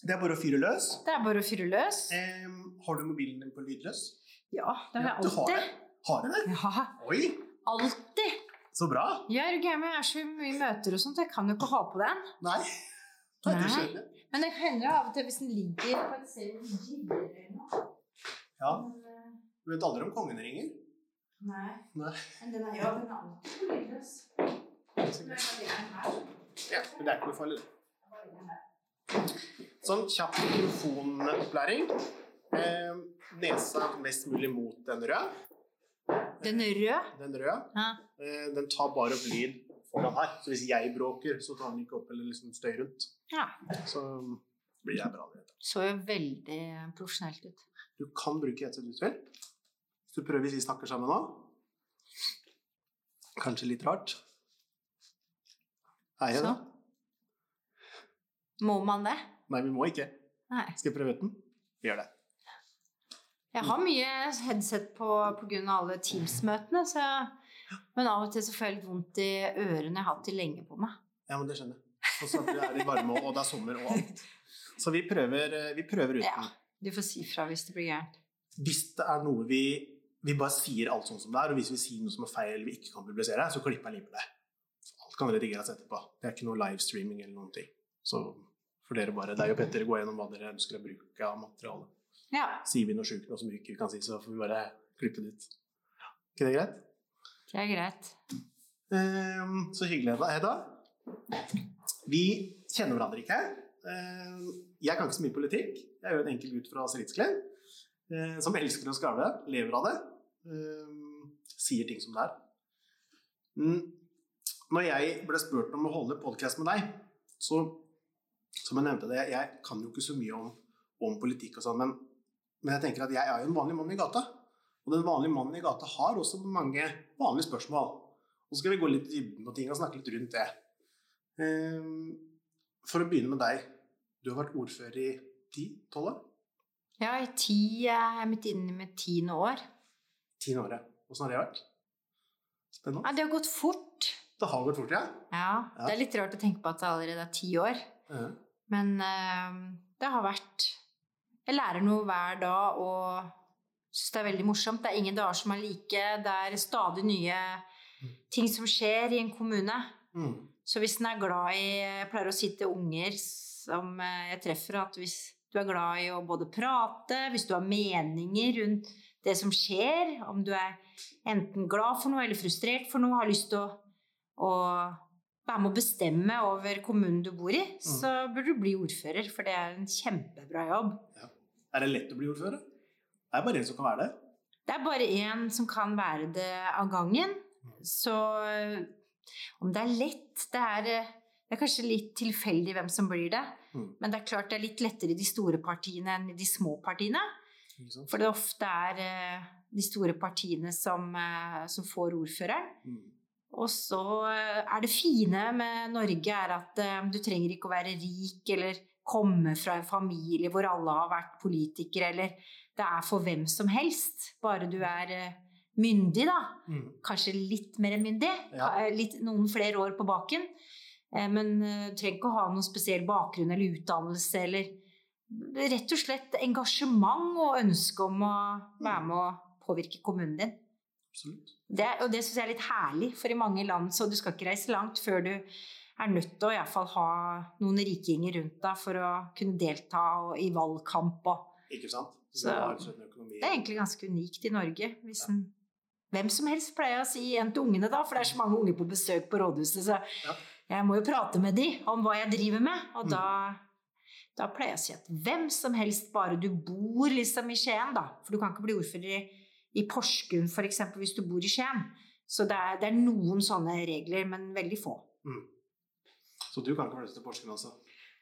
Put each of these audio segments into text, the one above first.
Det er bare å fyre løs. Det er bare å fyre løs. Em, har du mobilen din på lydløs? Ja, det har jeg alltid. du har det? Har du det? Ja, Oi, alltid. så bra. Ja, jeg er så mye møter og sånt, jeg kan jo ikke ha på den. Nei. Nei, Nei. Men det hender jo av og til hvis den ligger på en serie. Ja, eh, du vet aldri om kongen ringer. Nei. Nei. Men den er jo den er alltid på lydløs. Ja, men det er ikke noe farlig, det. Sånn kjapp mikrofonopplæring. Eh, nesa mest mulig mot den røde. Den røde? rød. Den røde. Ja. Eh, den tar bare opp lyd foran her. Så hvis jeg bråker, så tar den ikke opp eller liksom støy rundt. ja. Så blir jeg bra. det. Så jo veldig profesjonelt ut. Du kan bruke headset du vil. Hvis du prøver hvis vi snakker sammen nå. Kanskje litt rart. Er jeg det? Må man det? Nei, vi må ikke. Nei. Skal jeg prøve ut den? Vi gjør det. Jeg har mye headset på pga. alle Teams-møtene, så men av og til så får jeg litt vondt i ørene. Jeg har hatt de lenge på meg. Ja, men det skjønner jeg. Og så er det varme, og det er sommer og alt. Så vi prøver, eh, vi prøver uten. Ja. Du får si fra hvis det blir gærent. Hvis det er noe vi Vi bare sier alt sånn som det er, og hvis vi sier noe som er feil eller vi ikke kan publisere, så klipper jeg limet det. Alt kan redigeres etterpå. Det er ikke noe livestreaming eller noen ting. Så for dere bare deg og Petter gå gjennom hva dere ønsker å bruke av materiale. Ja, Sier vi noe sjukt, noe som vi ikke kan si, så får vi bare klippe det ut. ikke det greit? det er greit. Um, så hyggelig, Hedda. Vi kjenner hverandre ikke. Uh, jeg kan ikke så mye politikk. Jeg er jo en enkel gutt fra Stridsklev uh, som elsker å skravle, lever av det. Uh, sier ting som det er. Mm, Når jeg ble spurt om å holde podkast med deg, så som jeg nevnte det, jeg kan jo ikke så mye om, om politikk og sånn, men, men jeg tenker at jeg er jo en vanlig mann i gata. Og den vanlige mannen i gata har også mange vanlige spørsmål. Og så skal vi gå litt i dybden på ting og snakke litt rundt det. Ehm, For å begynne med deg. Du har vært ordfører i ti-tolv år? Ja, i ti, jeg er midt inne i mitt tiende år. Tiende år, ja. Åssen har det vært? Spennende. Ja, det har gått fort. Det har gått fort, ja. Ja, Ja. det er litt rart å tenke på at det allerede er ti år. Ja. Men eh, det har vært Jeg lærer noe hver dag og syns det er veldig morsomt. Det er ingen dager som er like. Det er stadig nye ting som skjer i en kommune. Mm. Så hvis en er glad i Jeg pleier å si til unger som eh, jeg treffer, at hvis du er glad i å både prate, hvis du har meninger rundt det som skjer, om du er enten glad for noe eller frustrert for noe, har lyst til å, å være med å bestemme over kommunen du bor i, så burde du bli ordfører, for det er en kjempebra jobb. Er det lett å bli ordfører? Det er bare en som kan være det. Det er bare én som kan være det av gangen. Så øh, om det er lett det er, øh, det er kanskje litt tilfeldig hvem som blir det. Mm. Men det er klart det er litt lettere i de store partiene enn i de små partiene. For det ofte er øh, de store partiene som, som får ordføreren. Og så øh, er det fine med Norge er at øh, du trenger ikke å være rik eller komme fra en familie hvor alle har vært politikere, eller det er for hvem som helst. Bare du er øh, myndig, da. Mm. Kanskje litt mer myndig. Ja. Litt, noen flere år på baken. Eh, Men du trenger ikke å ha noen spesiell bakgrunn eller utdannelse eller Rett og slett engasjement og ønske om å være med å påvirke kommunen din. Absolutt. Det, og det syns jeg er litt herlig, for i mange land så du skal ikke reise langt før du er nødt til å i hvert fall ha noen rikinger rundt deg for å kunne delta i valgkamp. Og. Ikke sant? Så, Så- økonomi. Det er egentlig ganske unikt i Norge. Hvis en, hvem som helst pleier jeg å si en til ungene, da, for det er så mange unge på besøk på rådhuset, så Ja. jeg må jo prate med de om hva jeg driver med. Og Mm. da, da pleier jeg å si at hvem som helst, bare du bor liksom i Skien, da. For du kan ikke bli ordfører i, i Porsgrunn f.eks. hvis du bor i Skien. Så det er, det er noen sånne regler, men veldig få. Mm. Så du kan ikke flytte til Porsgrunn også?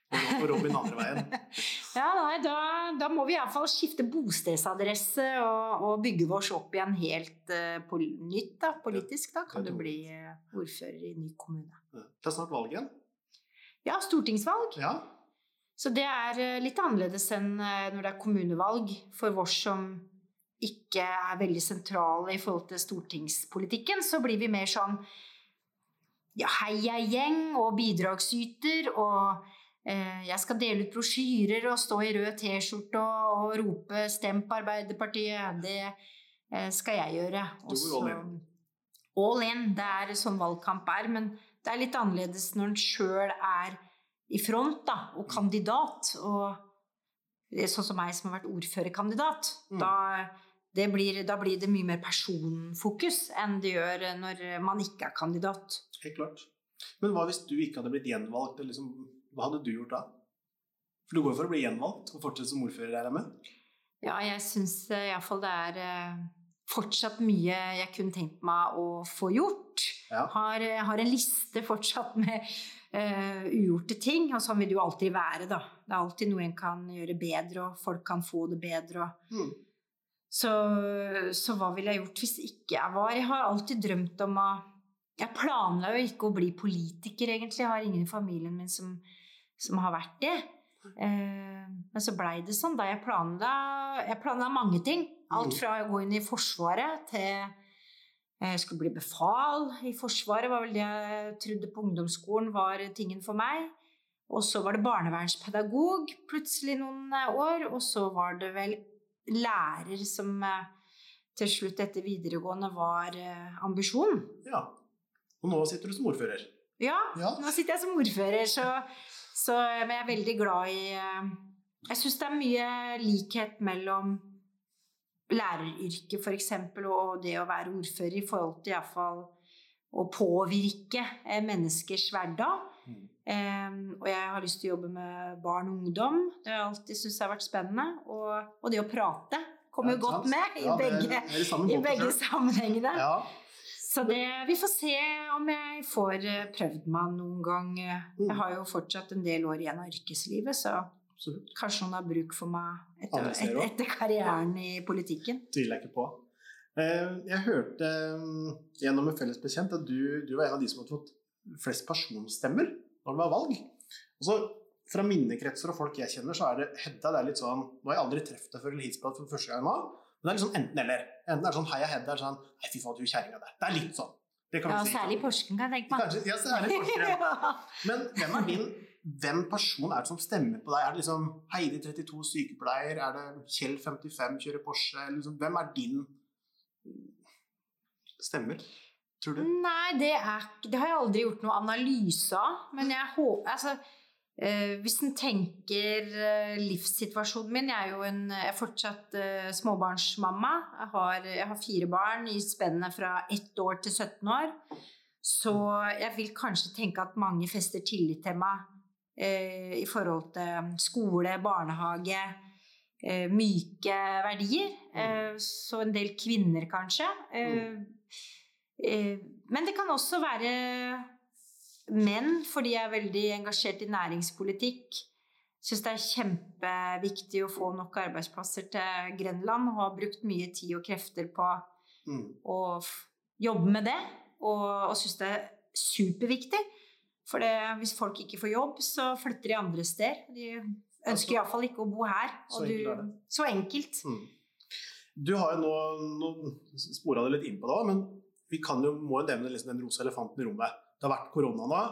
Og Robin andre veien? Ja, nei, da, da må vi iallfall skifte bostedsadresse og, og bygge oss opp igjen helt uh, på nytt, da, politisk. Da kan du bli eh, ordfører i ny kommune. Det er snart valg igjen. Ja, stortingsvalg. Ja. Så det er eh, litt annerledes enn når det er kommunevalg for oss som ikke er veldig sentrale i forhold til stortingspolitikken. Så blir vi mer sånn ja, heiagjeng og bidragsyter og Eh, jeg skal dele ut brosjyrer og stå i rød T-skjorte og, og, rope 'stem på Arbeiderpartiet'. Det eh, skal jeg gjøre. Også, all in. All in. Det er sånn valgkamp er. Men det er litt annerledes når en sjøl er i front da, og kandidat. Og sånn som meg som har vært ordførerkandidat. Mm. Da, blir, da blir det mye mer personfokus enn det gjør når man ikke er kandidat. Helt klart. Men hva hvis du ikke hadde blitt gjenvalgt? Liksom, hva hadde du gjort da? For du går for å bli gjenvalgt og fortsette som ordfører, regner jeg med? Ja, jeg syns eh, iallfall det er eh, fortsatt mye jeg kunne tenkt meg å få gjort. Ja. Har, eh, har en liste fortsatt med uh, ugjorte ting, og sånn vil det jo alltid være, da. Det er alltid noe en kan gjøre bedre, og folk kan få det bedre. Mm. Så, så, hva ville jeg gjort hvis ikke jeg var Jeg har alltid drømt om å jeg planla jo ikke å bli politiker, egentlig. Jeg har ingen i familien min som, som har vært det. Eh, men så blei det sånn da jeg planla Jeg planla mange ting. Alt fra å gå inn i Forsvaret til jeg eh, skulle bli befal i Forsvaret. var vel det jeg trodde på ungdomsskolen var tingen for meg. Og så var det barnevernspedagog plutselig noen år. Og så var det vel lærer som eh, til slutt etter videregående var ambisjonen. Ja. Og nå sitter du som ordfører. Ja, ja. nå sitter jeg som ordfører, så, så Men jeg er veldig glad i eh, Jeg syns det er mye likhet mellom læreryrket f.eks. og det å være ordfører i forhold til iallfall å påvirke eh, menneskers hverdag. Mm. Um, og jeg har lyst til å jobbe med barn og ungdom. Det har jeg alltid syntes har vært spennende. Og, og, det å prate kommer ja, godt med i ja, begge, det det i begge sammenhengene. Ja. Så det, vi får se om jeg får eh, prøvd meg noen gang. Jeg har jo fortsatt en del år igjen av yrkeslivet, så Absolutt. kanskje noen har bruk for meg etter, etter, etter karrieren i politikken. Tviler jeg ikke på. Jeg hørte mm, gjennom en felles bekjent at du, du, var en av de som hadde fått flest personstemmer når det var valg. Og så Fra mine kretser og folk jeg kjenner, så er det Hedda det er litt sånn Nå har jeg aldri truffet deg før eller hilst for første gang nå. Men det er liksom enten-eller. Enten er det sånn Heia Hedda eller sånn Nei, fy faen, du kjerringa der. Det er litt sånn. ja, særlig Porsgrunn, kan jeg tenke meg. Ja, særlig Porsgrunn. Men hvem er din hvem person er det som stemmer på deg? Er det liksom Heidi 32 sykepleier? Er det Kjell 55 kjører Porsche? Liksom, hvem er din stemmer? Tror du? Nei, det, er, det har jeg aldri gjort noe analyse av. Men jeg håper altså, Eh, hvis en tenker eh, livssituasjonen min Jeg er jo en, jeg er fortsatt eh, småbarnsmamma. Jeg har, jeg har, fire barn i spennet fra ett år til 17 år. Så jeg vil kanskje tenke at mange fester tillit til meg eh, i forhold til skole, barnehage, eh, myke verdier. Eh, så en del kvinner, kanskje. Men det kan også være menn, fordi jeg er veldig engasjert i næringspolitikk, syns det er kjempeviktig å få nok arbeidsplasser til Grenland. Og har brukt mye tid og krefter på mm. å jobbe med det. Og, og syns det er superviktig. For det, hvis folk ikke får jobb, så flytter de andre steder. De ønsker altså, iallfall ikke å bo her. Så enkelt. Du, så enkelt. Mm. Du har jo nå, nå spora det litt inn på det, men vi jo, må jo nevne liksom den rosa elefanten i rommet. Det har vært korona nå.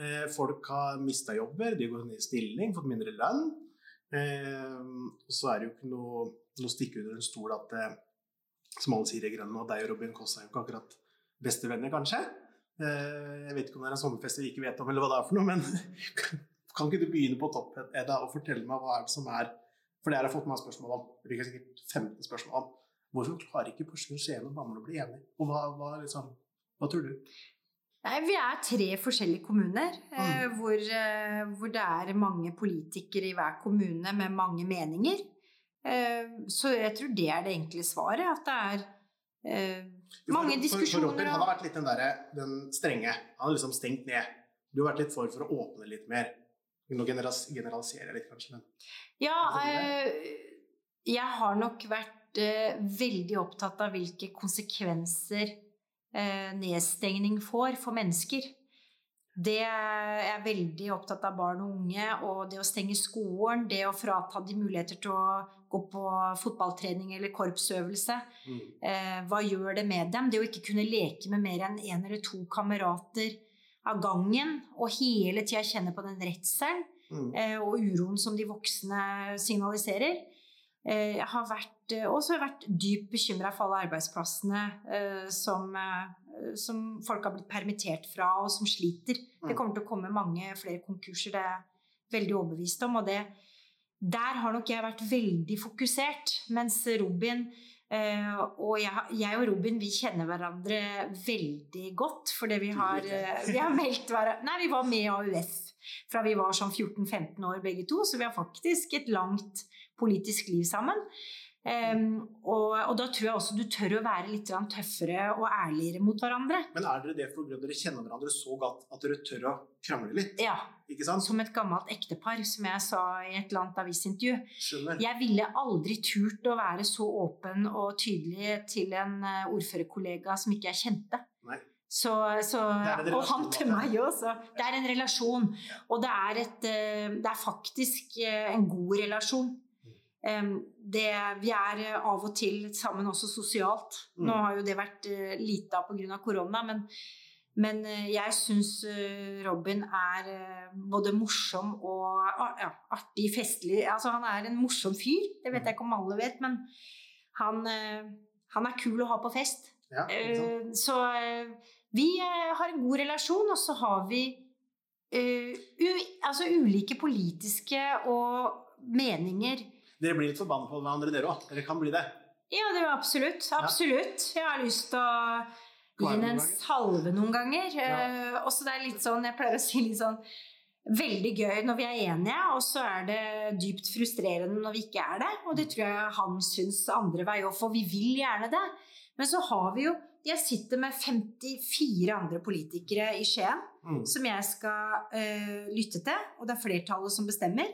Eh, folk har mista jobber, de har gått ned i stilling, fått mindre lønn. Eh, så er det jo ikke noe, noe stikke under en stol at eh, som alle sier i Grønland, deg og Robin Koss er jo ikke akkurat bestevenner, kanskje. Jeg vet ikke om det er en sommerfest vi ikke vet om, eller hva det er for noe, men kan ikke du begynne på topp Edda, og fortelle meg hva er det som er For det har jeg fått mange spørsmål om. Det blir sikkert 15 spørsmål om. Hvorfor klarer ikke Porsgrunn, Skien og Bamble å bli enige? Og hva, hva, liksom, hva tror du? Nei, Vi er tre forskjellige kommuner eh, mm. hvor, eh, hvor, det er mange politikere i hver kommune med mange meninger. Eh, så jeg tror det er det enkle svaret. At det er eh, mange for, diskusjoner. For Robin han har vært litt den, der, den strenge. Han har liksom stengt ned. Du har vært litt for for å åpne litt mer. Nå generaliserer jeg litt, kanskje, men Ja, eh, jeg har nok vært eh, veldig opptatt av hvilke konsekvenser Eh, nedstengning får for mennesker. Det er veldig opptatt av barn og unge, og det å stenge skolen, det å frata de muligheter til å gå på fotballtrening eller korpsøvelse. Mm. Eh, hva gjør det med dem? Det å ikke kunne leke med mer enn én en eller to kamerater av gangen, og hele tida kjenne på den redselen. Mm. eh, og uroen som de voksne signaliserer. Eh, Jeg har vært, eh, også vært dypt bekymra for alle arbeidsplassene eh, som, eh, som folk har blitt permittert fra, og som sliter. Mm. Det kommer til å komme mange flere konkurser, det er jeg veldig overbevist om. Og det, der har nok jeg vært veldig fokusert, mens Robin eh, og jeg, jeg og Robin vi kjenner hverandre veldig godt, fordi vi har, eh, vi har meldt hverandre Nei, vi var med i AUF fra vi var sånn 14-15 år begge to, så vi har faktisk et langt politisk liv sammen. Um, og, og da tror jeg også du tør å være litt tøffere og ærligere mot hverandre. Men er dere det fordi dere kjenner hverandre så godt at dere tør å krangle litt? Ja, som et gammelt ektepar, som jeg sa i et eller annet avisintervju. Skjønner. Jeg ville aldri turt å være så åpen og tydelig til en eh, ordførerkollega som ikke jeg kjente. Nei. Så, så, og han til meg også. Det er en relasjon. Og det er, et, eh, det er faktisk eh, en god relasjon. Det, vi er eh, av og til sammen også sosialt. Nå Mm. har jo det vært eh, lite av pga. korona, men, men eh, jeg syns Robin er både morsom og ah, ja, artig, festlig. Altså, han er en morsom fyr. Det vet jeg ikke om alle vet, men han, han er kul å ha på fest. Ja, Så vi har en god relasjon, og så har vi altså ulike politiske og meninger. Dere blir litt forbanna på hverandre, dere òg. Dere kan bli det. Ja, det er absolutt. Absolutt. Jeg har lyst til å gi henne en salve noen ganger. Ja. Uh, så det er litt sånn, jeg pleier å si litt sånn Veldig gøy når vi er enige, og så er det dypt frustrerende når vi ikke er det. Og det tror jeg han syns andre vei òg, for vi vil gjerne det. Men så har vi jo Jeg sitter med 54 andre politikere i Skien Mm. som jeg skal uh, lytte til, og det er flertallet som bestemmer.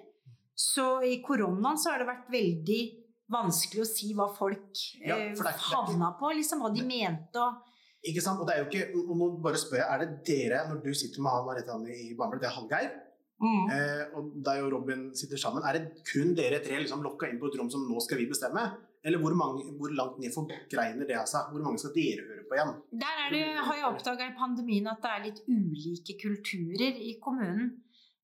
Så i koronaen så har det vært veldig vanskelig å si hva folk Ja, eh, havna på, liksom hva de mente. Og, Ikke sant? Og det er jo ikke, og nå bare spør jeg, er det dere, når du sitter med han Maritanne i Bamble, det er Hallgeir, eh, og deg og Robin sitter sammen, er det kun dere tre liksom lokka inn på et rom som nå skal vi bestemme? Eller hvor, mange, hvor langt ned forgreiner det seg? Hvor mange skal dere høre på igjen? Der er det, har jeg oppdaga i pandemien at det er litt ulike kulturer i kommunen.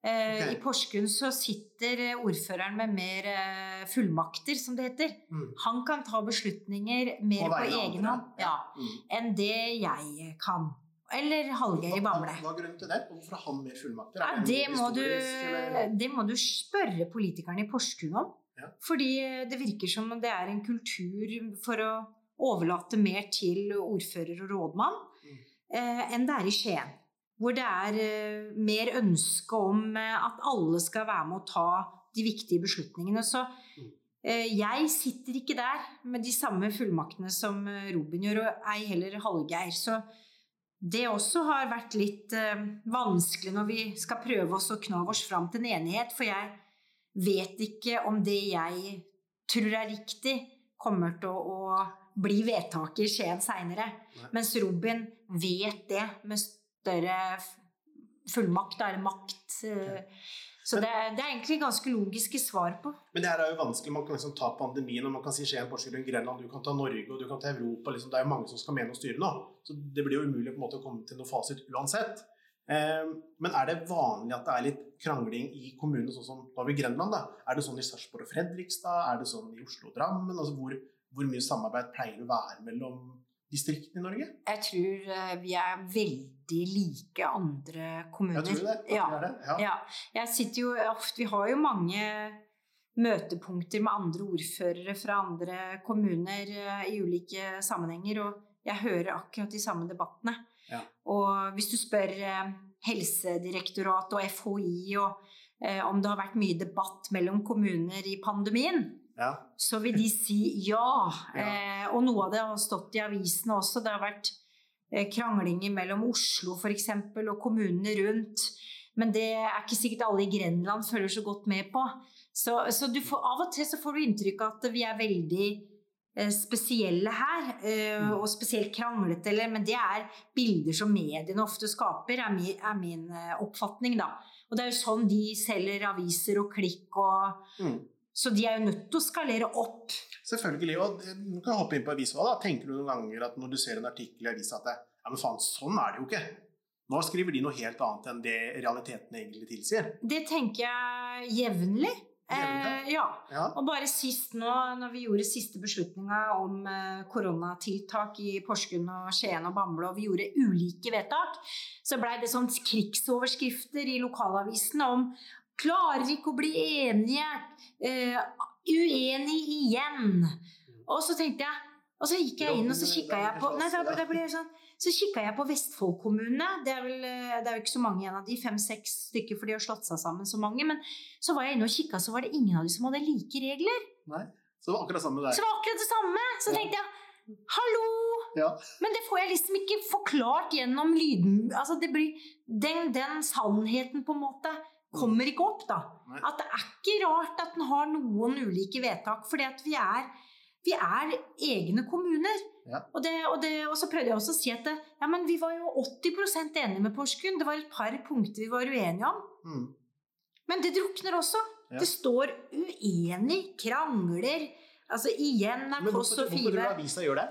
Eh, Ok. I Porsgrunn så sitter eh, ordføreren med mer eh, fullmakter, som det heter. Mm. Han kan ta beslutninger mer På egen hånd ja, Mm. enn det jeg kan. Eller Hallgeir Bamble. hva er grunnen til det? Hvorfor har han mer fullmakter? Ja, Er det, må du, det må du spørre politikerne i Porsgrunn om. Ja. Fordi det virker som om det er en kultur for å overlate mer til ordfører og rådmann Mm. eh, enn det er i Skien. Hvor det er eh, mer ønske om eh, at alle skal være med å ta de viktige beslutningene. Så eh, jeg sitter ikke der med de samme fullmaktene som Robin gjør, og ei heller Hallgeir. Så det også har vært litt vanskelig når vi skal prøve oss å kna oss fram til en enighet, for jeg vet ikke om det jeg tror er riktig, kommer til å, å bli vedtaket i Skien seinere. Mens Robin vet det med større fullmakt, det makt. eh, Så det, er- det er egentlig ganske logiske svar på. Men det her er jo vanskelig. Man kan liksom ta pandemien, og man kan si Skien, Porsgrunn, Grenland, du kan ta Norge, og du kan ta Europa. Liksom. Det er jo mange som skal mene og styre nå. Så det blir jo umulig på en måte å komme til noe fasit uansett. Eh, men er det vanlig at det er litt krangling i kommunene, sånn som da vi Grenland? da? Er det sånn i Sarpsborg og Fredrikstad? Er det sånn i Oslo og Drammen? Altså, hvor, hvor mye samarbeid pleier det å være mellom distriktene i Norge? Jeg tror eh, vi er veldig like andre kommuner. Jeg tror det. Ja. det. Ja. Ja, jeg sitter jo ofte Vi har jo mange møtepunkter med andre ordførere fra andre kommuner eh, i ulike sammenhenger, og jeg hører akkurat de samme debattene. Ja. Og hvis du spør eh, Helsedirektoratet og FHI og, eh, om det har vært mye debatt mellom kommuner i pandemien, Ja. så vil de si ja. Ja. Eh, og noe av det har stått i avisene også. Det har vært kranglinger mellom Oslo f.eks. og kommunene rundt. Men det er ikke sikkert alle i Grenland følger så godt med på. Så, så du får, av og til så får du inntrykk av at vi er veldig eh, spesielle her, eh, Mm. og spesielt kranglete, eller, men det er bilder som mediene ofte skaper, er min, er min eh, oppfatning, da. Og det er jo sånn de selger aviser og klikk og Mm. Så de er jo nødt til å skalere opp. Selvfølgelig. Og du kan hoppe inn på avisa da. Tenker du noen ganger at når du ser en artikkel i avisa at det, ja, men faen, sånn er det jo ikke. Nå skriver de noe helt annet enn det realiteten egentlig tilsier. Det tenker jeg. Jevnlig? Eh, ja. Ja. Og bare sist nå, når vi gjorde siste beslutninga om eh, koronatiltak i Porsgrunn og Skien og Bamble, og vi gjorde ulike vedtak, så blei det sånn krigsoverskrifter i lokalavisene om Klarer ikke å bli enige. Uh, uenig igjen. Og så tenkte jeg Og så gikk jeg inn og så kikka jeg på Nei, da, da jeg sånn så jeg på Vestfold kommune. Det eh, det er jo ikke så mange igjen av de, fem-seks stykker, for de har slått seg sammen så mange. Men så var jeg inne og kikka, så var det ingen av de som hadde like regler. Nei. Så det var akkurat samme Så der. det var akkurat det samme. Så Ja. tenkte jeg hallo! Ja. Men det får jeg liksom ikke forklart gjennom lyden... Altså det blir, den, den sannheten på en måte kommer ikke opp, da. Nei. At det er ikke rart at den har noen ulike vedtak, fordi at vi er, vi er egne kommuner. Ja. Og, det, og, det, og så prøvde jeg også å si at det, ja, men vi var jo 80% enige med Porsgrunn. Det var et par punkter vi var uenige om. Mm. Men det drukner også. Ja. Det står uenig, krangler. Altså igjen er Kåss og hvorfor tror du Five avisa gjør det?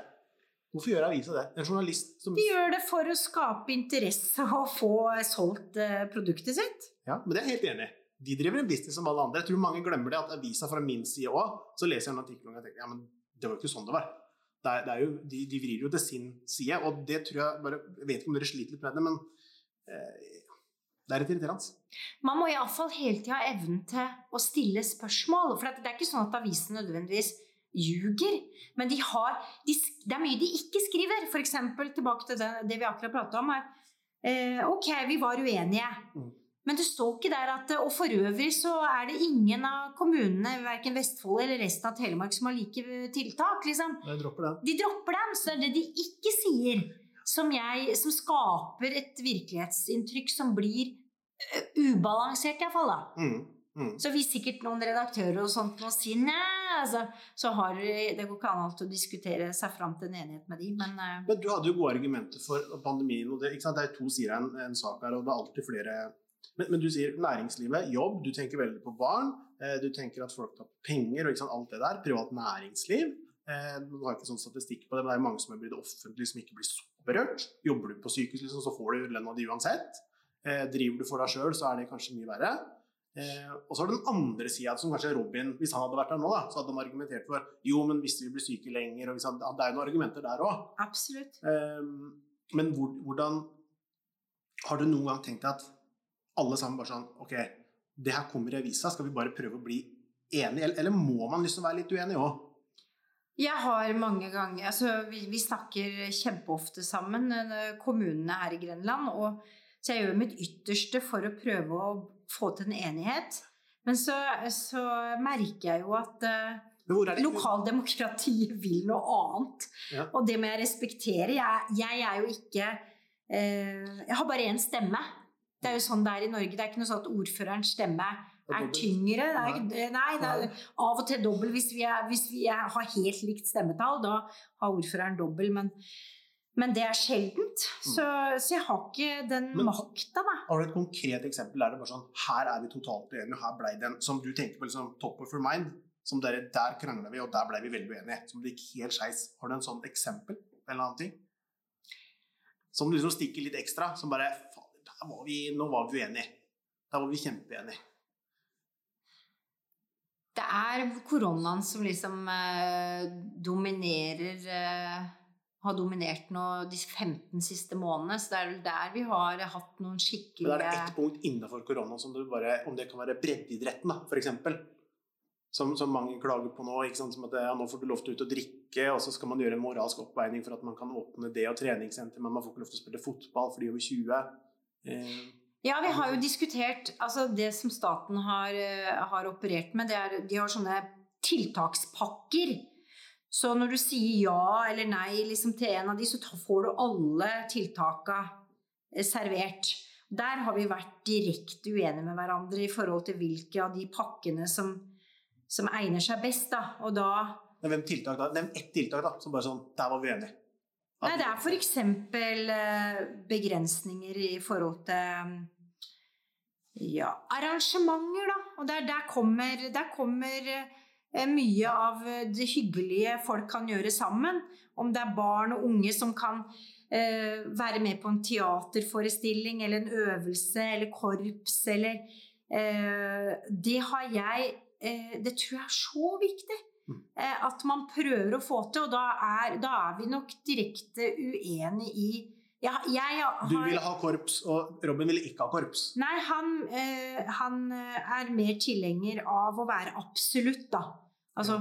Hvorfor gjør avisa det? En journalist som De gjør det for å skape interesse og få solgt eh, produktet sitt. Ja, men det er jeg helt enig i. De driver en business som alle andre. Jeg tror mange glemmer det at avisa fra min side òg, så leser jeg en artikkel og tenker ja, men det var jo ikke sånn det var. Det er, det er jo, de, de vrir jo til sin side, og det tror jeg bare Jeg vet ikke om dere sliter litt med det, men eh, det er litt irriterende. Man må iallfall hele tida ha evnen til å stille spørsmål. For det er ikke sånn at avisen nødvendigvis ljuger. Men de har, de, det er mye de ikke skriver. Eksempel tilbake til det, det vi akkurat prata om. er eh, Ok, vi var uenige. Mm. Men det står ikke der at Og for øvrig så er det ingen av kommunene, verken Vestfold eller resten av Telemark, som har like tiltak. liksom. De dropper dem. De dropper dem, så det er det de ikke sier, som, jeg, som skaper et virkelighetsinntrykk som blir øh, ubalansert, iallfall. Mm, mm. Så hvis sikkert noen redaktører og sånt nå sier nei, altså, så har det går ikke an alltid å diskutere seg fram til en enighet med de, men uh... Men du hadde jo gode argumenter for pandemien. og Det, det er to sider av en, en sak her, og det er alltid flere men, men du sier næringslivet, jobb, du tenker veldig på barn. Eh, du tenker at folk tar penger og sant, alt det der. Privat næringsliv. Eh, du har ikke sånn statistikk på det, men det er mange som er blitt offentlig som ikke blir så berørt. Jobber du på sykehus, liksom, så får du lønna di uansett. Eh, driver du for deg sjøl, så er det kanskje mye verre. Eh, og så har du den andre sida, som kanskje Robin, hvis han hadde vært der nå, da, så hadde han argumentert for jo, men hvis vi blir syke lenger og sant, Det er jo noen argumenter der òg. Ehm, men hvor, hvordan Har du noen gang tenkt at alle sammen bare sånn Ok, det her kommer i avisa, skal vi bare prøve å bli enige? Eller, eller må man liksom være litt uenig òg? Jeg har mange ganger altså Vi, vi snakker kjempeofte sammen, eh, kommunene her i Grenland. Og, så jeg gjør mitt ytterste for å prøve å få til en enighet. Men så, så merker jeg jo at det lokaldemokratiet vil noe annet. Ja. Og det må jeg respektere. Jeg, jeg er jo ikke uh, Jeg har bare én stemme. Det er jo sånn det er i Norge. Det er ikke noe sånn at ordførerens stemme er tyngre. Er, nei, er av og til dobbel hvis vi, er, hvis vi har helt likt stemmetall. Da har ordføreren dobbel, men, men det er sjeldent. Så, så jeg har ikke den Men- makta, da. Har du et konkret eksempel der det bare sånn Her er vi totalt uenige, og her ble det en Som du tenker på liksom top of your mind. Som dere, der krangla vi, og der ble vi veldig uenige. Som det gikk helt skeis. Har du en sånn eksempel en eller annen ting? Som liksom stikker litt ekstra? Som bare Fader, der var vi Nå var vi uenige. Der var vi kjempeenige. Det er koronaen som liksom eh, dominerer eh, Har dominert nå de 15 siste månedene. Så det er vel der vi har hatt noen Men er det ett punkt innenfor korona som du bare Om det kan være breddeidretten, da, eksempel. Som, som mange klager på nå. Som at ja, nå får du lov til å ut og drikke, og så skal man gjøre en moralsk oppveining for at man kan åpne det og treningssenter, men man får ikke lov til å spille fotball for de over 20. Eh, Ja, vi har jo diskutert altså Det som staten har, eh, har operert med, det er de har sånne tiltakspakker. Så når du sier ja eller nei liksom, til en av de, så får du alle tiltaka eh, servert. Der har vi vært direkte uenige med hverandre i forhold til hvilke av de pakkene som, som egner seg best. Da. Og da Nevn tiltak da? Nevn ett tiltak da, som bare sånn Der var vi enige. Nei, det er f.eks. Eh, begrensninger i forhold til ja, arrangementer, da. Og der, der kommer, der kommer eh, mye av det hyggelige folk kan gjøre sammen. Om det er barn og unge som kan eh, være med på en teaterforestilling eller en øvelse eller korps eller eh, Det har jeg eh, Det tror jeg er så viktig. Mm. Eh, at man prøver å få til, og da er, da er vi nok direkte uenig i jeg, jeg har, Du ville ha korps, og Robin ville ikke ha korps. Nei, han, eh, han eh, er mer tilhenger av å være absolutt, da. Altså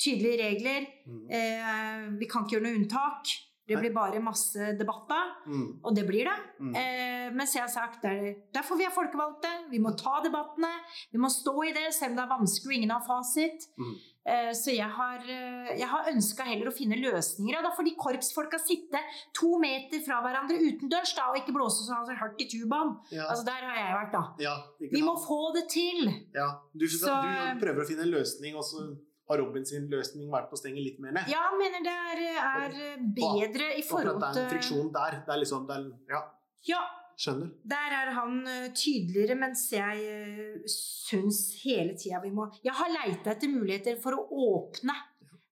tydelige regler. Mm. Eh, vi kan ikke gjøre noe unntak. Det blir bare masse debatter, Mm. og det blir det. Mm. Eh, mens jeg har sagt der, derfor vi er folkevalgte. Vi må ta debattene. Vi må stå i det, selv om det er vanskelig og ingen har fasit. Mm. Eh, så jeg har, eh, jeg har ønska heller å finne løsninger. Da får de korpsfolka sitte to meter fra hverandre utendørs da, og ikke blåse så hardt i tubaen. Ja. Altså Der har jeg vært, da. ja, Vi må få det til! ja. Du, Så- du prøver å finne en løsning, og så har Robin sin løsning vært på å stenge litt mer ned. Ja, jeg mener det er, er bedre i forhold at det er en friksjon der. Det er liksom, det er, ja, Ja, skjønner. Der er han eh, tydeligere, mens jeg uh, syns hele tida vi må Jeg har leita etter muligheter for å åpne,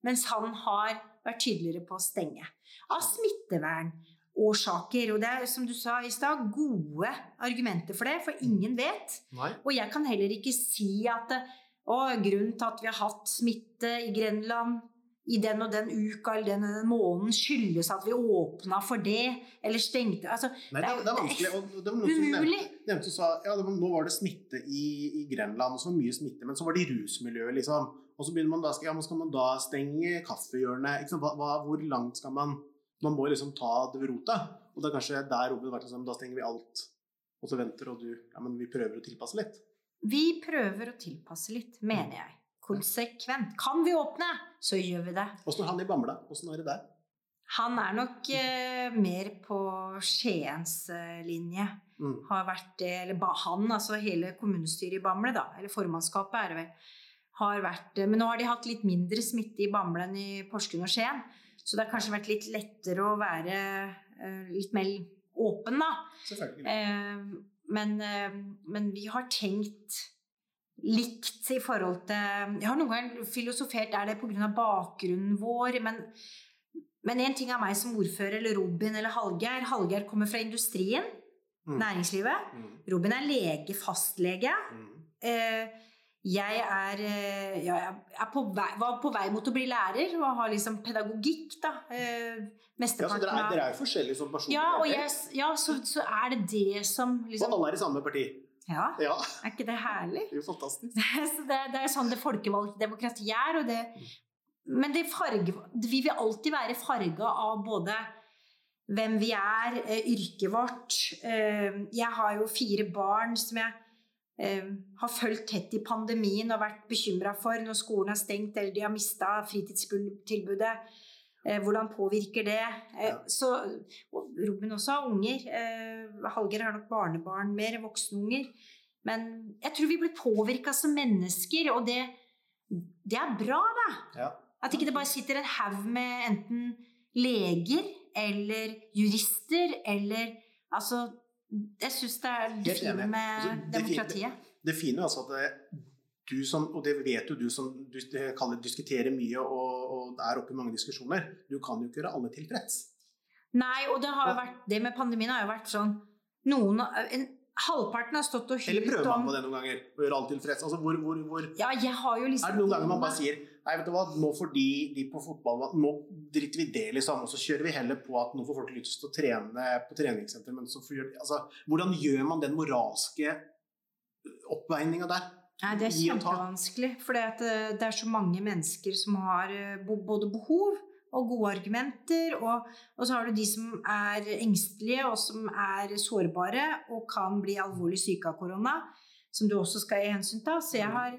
mens han har vært tydeligere på å stenge. Av smittevernårsaker. Og det er, som du sa i stad, gode argumenter for det, for ingen vet. Nei. Og jeg kan heller ikke si at eh, å, grunnen til at vi har hatt smitte i Grenland i den og den uka eller den og den måneden, skyldes at vi åpna for det, eller stengte altså, Nei, det, er- det er vanskelig. Og det var noen som nevnte, nevnte og sa ja, var, nå var det smitte i, i Grenland, og så var mye smitte, men så var det i rusmiljøet, liksom. Og så begynner man da, ja, men skal man da stenge kaffehjørnet? Sant? Hva, hva, hvor langt skal man Man må liksom ta det ved rota. Og det er kanskje der Robin har vært liksom, da stenger vi alt. Og så venter, og du Ja, men vi prøver å tilpasse litt. Vi prøver å tilpasse litt, mener jeg. Konsekvent. Kan vi åpne, så gjør vi det. Åssen er han i Bamble? Åssen er det der? Han er nok eh, mer på Skiens eh, linje. Mm. Har vært det, eller ba, han, altså hele kommunestyret i Bamble, da, eller formannskapet er det vel, har vært det. Men nå har de hatt litt mindre smitte i Bamble enn i Porsgrunn og Skien. Så det har kanskje vært litt lettere å være eh, litt mer åpen, da. Selvfølgelig. Eh, men, eh, men vi har tenkt likt i forhold til Jeg har noen ganger filosofert er det pga. bakgrunnen vår, men men én ting er meg som ordfører eller Robin eller Hallgeir. Hallgeir kommer fra industrien, Mm. næringslivet. Mm. Robin er lege, fastlege. Mm. Eh, jeg er, eh, ja, jeg er på vei, var på vei mot å bli lærer og har liksom pedagogikk, da. Eh, mesteparten av er, av dere er jo forskjellige som personer. Ja, og jeg, ja så, så er det det som Og liksom alle er i samme parti. Ja, Ja, er ikke det herlig? det er jo fantastisk. Så det, det er sånn det folkevalgte demokratiet er. Og det, men det farge, vi vil alltid være farga av både hvem vi er, eh, yrket vårt. Eh, jeg har jo fire barn som jeg eh, har fulgt tett i pandemien og vært bekymra for når skolen er stengt eller de har mista fritidstilbudet. Eh, hvordan påvirker det? Eh, Ja. Så, Robin også har unger. Halger Hallgeir har nok barnebarn, mer voksne unger. Men jeg tror vi blir påvirka som mennesker, og det, det er bra, da. Ja. At ikke det bare sitter en haug med enten leger eller jurister eller Altså, jeg syns det er det fine med Altså, det fine- demokratiet. Det fine er altså at det, du som, og det vet jo du som du kaller diskuterer mye og, og er oppe i mange diskusjoner, du kan jo ikke gjøre alle tilfreds. Nei, og det har jo vært Det med pandemien har jo vært sånn Noen en, Halvparten har stått og hylt Eller prøver man på det noen ganger? Å gjøre alle tilfreds? Altså, hvor, hvor, hvor, Ja, liksom er det noen ganger man bare sier Nei, vet du hva, nå får de, de på fotball Nå driter vi det, liksom. Og så kjører vi heller på at nå får folk lyst til å trene på treningssenter, men så får altså, Hvordan gjør man den moralske oppveininga der? Nei, det er ta. kjempevanskelig. For det er så mange mennesker som har eh, både behov og gode argumenter. Og, og så har du de som er engstelige og som er sårbare og kan bli alvorlig syke av korona. Som du også skal gi hensyn til. Så jeg har,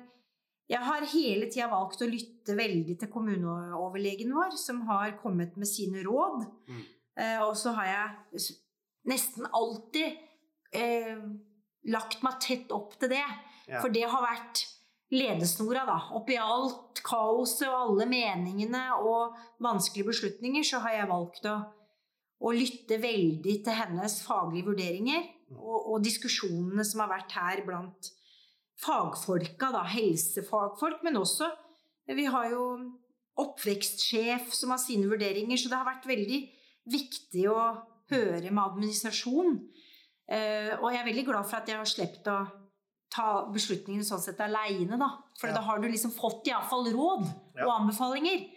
jeg har hele tida valgt å lytte veldig til kommuneoverlegen vår, som har kommet med sine råd. Mm. Eh, og så har jeg nesten alltid eh, lagt meg tett opp til det. For det har vært ledesnora, da. Oppi alt kaoset og alle meningene og vanskelige beslutninger, så har jeg valgt å, å lytte veldig til hennes faglige vurderinger. Og, og diskusjonene som har vært her blant fagfolka, da. Helsefagfolk, men også Vi har jo oppvekstsjef som har sine vurderinger, så det har vært veldig viktig å høre med administrasjon. Eh, og jeg er veldig glad for at jeg har sluppet å ta beslutningene sånn sett aleine, da. For Ja. da har du liksom fått iallfall råd Ja. og anbefalinger.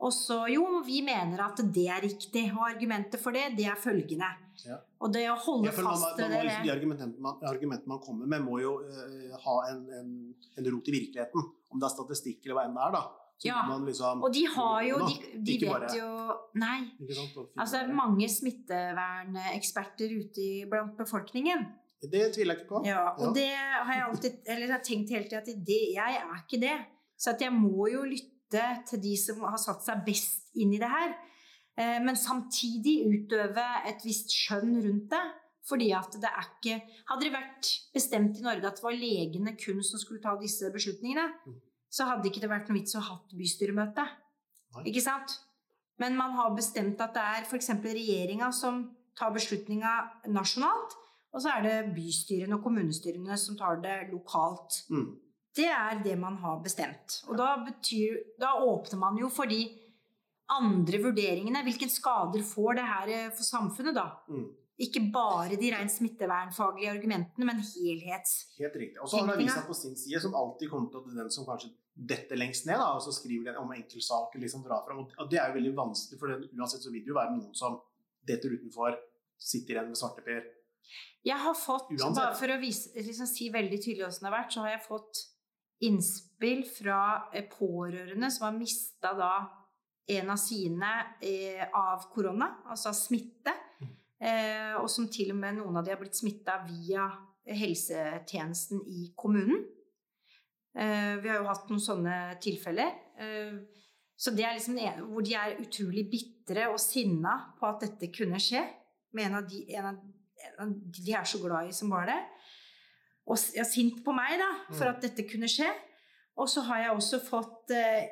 Og så jo, vi mener at det er riktig, og argumentet for det, det er følgende. Ja. Og det å holde man, fast man, liksom, de argumentene man, argumentene man kommer med, må jo uh, ha en, en, en rot i virkeligheten. Om det er statistikk eller hva enn det er. da. Så Ja, man liksom, Og de har jo De, de vet bare- jo Nei. Sant? Altså, det er mange smitteverneksperter ute i, blant befolkningen. Det tviler jeg ikke på. Ja, og Ja. det har jeg alltid Eller jeg har tenkt hele tida at det, jeg er ikke det. Så at jeg må jo lytte til de som har satt seg best inn i det her. Eh, Men samtidig utøve et visst skjønn rundt det. Fordi at det er ikke Hadde det vært bestemt i Norge at det var legene kun som skulle ta disse beslutningene, Mm. så hadde ikke det vært noe vits å ha hatt bystyremøte. Nei. Ikke sant? Men man har bestemt at det er f.eks. regjeringa som tar beslutninga nasjonalt, og så er det bystyrene og kommunestyrene som tar det lokalt. Mm. Det er det man har bestemt. Og da, betyr, da åpner man jo for de andre vurderingene. Hvilke skader får det her eh, for samfunnet, da? Mm. Ikke bare de rent smittevernfaglige argumentene, men helhets... Helt riktig. Og så har avisa på sin side, som alltid kommer til at den som kanskje detter lengst ned, da, og så skriver de om enkeltsaker, liksom drar fram. Og det er jo veldig vanskelig, for uansett så vil det jo være noen som detter utenfor, sitter igjen med svarteper. Jeg har fått, Uansett. bare for å vise, liksom si veldig tydelig åssen det har vært, så har jeg fått innspill fra eh, pårørende som har mista da en av sine eh, av korona, altså av smitte. Eh, og som til og med noen av de har blitt smitta via helsetjenesten i kommunen. Eh, vi har jo hatt noen sånne tilfeller. Eh, så det er liksom en, hvor de er utrolig bitre og sinna på at dette kunne skje. Med en av de, en av de er så glad i som var det. Og ja, sint på meg, da, for Mm. at dette kunne skje. Og så har jeg også fått eh,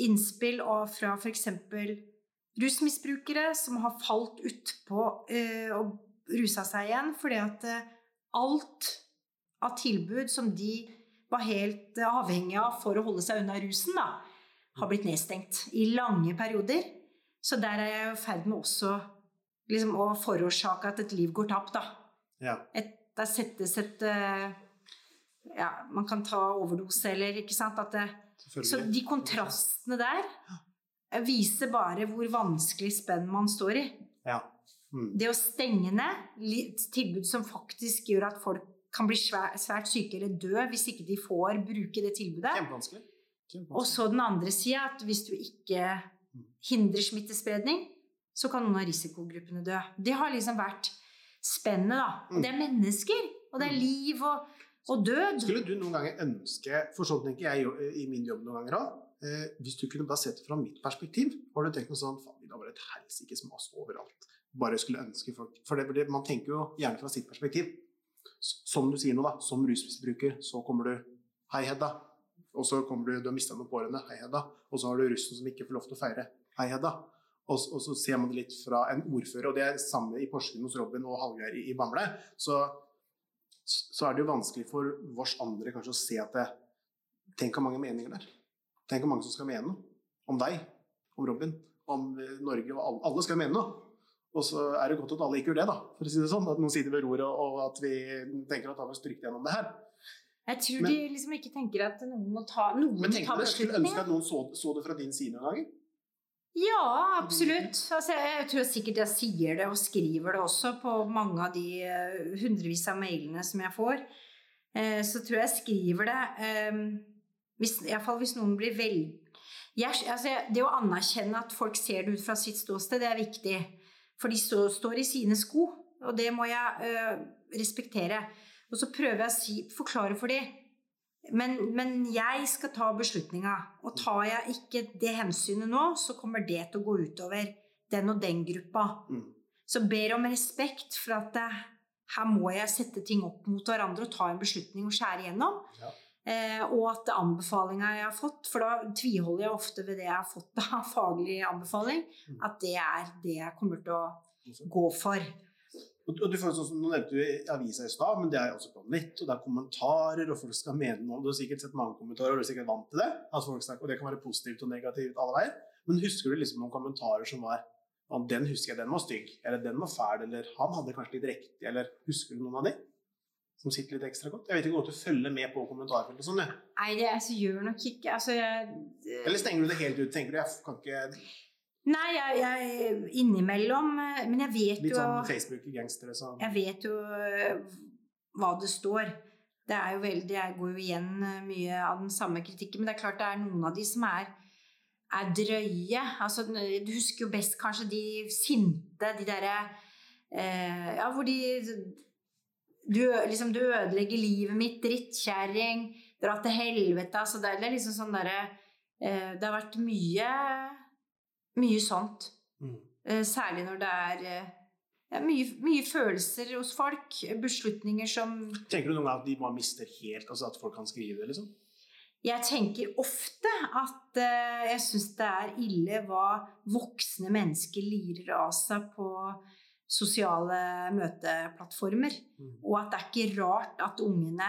innspill og fra f.eks. rusmisbrukere som har falt utpå eh, og rusa seg igjen fordi at eh, alt av tilbud som de var helt eh, avhengige av for å holde seg unna rusen, da, har blitt nedstengt i lange perioder. Så der er jeg i ferd med også liksom, å forårsake at et liv går tapt, da. Ja. Et, der settes et eh, Ja, man kan ta overdose eller ikke sant. At det, så de kontrastene der viser bare hvor vanskelig spenn man står i. Ja. Mm. Det å stenge ned tilbud som faktisk gjør at folk kan bli svært, svært syke eller dø hvis ikke de får bruke det tilbudet. Kjempevanskelig. Kjempevanskelig. Og så den andre sida, at hvis du ikke hindrer smittespredning, så kan noen av risikogruppene dø. Det har liksom vært spennet, da. Og det er mennesker, og det er liv og, og død. Skulle du noen ganger ønske, for sånn tenker jeg i min jobb noen ganger òg, eh, hvis du kunne bare sett det fra mitt perspektiv, har du tenkt noe sånn Faen, det var et helsikes mas overalt. Bare skulle ønske folk For det, det, man tenker jo gjerne fra sitt perspektiv. Som du sier nå, da. Som rusmisbruker, så kommer du Hei, Hedda. Og så kommer du Du har mista noen pårørende. Hei, Hedda. Og så har du russen som ikke får lov til å feire. Hei, Hedda. Og, og så ser man det litt fra en ordfører, og det er samme i Porsgrunn hos Robin og Hallgeir i, i Bamble. Så så er det jo vanskelig for vårs andre kanskje å se at det Tenk hvor mange meninger der. Tenk hvor mange som skal mene noe. Om deg, om Robin, om eh, Norge. og Alle, alle skal mene noe. Og så er det godt at alle ikke gjør det, da. For å si det sånn. At noen sitter ved roret, og at vi tenker at da har vi strykt gjennom det her. Jeg tror Men- de liksom ikke tenker at noen må ta noen Men tenk deg, skulle ønske at noen så, så det fra din side noen ganger. Ja, absolutt. Altså, jeg tror sikkert jeg sier det og skriver det også på mange av de eh, hundrevis av mailene som jeg får. Eh, så tror jeg jeg skriver det eh, hvis, i hvert fall hvis noen blir vel... Jeg, altså, det å anerkjenne at folk ser det ut fra sitt ståsted, det er viktig. For de stå, står i sine sko, og det må jeg eh, respektere. Og så prøver jeg å si, forklare for dem. Men, men jeg skal ta beslutninga. Og tar jeg ikke det hensynet nå, så kommer det til å gå utover den og den gruppa. Mm. Så ber om respekt for at det, her må jeg sette ting opp mot hverandre og ta en beslutning og skjære igjennom. Ja. Eh, og at anbefalinga jeg har fått, for da tviholder jeg ofte ved det jeg har fått av faglig anbefaling, Mm. at det er det jeg kommer til å gå for. Og, og du får sånn som Nå nevnte du i avisa i stad, men det er jo også på nett, og det er kommentarer, og folk skal mene noe. Du har sikkert sett mange kommentarer, og du er sikkert vant til det. At folk snakker, og det kan være positivt og negativt alle veier. Men husker du liksom noen kommentarer som var den husker jeg, den var stygg, eller den var fæl, eller han hadde kanskje litt riktig, eller husker du noen av de? Som sitter litt ekstra godt? Jeg vet ikke om du følger med på kommentarfeltet og sånn, jeg. Nei, det altså, gjør nok ikke Altså, jeg Eller stenger du det helt ut? Tenker du jeg kan ikke Nei, jeg, jeg innimellom eh, Men jeg vet jo Litt sånn Facebook-gangstere som Jeg vet jo øh, hva det står. Det er jo veldig, Jeg går jo igjen øh, mye av den samme kritikken, men det er klart det er noen av de som er, er drøye. Altså, du husker jo best kanskje de sinte, de derre eh, Ja, hvor de du, liksom, du ødelegger livet mitt, drittkjerring, dra til helvete. Altså, det, det er liksom sånn derre eh, Det har vært mye mye sånt. mm. Eh, Særlig når det er eh, ja, mye, mye følelser hos folk. Beslutninger som Tenker du noen gang at de bare mister helt, altså at folk kan skrive det, liksom? Jeg tenker ofte at uh, jeg syns det er ille hva voksne mennesker lirer av seg på sosiale møteplattformer. Mm. Og at det er ikke rart at ungene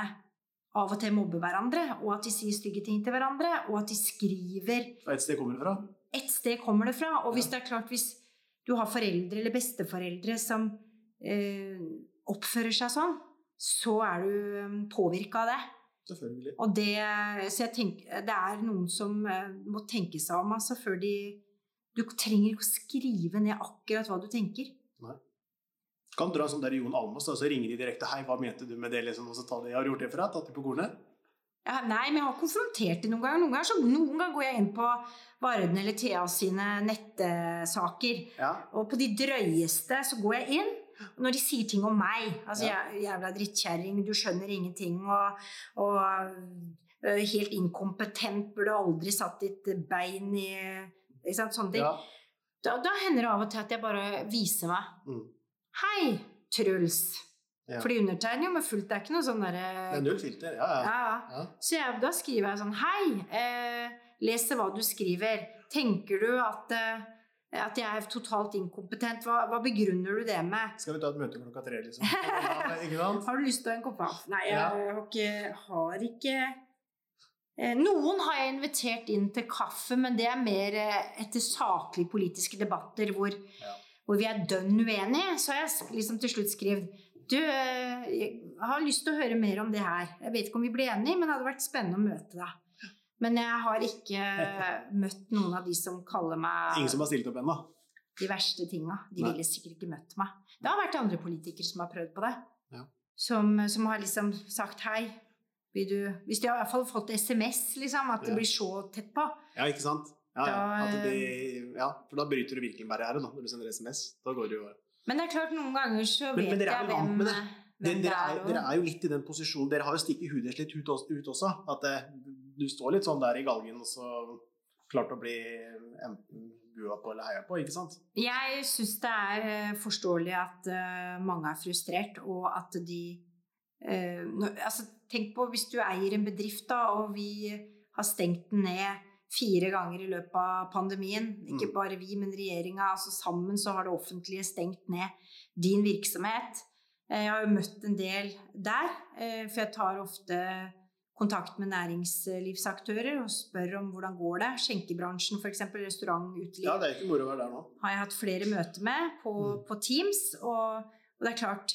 av og til mobber hverandre, og at de sier stygge ting til hverandre, og at de skriver Fra et sted kommer det fra? Et sted kommer det fra. Og hvis det er klart, hvis du har foreldre eller besteforeldre som eh, oppfører seg sånn, så er du påvirka av det. Selvfølgelig. Og det, så jeg tenker, det er noen som eh, må tenke seg om altså, før de Du trenger ikke å skrive ned akkurat hva du tenker. Kan du dra en sånn der Jon Almaas, og så ringer de direkte 'Hei, hva mente du med det?' liksom, og så tar de, har du gjort det for deg?' Tatt det på kornet? Ja, nei, men jeg har konfrontert det noen ganger. Noen ganger, så, noen ganger går jeg inn på Varden eller Thea sine nettsaker. Ja. Og på de drøyeste så går jeg inn. Når de sier ting om meg Altså, Ja. jævla drittkjerring, du skjønner ingenting, og, og helt inkompetent, burde aldri satt ditt bein i Ikke sant, sånne ting. ja. Da, da hender det av og til at jeg bare viser meg. Mm. Hei, Truls. Ja. Fordi undertegner jo med fullt. Det er ikke noe sånn derre Det er null filter. Ja, ja. ja. Så jeg, da skriver jeg sånn Hei, eh, leser hva du skriver. Tenker du at, eh, at jeg er totalt inkompetent? Hva, hva begrunner du det med? Skal vi ta et møte klokka tre, liksom? Har du lyst til å ha en kopp kaffe? Nei, jeg har ikke, har ikke eh, Noen har jeg invitert inn til kaffe, men det er mer eh, etter saklige politiske debatter hvor, hvor vi er dønn uenige. Så har jeg liksom til slutt skrevet du, eh, jeg har lyst til å høre mer om det her. Jeg vet ikke om vi blir enige, men det hadde vært spennende å møte deg. Men jeg har ikke møtt noen av de som kaller meg Ingen som har stilt opp ennå? de verste tinga. De Nei. ville sikkert ikke møtt meg. Det har vært andre politikere som har prøvd på det. Ja. Som, som har liksom sagt hei. Du Hvis de har i hvert fall fått SMS, liksom, at det Ja. blir så tett på. Ja, ikke sant? Ja, ja. Da, de, ja, for da bryter du virkelig en barriere da, når du sender SMS. Da går det jo Men det er klart, noen ganger så vet men er jeg hvem, det. det dere, er. er, dere er jo litt i den posisjonen Dere har jo stikket hudet litt ut, ut også. At det, du står litt sånn der i galgen og så klart å bli enten bua på eller heia på, ikke sant? Jeg syns det er eh, forståelig at eh, mange er frustrert, og at de eh, altså, Tenk på hvis du eier en bedrift, da, og vi har stengt den ned fire ganger i løpet av pandemien. Ikke Mm. bare vi, men regjeringa. Altså, sammen så har det offentlige stengt ned din virksomhet. Eh, Jeg har jo møtt en del der, eh, for jeg tar ofte kontakt med næringslivsaktører og spør om hvordan går det. Skjenkebransjen, f.eks. restaurant, uteliv Ja, det er ikke moro å være der nå. har jeg hatt flere møter med på, Mm. på Teams. Og, og det er klart,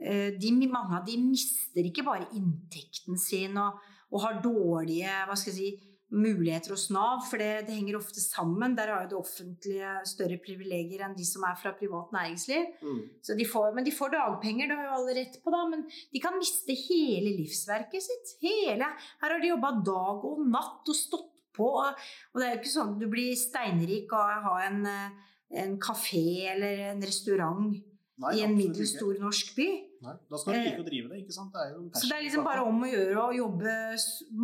eh, de, mange av de mister ikke bare inntekten sin og, og har dårlige hva skal jeg si, muligheter hos Nav, for det, det henger ofte sammen. Der har jo det offentlige større privilegier enn de som er fra privat næringsliv. Mm. Så de får, men de får dagpenger, det har jo alle rett på, da. Men de kan miste hele livsverket sitt. Hele. Her har de jobba dag og natt og stått på. Og, det er jo ikke sånn at du blir steinrik av å ha en, eh, en kafé eller en restaurant Nei, i en middels stor norsk by. Nei, da skal du ikke å drive det, ikke sant? Det er Så det er liksom bare om å gjøre å jobbe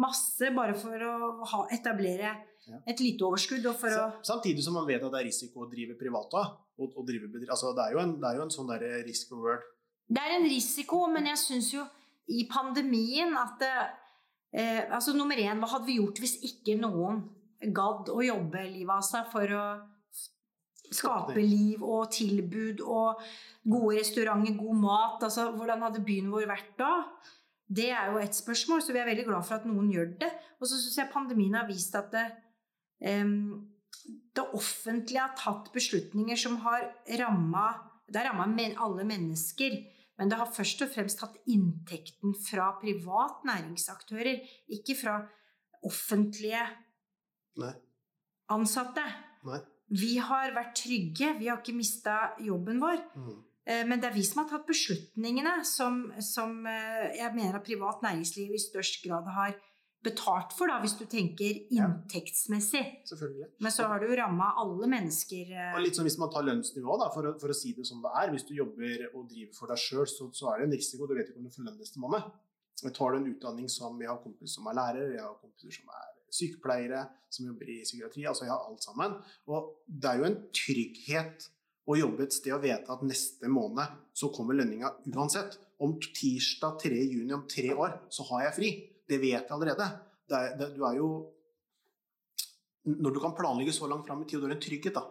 masse bare for å ha, etablere Ja. et lite overskudd og for å Samtidig som man vet at det er risiko å drive privat og, og drive bedrift. Altså, det, er jo en, det er jo en sånn der risk reward. Det er en risiko, men jeg syns jo i pandemien at eh, Altså nummer én, hva hadde vi gjort hvis ikke noen gadd å jobbe livet av seg for å skape liv og tilbud og gode restauranter, god mat? Altså, hvordan hadde byen vår vært da? Det er jo et spørsmål, så vi er veldig glad for at noen gjør det. Og så syns jeg pandemien har vist at det, um, det offentlige har tatt beslutninger som har ramma Det har ramma men, alle mennesker. Men det har først og fremst tatt inntekten fra privat næringsaktører, ikke fra offentlige Nei. ansatte. Nei. Vi har vært trygge, vi har ikke mista jobben vår. Mm. Eh, Men det er vi som har tatt beslutningene som, som eh, jeg mener at privat næringsliv i størst grad har betalt for, da, hvis du tenker Ja. inntektsmessig. Selvfølgelig. Men så har du jo ramma alle mennesker. eh, Og litt sånn Hvis man tar lønnsnivået, da, for, å, for å si det som det er Hvis du jobber og driver for deg sjøl, så, så er det en risiko. Du vet ikke om du får lønn neste måned. Tar du en utdanning som Jeg har kompiser som er lærer, jeg har kompiser som er sykepleiere, som jobber i psykiatri. altså Jeg har alt sammen. Og det er jo en trygghet å jobbe et sted og vite at neste måned så kommer lønninga uansett. Om tirsdag 3. juni om tre år så har jeg fri. Det vet jeg allerede. Det er, det, du er jo Når du kan planlegge så langt fram i tid, og du har en trygghet, da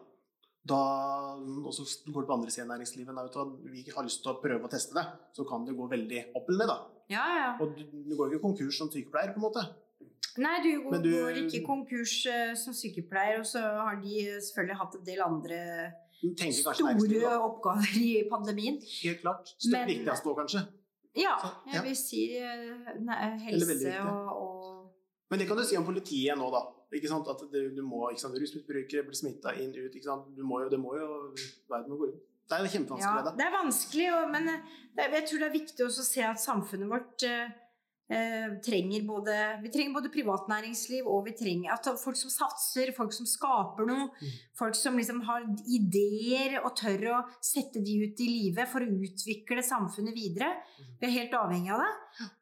da, og så går det på andre siden av næringslivet nei, vi har lyst til å prøve å teste det, så kan det gå veldig opp eller ned. da. Ja, ja. Og du, du går ikke konkurs som sykepleier, på en måte. Nei, du du- går ikke konkurs uh, som sykepleier, og så har de selvfølgelig hatt en del andre store oppgaver i pandemien. Helt klart. Det viktigste viktigst nå, kanskje. Ja, Så, ja. jeg vil si eh, nei, helse og, og Men det kan du si om politiet nå, da. Ikke sant? At du, du må, ikke sant? Rusmisbrukere blir smitta inn, ut. Ikke sant? Du må jo, det må jo Verden må gå rundt. Det er jo Ja, kjempevanskelig, det. det er vanskelig, og, men eh, det, jeg tror det er viktig også å se at samfunnet vårt eh, eh, trenger både Vi trenger både privat næringsliv og vi trenger at folk som satser, folk som skaper noe. Mm. Folk som liksom har ideer og tør å sette de ut i livet for å utvikle samfunnet videre. Mm. Vi er helt avhengig av det.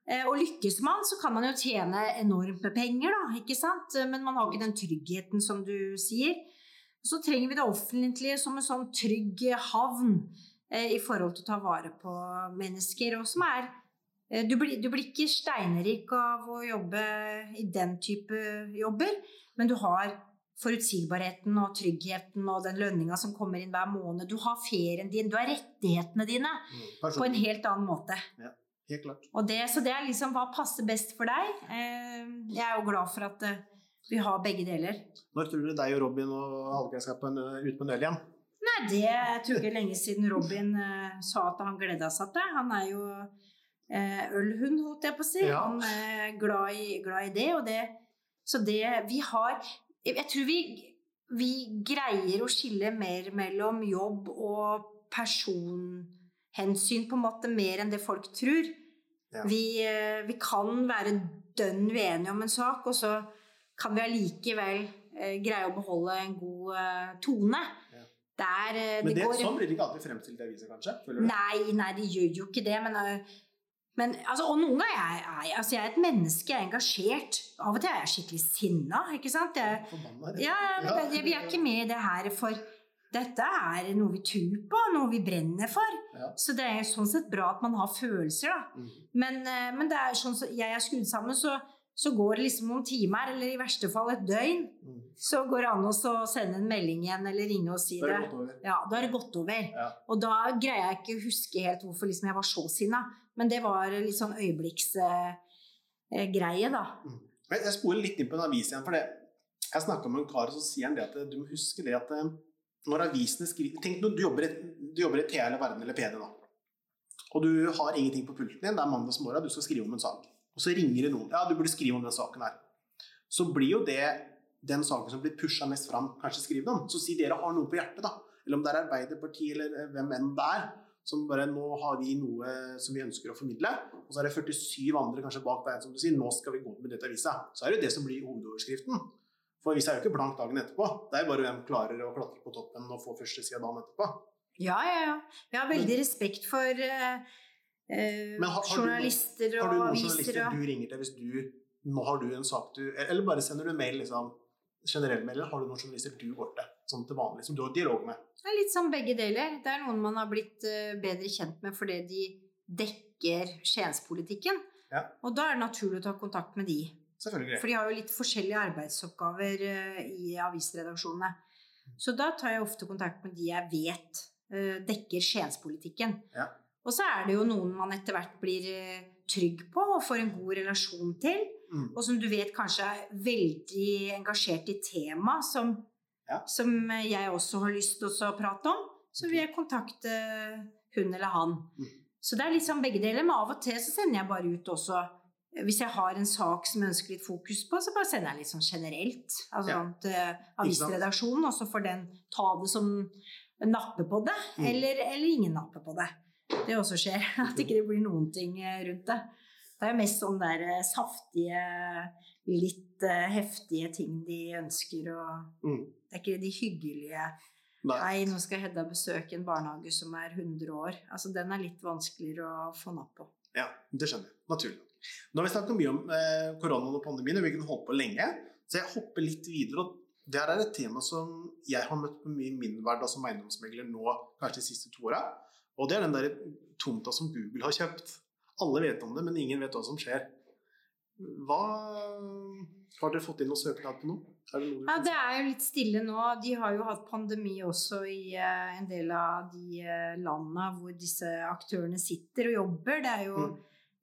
Eh, og lykkes man, så kan man jo tjene enormt med penger, da, ikke sant? Men man har ikke den tryggheten som du sier. Så trenger vi det offentlige som en sånn trygg havn eh, i forhold til å ta vare på mennesker. Og som er eh, du, blir, du blir ikke steinrik av å jobbe i den type jobber, men du har forutsigbarheten og tryggheten og den lønninga som kommer inn hver måned. Du har ferien din, du har rettighetene dine Mm. på en helt annen måte. Helt klart. Og det, så det er liksom hva passer best for deg. Eh, Jeg er jo glad for at eh, vi har begge deler. Når tror du deg og Robin og Hallgeir skal ut på en øl igjen? Nei, det jeg tror ikke lenge siden Robin eh, sa at han gleda seg til. Han er jo eh, ølhund, holdt jeg på å si. Ja. Han er glad i, glad i det, og det Så det Vi har Jeg tror vi, vi greier å skille mer mellom jobb og personhensyn, på en måte, mer enn det folk tror. Ja. Vi, eh, vi kan være dønn uenige om en sak, og så kan vi allikevel eh, greie å beholde en god eh, tone. Ja. Det er eh, Men det, går sånn blir det ikke alltid fremstilt i avisa, kanskje? Nei, nei, de gjør jo ikke det, men, men altså, Og noen ganger er jeg, altså, jeg er et menneske, jeg er engasjert. Av og til er jeg skikkelig sinna, ikke sant? Jeg, Forbanna ja, men jeg, vi er ikke med i det her for Dette er noe vi tror på, noe vi brenner for. Ja. Så det er sånn sett bra at man har følelser, da. Mm. Men, øh, men det er sånn som jeg er skrudd sammen, så, så går det liksom noen timer, eller i verste fall et døgn. Mm. Så går det an å sende en melding igjen, eller ringe og si Da det. det gått over. Ja, da er det gått over. Ja. Og da greier jeg ikke å huske helt hvorfor liksom jeg var så sinna. Men det var litt sånn øyeblikksgreie, da. Men jeg spoler litt inn på en avis igjen. for det. Jeg snakka med en kar, og så sier han det at du må huske det at eh, når avisene skriver Tenk du jobber i, du jobber i TA eller Verden eller PD nå. Og du har ingenting på pulten din. Det er mandagsmorgen, du skal skrive om en sak. Og så ringer det noen. Ja, du burde skrive om den saken her. Så blir jo det den saken som blir pusha mest fram, kanskje skriv om. Så si dere har noe på hjertet, da. Eller om det er Arbeiderpartiet eller eh, hvem enn det er. Som bare Nå har vi noe som vi ønsker å formidle. Og så er det 47 andre kanskje bak deg som du sier. Nå skal vi gå med dette avisa. Så er det jo det som blir hovedoverskriften. For avisa er jo ikke blank dagen etterpå. Det er bare hvem klarer å klatre på toppen og få førstesida dagen etterpå. Ja, ja, ja. Jeg har veldig respekt for eh, eh, Men har- har du noen- journalister Har du noen journalister og du ringer til hvis du Nå har du en sak du Eller bare sender du mail, liksom? Generell mail, eller har du noen journalister du går til? Sånn til vanlig, som du har dialog med? Det er litt sånn begge deler. Det er noen man har blitt eh, bedre kjent med fordi de dekker skienspolitikken. Ja. Og da er det naturlig å ta kontakt med de. Selvfølgelig. For de har jo litt forskjellige arbeidsoppgaver eh, i avisredaksjonene. Så da tar jeg ofte kontakt med de jeg vet eh, dekker skienspolitikken. Ja. Og så er det jo noen man etter hvert blir eh, trygg på og får en god relasjon til. Mm. Og som du vet kanskje er veldig engasjert i tema som Ja. som jeg også har lyst til å prate om, så vil jeg kontakte hun eller han. Mm. Så det er litt sånn begge deler, men av og til så sender jeg bare ut også hvis jeg har en sak som jeg ønsker litt fokus på, så bare sender jeg litt sånn generelt. Altså Ja. til avisredaksjonen, og så får den ta det som napper på det, Mm. eller, eller ingen napper på det. Det også skjer. At ikke det blir noen ting eh, rundt det. Det er jo mest sånne der eh, saftige, litt eh, heftige ting de ønsker å Mm. Det er ikke de hyggelige Nei. Nei, nå skal Hedda besøke en barnehage som er 100 år. Altså, den er litt vanskeligere å få napp på. Ja, det skjønner jeg. Naturlig. Nå har vi snakket mye om eh, koronaen og pandemien, og vi kunne holdt på lenge. Så jeg hopper litt videre. og Det her er et tema som jeg har møtt på mye i min hverdag som eiendomsmegler nå, kanskje de siste to åra. Og det er den der tomta som Google har kjøpt. Alle vet om det, men ingen vet hva som skjer. Hva Har dere fått inn noen søknad på noe? Er det noe Ja, det er jo litt stille nå. De har jo hatt pandemi også i eh, en del av de uh, landene hvor disse aktørene sitter og jobber. Det er jo Mm.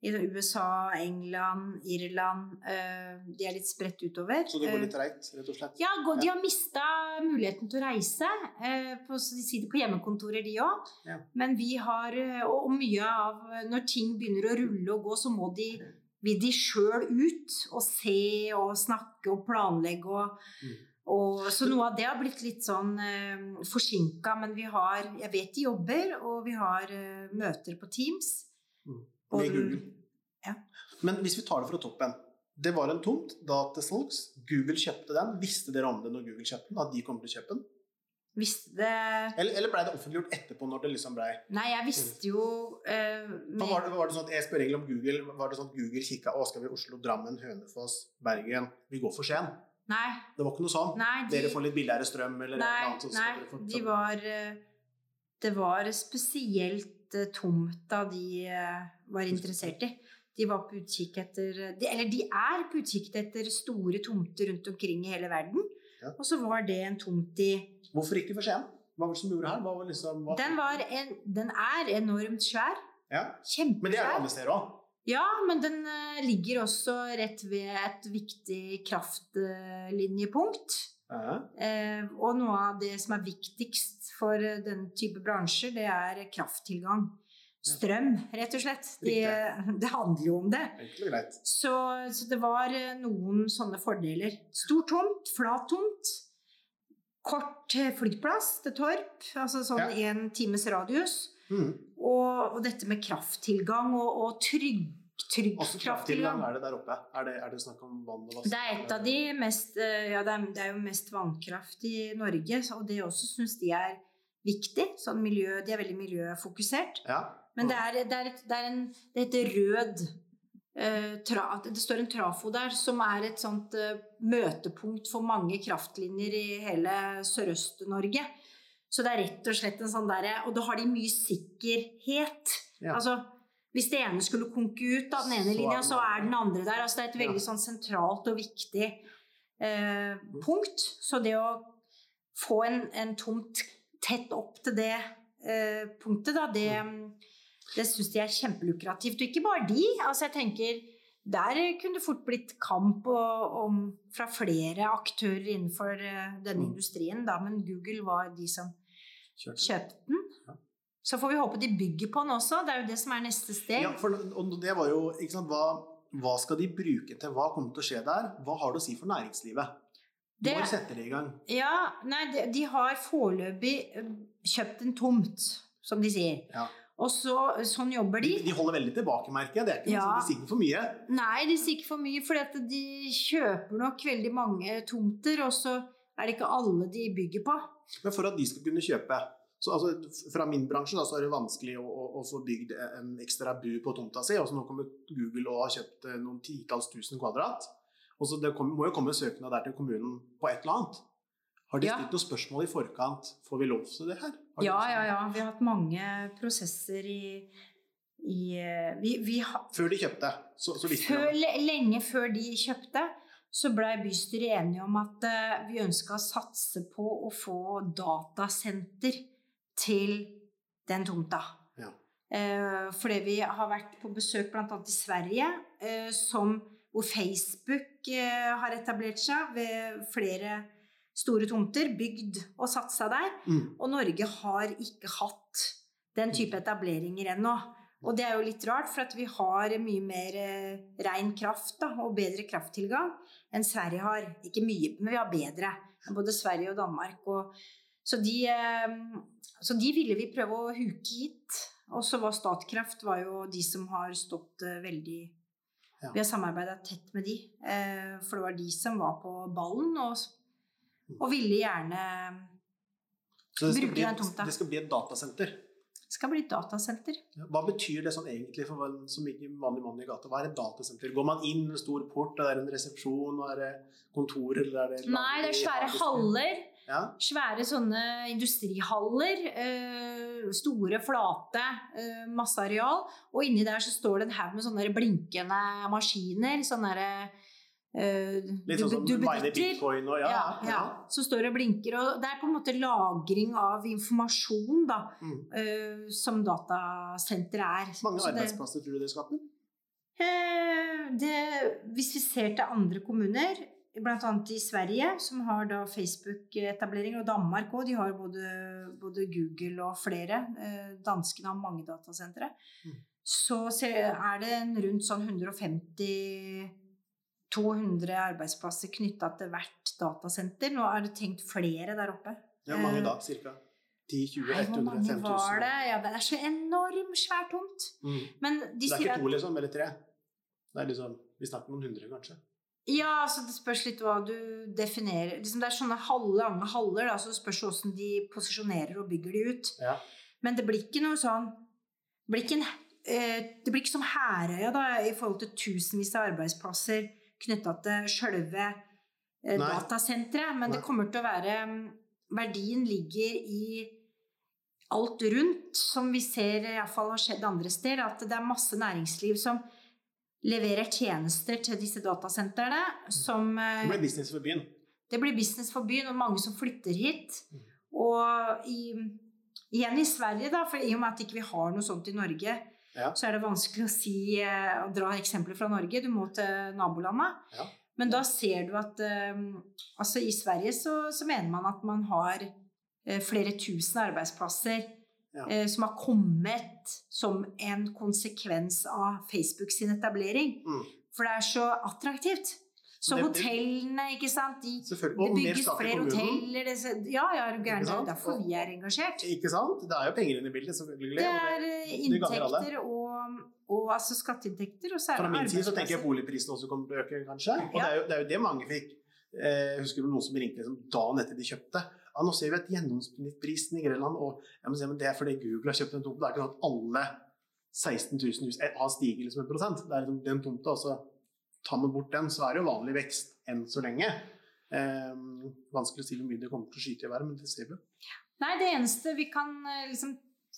I USA, England, Irland eh, De er litt spredt utover. Så det går Eh, litt treigt, rett og slett? Ja, de har mista muligheten til å reise. eh, På, de sitter på hjemmekontorer, de òg. Ja. Men vi har eh, Og mye av Når ting begynner å rulle og gå, så må de vil de sjøl ut og se og snakke og planlegge og, Mm. og Så noe av det har blitt litt sånn eh, forsinka, men vi har Jeg vet de jobber, og vi har eh, møter på Teams. Mm. Med Google. Men hvis vi tar det fra toppen. Det var en tomt da til salgs. Google kjøpte den. Visste dere om det når Google kjøpte den? At de kom til å kjøpe den? Visste det Eller, eller ble det offentliggjort etterpå når det liksom ble Nei, jeg visste jo uh, med... var det, var det sånn at Jeg spør egentlig om Google. Var det sånn at Google kikka Å, skal vi Oslo, Drammen, Hønefoss, Bergen? Vi går for Skien. Nei. Det var ikke noe sånn? Nei, de, Dere får litt billigere strøm eller noe annet? nei få- de var eh, Det var spesielt tomt tomta de eh, var interessert i. De var på utkikk etter de, Eller de er på utkikk etter store tomter rundt omkring i hele verden. Ja. Og så var det en tomt i Hvorfor ikke for sen? Hva var det som gjorde her? Var liksom, hva? Den, var en, den er enormt svær. ja. Kjempesvær. Men det er jo andre steder òg. Ja, men den eh, ligger også rett ved et viktig kraftlinjepunkt. Eh, og noe av det som er viktigst for eh, den type bransjer, det er krafttilgang. Strøm, rett og slett. Det, det handler jo om det. Så, så det var eh, noen sånne fordeler. Stor tomt, flat tomt. Kort eh, flyplass til Torp, altså sånn Ja. en times radius. Mm. Og, og dette med krafttilgang og, og trygg, trygg Også krafttilgang er det der oppe. Er det, er det snakk om vann og vask? Det er et av de mest eh, Ja, det er, det er jo mest vannkraft i Norge, og det også syns de er viktig. Sånn miljø, de er veldig miljøfokusert. Ja. Men det er, det er, et, det er en Det heter rød eh, tra, Det står en trafo der som er et sånt eh, møtepunkt for mange kraftlinjer i hele Sørøst-Norge. Så det er rett og slett en sånn derre Og da har de mye sikkerhet. Ja. Altså hvis det ene skulle konke ut av den ene Så linja, så er den andre der. Altså det er et veldig Ja. sånn sentralt og viktig eh, punkt. Så det å få en, en tomt tett opp til det eh, punktet, da, det, det syns de er kjempelukrativt. Og ikke bare de. Altså jeg tenker der kunne det fort blitt kamp og, om, fra flere aktører innenfor eh, denne Mm. industrien, da, men Google var de som kjøpte, kjøpte den. Ja. Så får vi håpe de bygger på den også. Det er jo det som er neste steg. Ja, for, og det var jo ikke sant, hva, hva skal de bruke til? Hva kommer til å skje der? Hva har det å si for næringslivet? Det- Når setter de i gang? Ja, nei, de, de har foreløpig eh, kjøpt en tomt, som de sier. Ja. Og så, sånn jobber De, de. de holder veldig tilbake, merker jeg. Det er ikke Ja. de sier ikke for mye. Nei, de sier ikke for mye, for de kjøper nok veldig mange tomter, og så er det ikke alle de bygger på. Men for at de skal kunne kjøpe så altså, Fra min bransje da, så er det vanskelig å, å, å få bygd en ekstra bu på tomta si. og Nå kommer Google og har kjøpt eh, noen titalls tusen kvadrat. Og så Det må jo komme søknad der til kommunen på et eller annet. Har de Ja. noen spørsmål i forkant? Får vi lov til det her? Ja, ja, ja. Vi har hatt mange prosesser i, i eh, vi, vi ha, Før de kjøpte, så, så før, Lenge før de kjøpte, så blei bystyret enige om at uh, vi ønska å satse på å få datasenter til den tomta. Ja. Uh, fordi vi har vært på besøk bl.a. i Sverige, uh, som, hvor Facebook har etablert seg ved flere store tomter, bygd og satt seg der. Mm. Og Norge har ikke hatt den type etableringer ennå. Og det er jo litt rart, for at vi har mye mer eh, ren kraft da, og bedre krafttilgang enn Sverige har. Ikke mye, men vi har bedre enn både Sverige og Danmark. Og, så, de, eh, så de ville vi prøve å huke hit. Og så var Statkraft var jo de som har stått eh, veldig Ja. Vi har samarbeida tett med de, eh, for det var de som var på ballen og, og ville gjerne Så det skal, Bruker bli, den tomta. det skal bli et datasenter. Det skal bli et datasenter. Hva betyr det sånn egentlig for en som ikke vanlig mann i gata? Hva er et datasenter? Går man inn med stor port, er det en resepsjon, er det kontor, eller er det Nei, det er svære haller. Ja. Svære sånne industrihaller. Øh, store, flate, øh, masse areal. Og inni der så står det en haug med sånne blinkende maskiner. Sånne der, eh, Litt sånn som du miner bitcoin og ja. Ja, ja. Så står det og blinker. Og det er på en måte lagring av informasjon, da. Mm. uh, som datasenteret er. Mange Så det- arbeidsplasser tror du det skaper? Uh, det, hvis vi ser til andre kommuner, bl.a. i Sverige, som har da Facebook-etablering, og Danmark òg, de har både, både Google og flere. Uh, danskene har mange datasentre. Mm. Så er det en rundt sånn 150-200 arbeidsplasser knytta til hvert datasenter. Nå er det tenkt flere der oppe. Ja, mange Eh, da? Cirka 10 20 Nei, 100 hvor mange 5000? var det? Ja, det er så enormt svært tomt. Mm. Men de Det er ikke to, liksom, eller tre? Det er liksom, Vi snakker noen hundre, kanskje? Ja, altså det spørs litt hva du definerer. Liksom det er sånne halve, lange haller, da, så det spørs hvordan de posisjonerer og bygger de ut. Ja. Men det blir ikke noe sånn Det blir ikke, en, eh, det blir ikke som Herøya da, i forhold til tusenvis av arbeidsplasser knytta til sjølve eh, datasenteret. Men Nei. det kommer til å være mm, Verdien ligger i alt rundt, som vi ser iallfall har skjedd andre steder. At det er masse næringsliv som leverer tjenester til disse datasentrene. Som eh, Det blir business for byen. det blir business for byen, og mange som flytter hit. Mm. Og i, igjen i Sverige, da, for i og med at ikke vi ikke har noe sånt i Norge, Ja. så er det vanskelig å si, eh, å dra eksempler fra Norge. Du må til nabolandet. Ja. Men da ser du at eh, altså i Sverige så, så mener man at man har eh, flere tusen arbeidsplasser Ja. som har kommet som en konsekvens av Facebook sin etablering. Mm. For det er så attraktivt. Så Det- det- hotellene, ikke sant de, Det bygges flere hoteller det, Ja, ja, er du gæren. Det er derfor vi er engasjert. Ikke sant? Det er jo penger inne i bildet, selvfølgelig. Det er det- eh, det inntekter og, og altså skatteinntekter, og så er Fra min side så tenker jeg boligprisene boligprisen også kommer til å øke, kanskje. Og Ja. det, er jo, det er jo det mange fikk. Eh, husker du noen som ringte liksom, dagen etter de kjøpte? Ja, nå ser vi at gjennomsnittsprisen i Grenland og men Det er fordi Google har kjøpt en tomt. Det er ikke sånn at alle 16 000 hus har stiget liksom en prosent. Det er liksom den tomta, og så tar man bort den, så er det jo vanlig vekst enn så lenge. Eh, vanskelig å si hvor mye det kommer til å skyte i været, men det ser vi. Nei, det eneste vi kan eh, liksom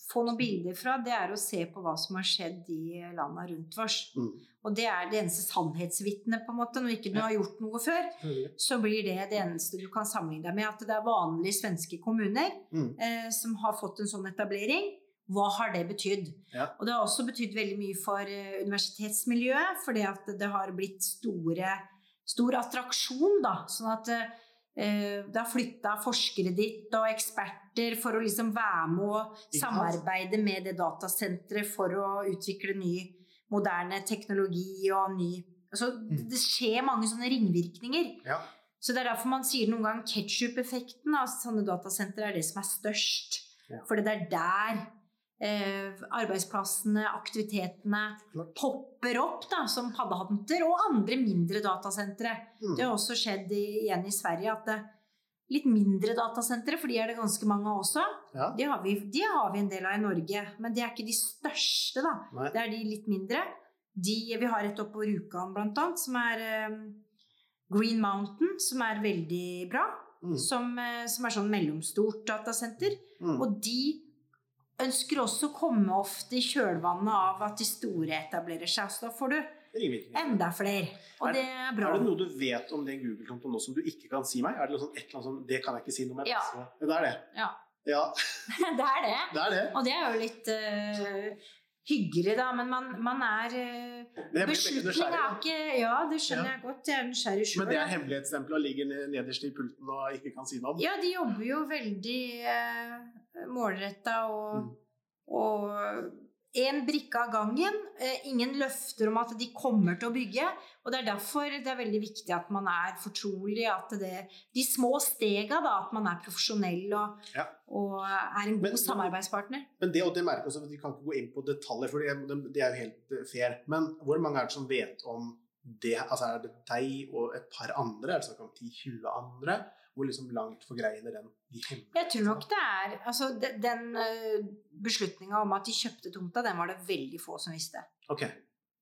få noen bilder fra, det er å se på hva som har skjedd i landa rundt oss. Mm. Og det er det eneste sannhetsvitnet, på en måte. Når ikke du har gjort noe før, så blir det det eneste du kan sammenligne deg med. At det er vanlige svenske kommuner Mm. eh, som har fått en sånn etablering. Hva har det betydd? Ja. Og det har også betydd veldig mye for eh, universitetsmiljøet, fordi at det har blitt store, stor attraksjon, da. Sånn at eh, det har flytta forskere dit og eksperter for å liksom være med og samarbeide med det datasenteret for å utvikle ny, moderne teknologi og ny Altså, Mm. det skjer mange sånne ringvirkninger. Ja. Så det er derfor man sier noen gang ketsjup-effekten av sånne datasentre er det som er størst. Ja. Fordi det er der eh, arbeidsplassene, aktivitetene Klart. popper opp da, som paddehatter, og andre mindre datasentre. Mm. Det har også skjedd i, igjen i Sverige at det, litt mindre datasentre, for de er det ganske mange av også. Ja. De har, vi, de har vi en del av i Norge, men de er ikke de største, da. Nei. Det er de litt mindre. De, vi har et oppe på Rjukan annet, som er eh, Green Mountain, som er veldig bra. Mm. Som, eh, som er sånn mellomstort datasenter. Mm. Og de ønsker også å komme ofte i kjølvannet av at de store etablerer seg. Så da får du enda flere. Og Er- det er bra. Er det noe du vet om den Google-kontoen nå som du ikke kan si meg? Er det noe sånn, et eller annet sånn, Det kan jeg ikke si noe med. Ja. Det er det. Ja. Ja, det er det. det er det. Og det er jo litt uh, hyggelig, da, men man, man er veldig Beslutning er ikke Ja, det skjønner jeg godt. Jeg er nysgjerrig sjøl. Men det er hemmelighetsstempel og ligger nederst i pulten og ikke kan si noe om? Ja, de jobber jo veldig eh, målretta og, Mm. og en brikke av gangen. Eh, ingen løfter om at de kommer til å bygge. Og det er derfor det er veldig viktig at man er fortrolig. At det, de små stega, da, at man er profesjonell og, Ja. og er en god Men- samarbeidspartner. Men det, og det merker også, Vi kan ikke gå inn på detaljer, for det, det er jo helt eh, fair. Men hvor mange er det som vet om det? Altså Er det deg og et par andre? Er det snakk om 10-20 andre? Hvor liksom langt forgreiner den de hemmelige Jeg tror nok det er altså de- Den uh, beslutninga om at de kjøpte tomta, den var det veldig få som visste. Ok,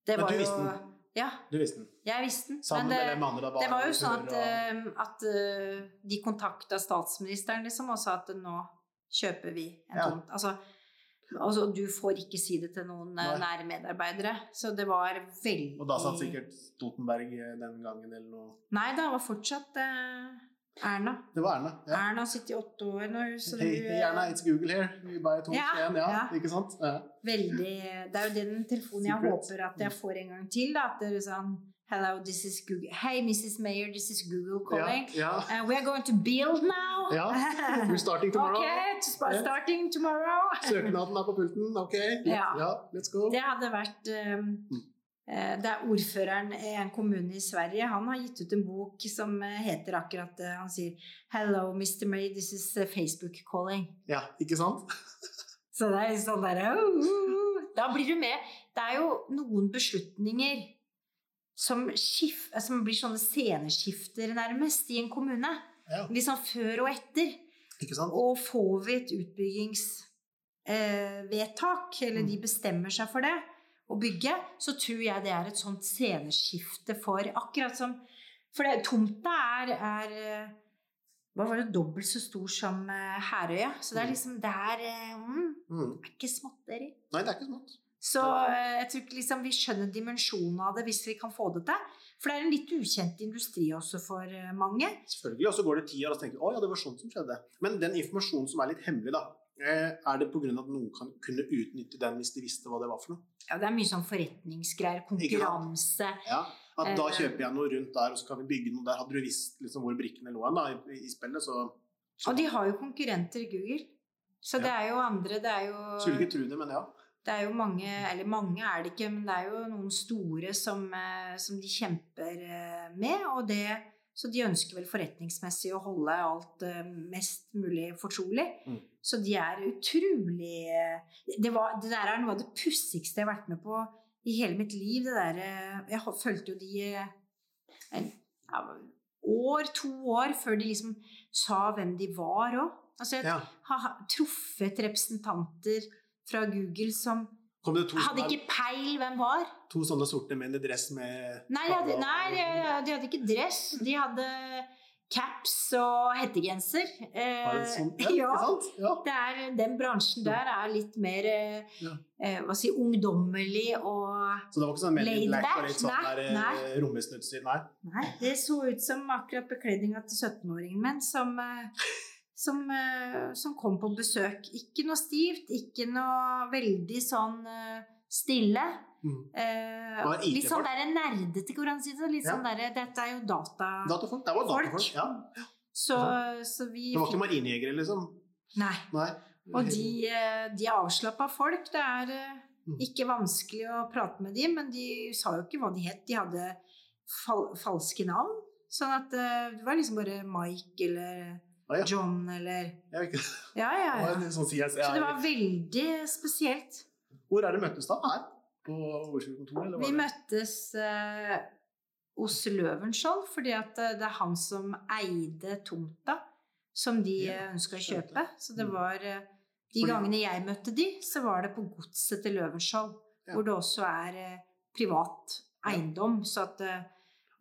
Det Men var du jo, visste den? Ja, du visste den. jeg visste den. Sammen Men det, med andre? da? Det var jo sånn at, og- eh, at eh, de kontakta statsministeren liksom, og sa at nå kjøper vi en Ja. tomt. Altså, altså, du får ikke si det til noen eh, Nei. nære medarbeidere. Så det var veldig Og da satt sikkert Stoltenberg eh, den gangen eller noe Nei, det var fortsatt eh, Erna. Det var Erna. Ja. Erna har sittet i åtte år nå. Så hey, hei, Erna, it's Google here. We buy tomt Ja. Ja, ja. ikke sant? Ja. veldig Det er jo den telefonen jeg Secret. håper at jeg får en gang til. Da, at det er sånn Hello, this is Google. Hey, Mrs. Mayor, this is Google calling. Ja, Uh, we are going to build now. ja. We're starting tomorrow. Okay, starting tomorrow. Søknaden er på pulten. Ok, Ja. ja, let's go. Det hadde vært um, Mm. eh, Det er ordføreren i en kommune i Sverige. Han har gitt ut en bok som eh, heter akkurat. Han sier 'Hello, Mr. May, this is eh, Facebook calling'. Ja, ikke sant? Så det er sånn derre oh, oh. Da blir du med. Det er jo noen beslutninger som, skif, som blir sånne sceneskifter, nærmest, i en kommune. Ja, Liksom før og etter. ikke sant? Og får vi et utbyggingsvedtak, eller Mm. de bestemmer seg for det, å bygge, så tror jeg det er et sånt sceneskifte for Akkurat som For det, tomta er, er eh, Hva var det? Dobbelt så stor som eh, Herøya. Så det er Mm. liksom Det er, eh, mm, Mm. er ikke småtteri. Nei, det er ikke smått. Så jeg tror ikke liksom vi skjønner dimensjonen av det hvis vi kan få det til. For det er en litt ukjent industri også for mange. Selvfølgelig. Og så går det ti år, og så tenker du å ja, det var sånt som skjedde. Men den informasjonen som er litt hemmelig, da, er det pga. at noen kan kunne utnytte den hvis de visste hva det var for noe? Ja, det er mye sånn forretningsgreier, konkurranse. Ja, At da Eh. kjøper jeg noe rundt der, og så kan vi bygge noe der. Hadde du visst liksom hvor brikkene lå da, i, i spillet, så Og de har jo konkurrenter i Google. Så det er jo andre Det er jo, Skulle ikke tro det, men ja. det er jo mange Eller mange er det ikke, men det er jo noen store som, eh, som de kjemper eh, med. Og det, så de ønsker vel forretningsmessig å holde alt eh, mest mulig fortrolig. Mm. Så de er utrolig eh, det, var, det der er noe av det pussigste jeg har vært med på i hele mitt liv. Det der, eh, jeg har- fulgte jo de en, ja, år, to år før de liksom sa hvem de var òg. Altså, jeg ja. har truffet representanter fra Google som Kom det to, hadde ikke peil hvem var. to sånne sorte menn i dress med Nei, de hadde, nei de, de hadde ikke dress. De hadde caps og hettegenser. Eh, sånn? Ja, ja. Ja. Det er, den bransjen der er litt mer eh, hva si, ungdommelig og Så det var ikke sånn Laid Black og litt sånn Nei, der eh. Nei. Nei, det så ut som akkurat bekledninga til 17-åringen min som, eh, som, eh, som kom på besøk. Ikke noe stivt, ikke noe veldig sånn eh, stille. Mm. Eh, litt sånn der nerdete, hvor han sier det. Litt Ja. sånn der, dette er jo data... Datafolk. Det var datafolk. Ja. Så, så vi Det var ikke marinejegere, liksom? Nei. Nei. Og de, eh, de er avslappa folk. Det er Mm. ikke vanskelig å prate med dem, men de sa jo ikke hva de het. De hadde fal falske navn. Sånn at det var liksom bare Mike eller Ah, ja. John eller ja. Ja, ja, ja. sånn. Så det var veldig spesielt. Hvor er det møttes da? Her? På var Vi møttes eh, hos Løvenskiold fordi eh, det er han som eide tomta som de Ja, ønska å kjøpe. Så det Mm. var eh, De gangene jeg møtte de, så var det på godset til Løvenskiold, hvor det også er eh, privat eiendom, så at eh,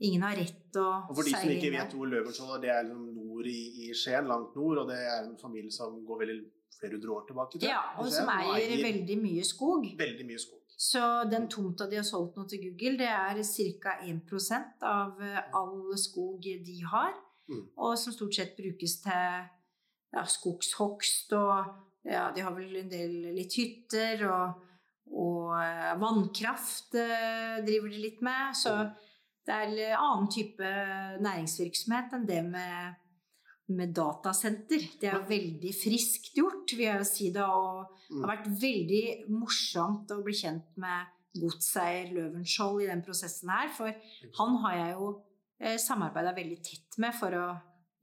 ingen har rett til å Og for de som ikke vet hvor Løvenskiold er, det er liksom nord i, i Skien, langt nord, og det er en familie som går veldig flere hundre år tilbake. tror jeg, Ja, og som eier veldig mye skog. veldig mye skog. Så den tomta de har solgt nå til Google, det er ca. 1 av eh, all skog de har. Mm. Og som stort sett brukes til ja, skogshogst og ja, de har vel en del litt hytter og, og eh, vannkraft eh, driver de litt med. Så det er en annen type næringsvirksomhet enn det med, med datasenter. Det er jo veldig friskt gjort, vil jeg jo si det. Og det har vært veldig morsomt å bli kjent med godseier Løvenskiold i den prosessen her. For han har jeg jo eh, samarbeida veldig tett med for å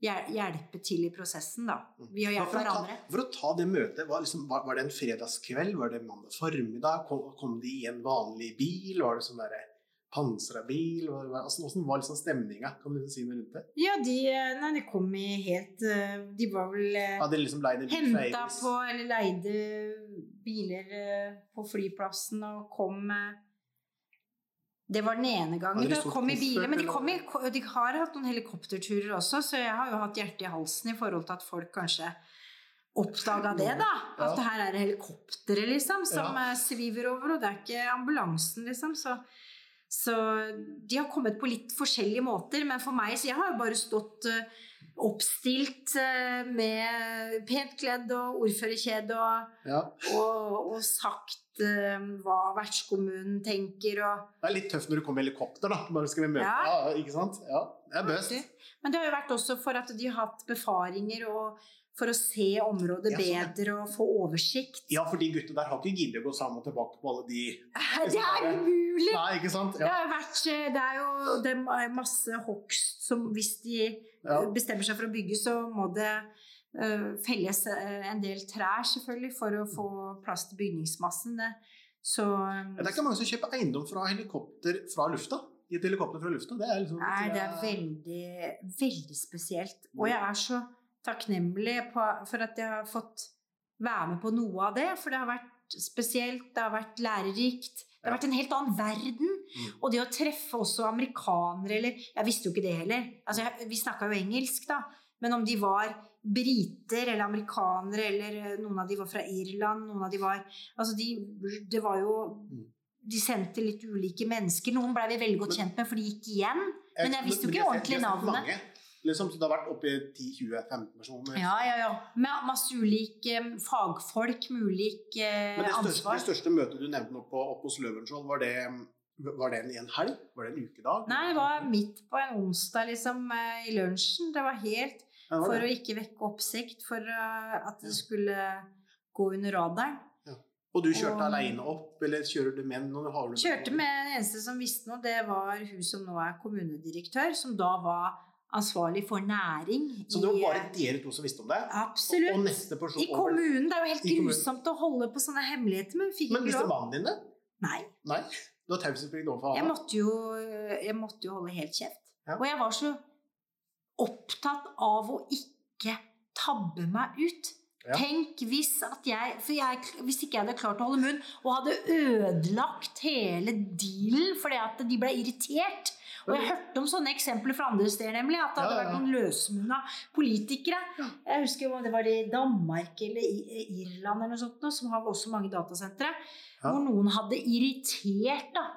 hjelpe til i prosessen, da. Vi har hjulpet hverandre. For å ta det møtet, var, liksom, var, var det en fredagskveld? Var det mandag formiddag? Kom, kom de i en vanlig bil? Var det sånn derre pansra bil? Var, altså, var liksom stemninga? Kan du liksom si noe rundt det? Ja, de, eh, nei, de kom i helt eh, De var vel ja, liksom henta på eller leide biler eh, på flyplassen og kom eh, Det var den ene gangen. De kom i biler, men de, kom i, de har hatt noen helikopterturer også, så jeg har jo hatt hjertet i halsen i forhold til at folk kanskje oppdaga det, da. At Ja. her er det helikoptre, liksom, som Ja. eh, sviver over, og det er ikke ambulansen, liksom. Så, så de har kommet på litt forskjellige måter, men for meg så Jeg har jo bare stått eh, oppstilt eh, med pent kledd og ordførerkjede og, Ja. og, og sagt eh, hva vertskommunen tenker og Det er litt tøft når du kommer med helikopter, da. Bare skal vi møte Ja. ja. Ikke sant? Ja, det er bøst. Men det har jo vært også for at de har hatt befaringer og for å se området Ja, sånn, bedre og få oversikt. Ja, for de gutta der har ikke giddet å gå sammen og tilbake på alle de Det er umulig! Nei, ikke sant? Det, har vært, eh, det er jo det er masse hogst som hvis de Ja. bestemmer seg for å bygge, så må det uh, felles eh, en del trær, selvfølgelig, for å få plass til bygningsmassen. Så Men Det er ikke mange som kjøper eiendom fra helikopter fra lufta. I et helikopter fra lufta. Det er liksom Nei, det er veldig, veldig spesielt. Og jeg er så takknemlig på, for at jeg har fått være med på noe av det. For det har vært spesielt, det har vært lærerikt. Det har vært en helt annen verden. Mm. Og det å treffe også amerikanere, eller Jeg visste jo ikke det heller. Altså, jeg, vi snakka jo engelsk, da. Men om de var briter eller amerikanere, eller eh, noen av de var fra Irland, noen av de var Altså, de Det var jo Mm. De sendte litt ulike mennesker. Noen blei vi veldig godt kjent med, for de gikk igjen. Men jeg visste jo ikke ordentlig navnet. Liksom, så det har vært oppi 10-20-15 personer. Ja, ja, ja. Med masse ulike fagfolk med ulik eh, Men det største, ansvar. det største møtet du nevnte nå på, oppe hos Løvenskiold, var det, var det en, en helg? Var det en ukedag? Nei, det var midt på en onsdag, liksom, eh, i lunsjen. Det var helt Ja, det var For å ikke vekke oppsikt, for eh, at det skulle gå under radaren. Og du kjørte og- alene opp, eller kjører du med noen? Har du Kjørte med den eneste som visste noe, det var hun som nå er kommunedirektør, som da var ansvarlig for næring. Så det var i, bare eh, dere to som visste om det? Absolutt. Og neste person I kommunen. Det er jo helt kommunen. grusomt å holde på sånne hemmeligheter, men vi Men visste mannen din det? Nei. Nei? Du har taushetsplikt overfor Jeg han? måtte, jo, jeg måtte jo holde helt kjeft. Ja. Og jeg var så opptatt av å ikke tabbe meg ut. Ja. Tenk hvis at jeg, for jeg Hvis ikke jeg hadde klart å holde munn og hadde ødelagt hele dealen fordi at de ble irritert Og jeg hørte om sånne eksempler fra andre steder, nemlig. At det hadde vært noen løsmunna politikere. Jeg husker om det var i Danmark eller i Irland eller noe sånt, som har også mange datasentre. Hvor noen hadde irritert da,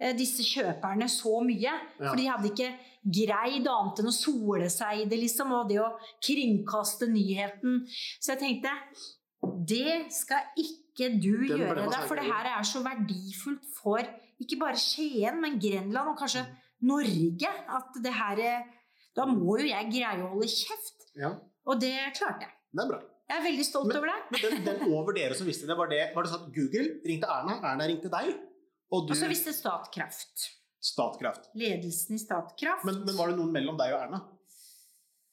eh, disse kjøperne så mye. For de hadde ikke greid annet enn å sole seg i det, liksom. Og det å kringkaste nyheten. Så jeg tenkte Det skal ikke du Den gjøre der, for det her er så verdifullt for ikke bare Skien, men Grenland og kanskje Mm. Norge. At det her er- Da må jo jeg greie å holde kjeft. Ja, Og det klarte jeg. det er bra. Jeg er veldig stolt Men- over det. Men den, den over dere som visste det, var det, var det sånn at Google ringte Erna, Erna ringte deg, og du Og så visste Statkraft. Statkraft. Ledelsen i Statkraft. Men, men var det noen mellom deg og Erna?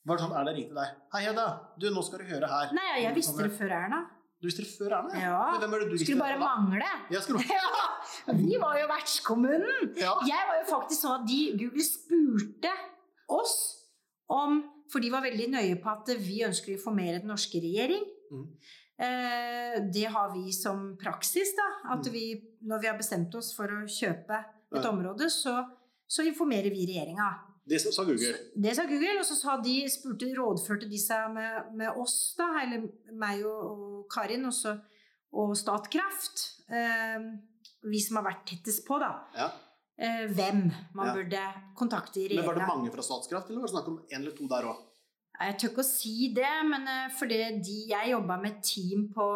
Var det sånn Erna ringte deg? Hei, Hedda, du, nå skal du høre her. Nei, jeg visste det før Erna. Du visste det før Erna? Ja. Men hvem er det du visste Skulle bare mangle. Ja, skulle Ja, vi var jo vertskommunen. ja. Jeg var jo faktisk sånn at de, Google spurte oss om For de var veldig nøye på at vi ønsker å informere den norske regjering. Mm. Eh, det har vi som praksis, da. At Mhm. vi, når vi har bestemt oss for å kjøpe et område, så, så informerer vi regjeringa. Det sa Google. Det sa Google, og så sa de, spurte, rådførte de seg med, med oss, da, eller meg og, og Karin, også, og Statkraft. Eh, vi som har vært tettest på, da. Ja. Eh, hvem man Ja. burde kontakte i Men var det mange fra Statskraft, eller var det snakk om en eller to der òg? Jeg tør ikke å si det, men eh, fordi de, jeg jobba med et team på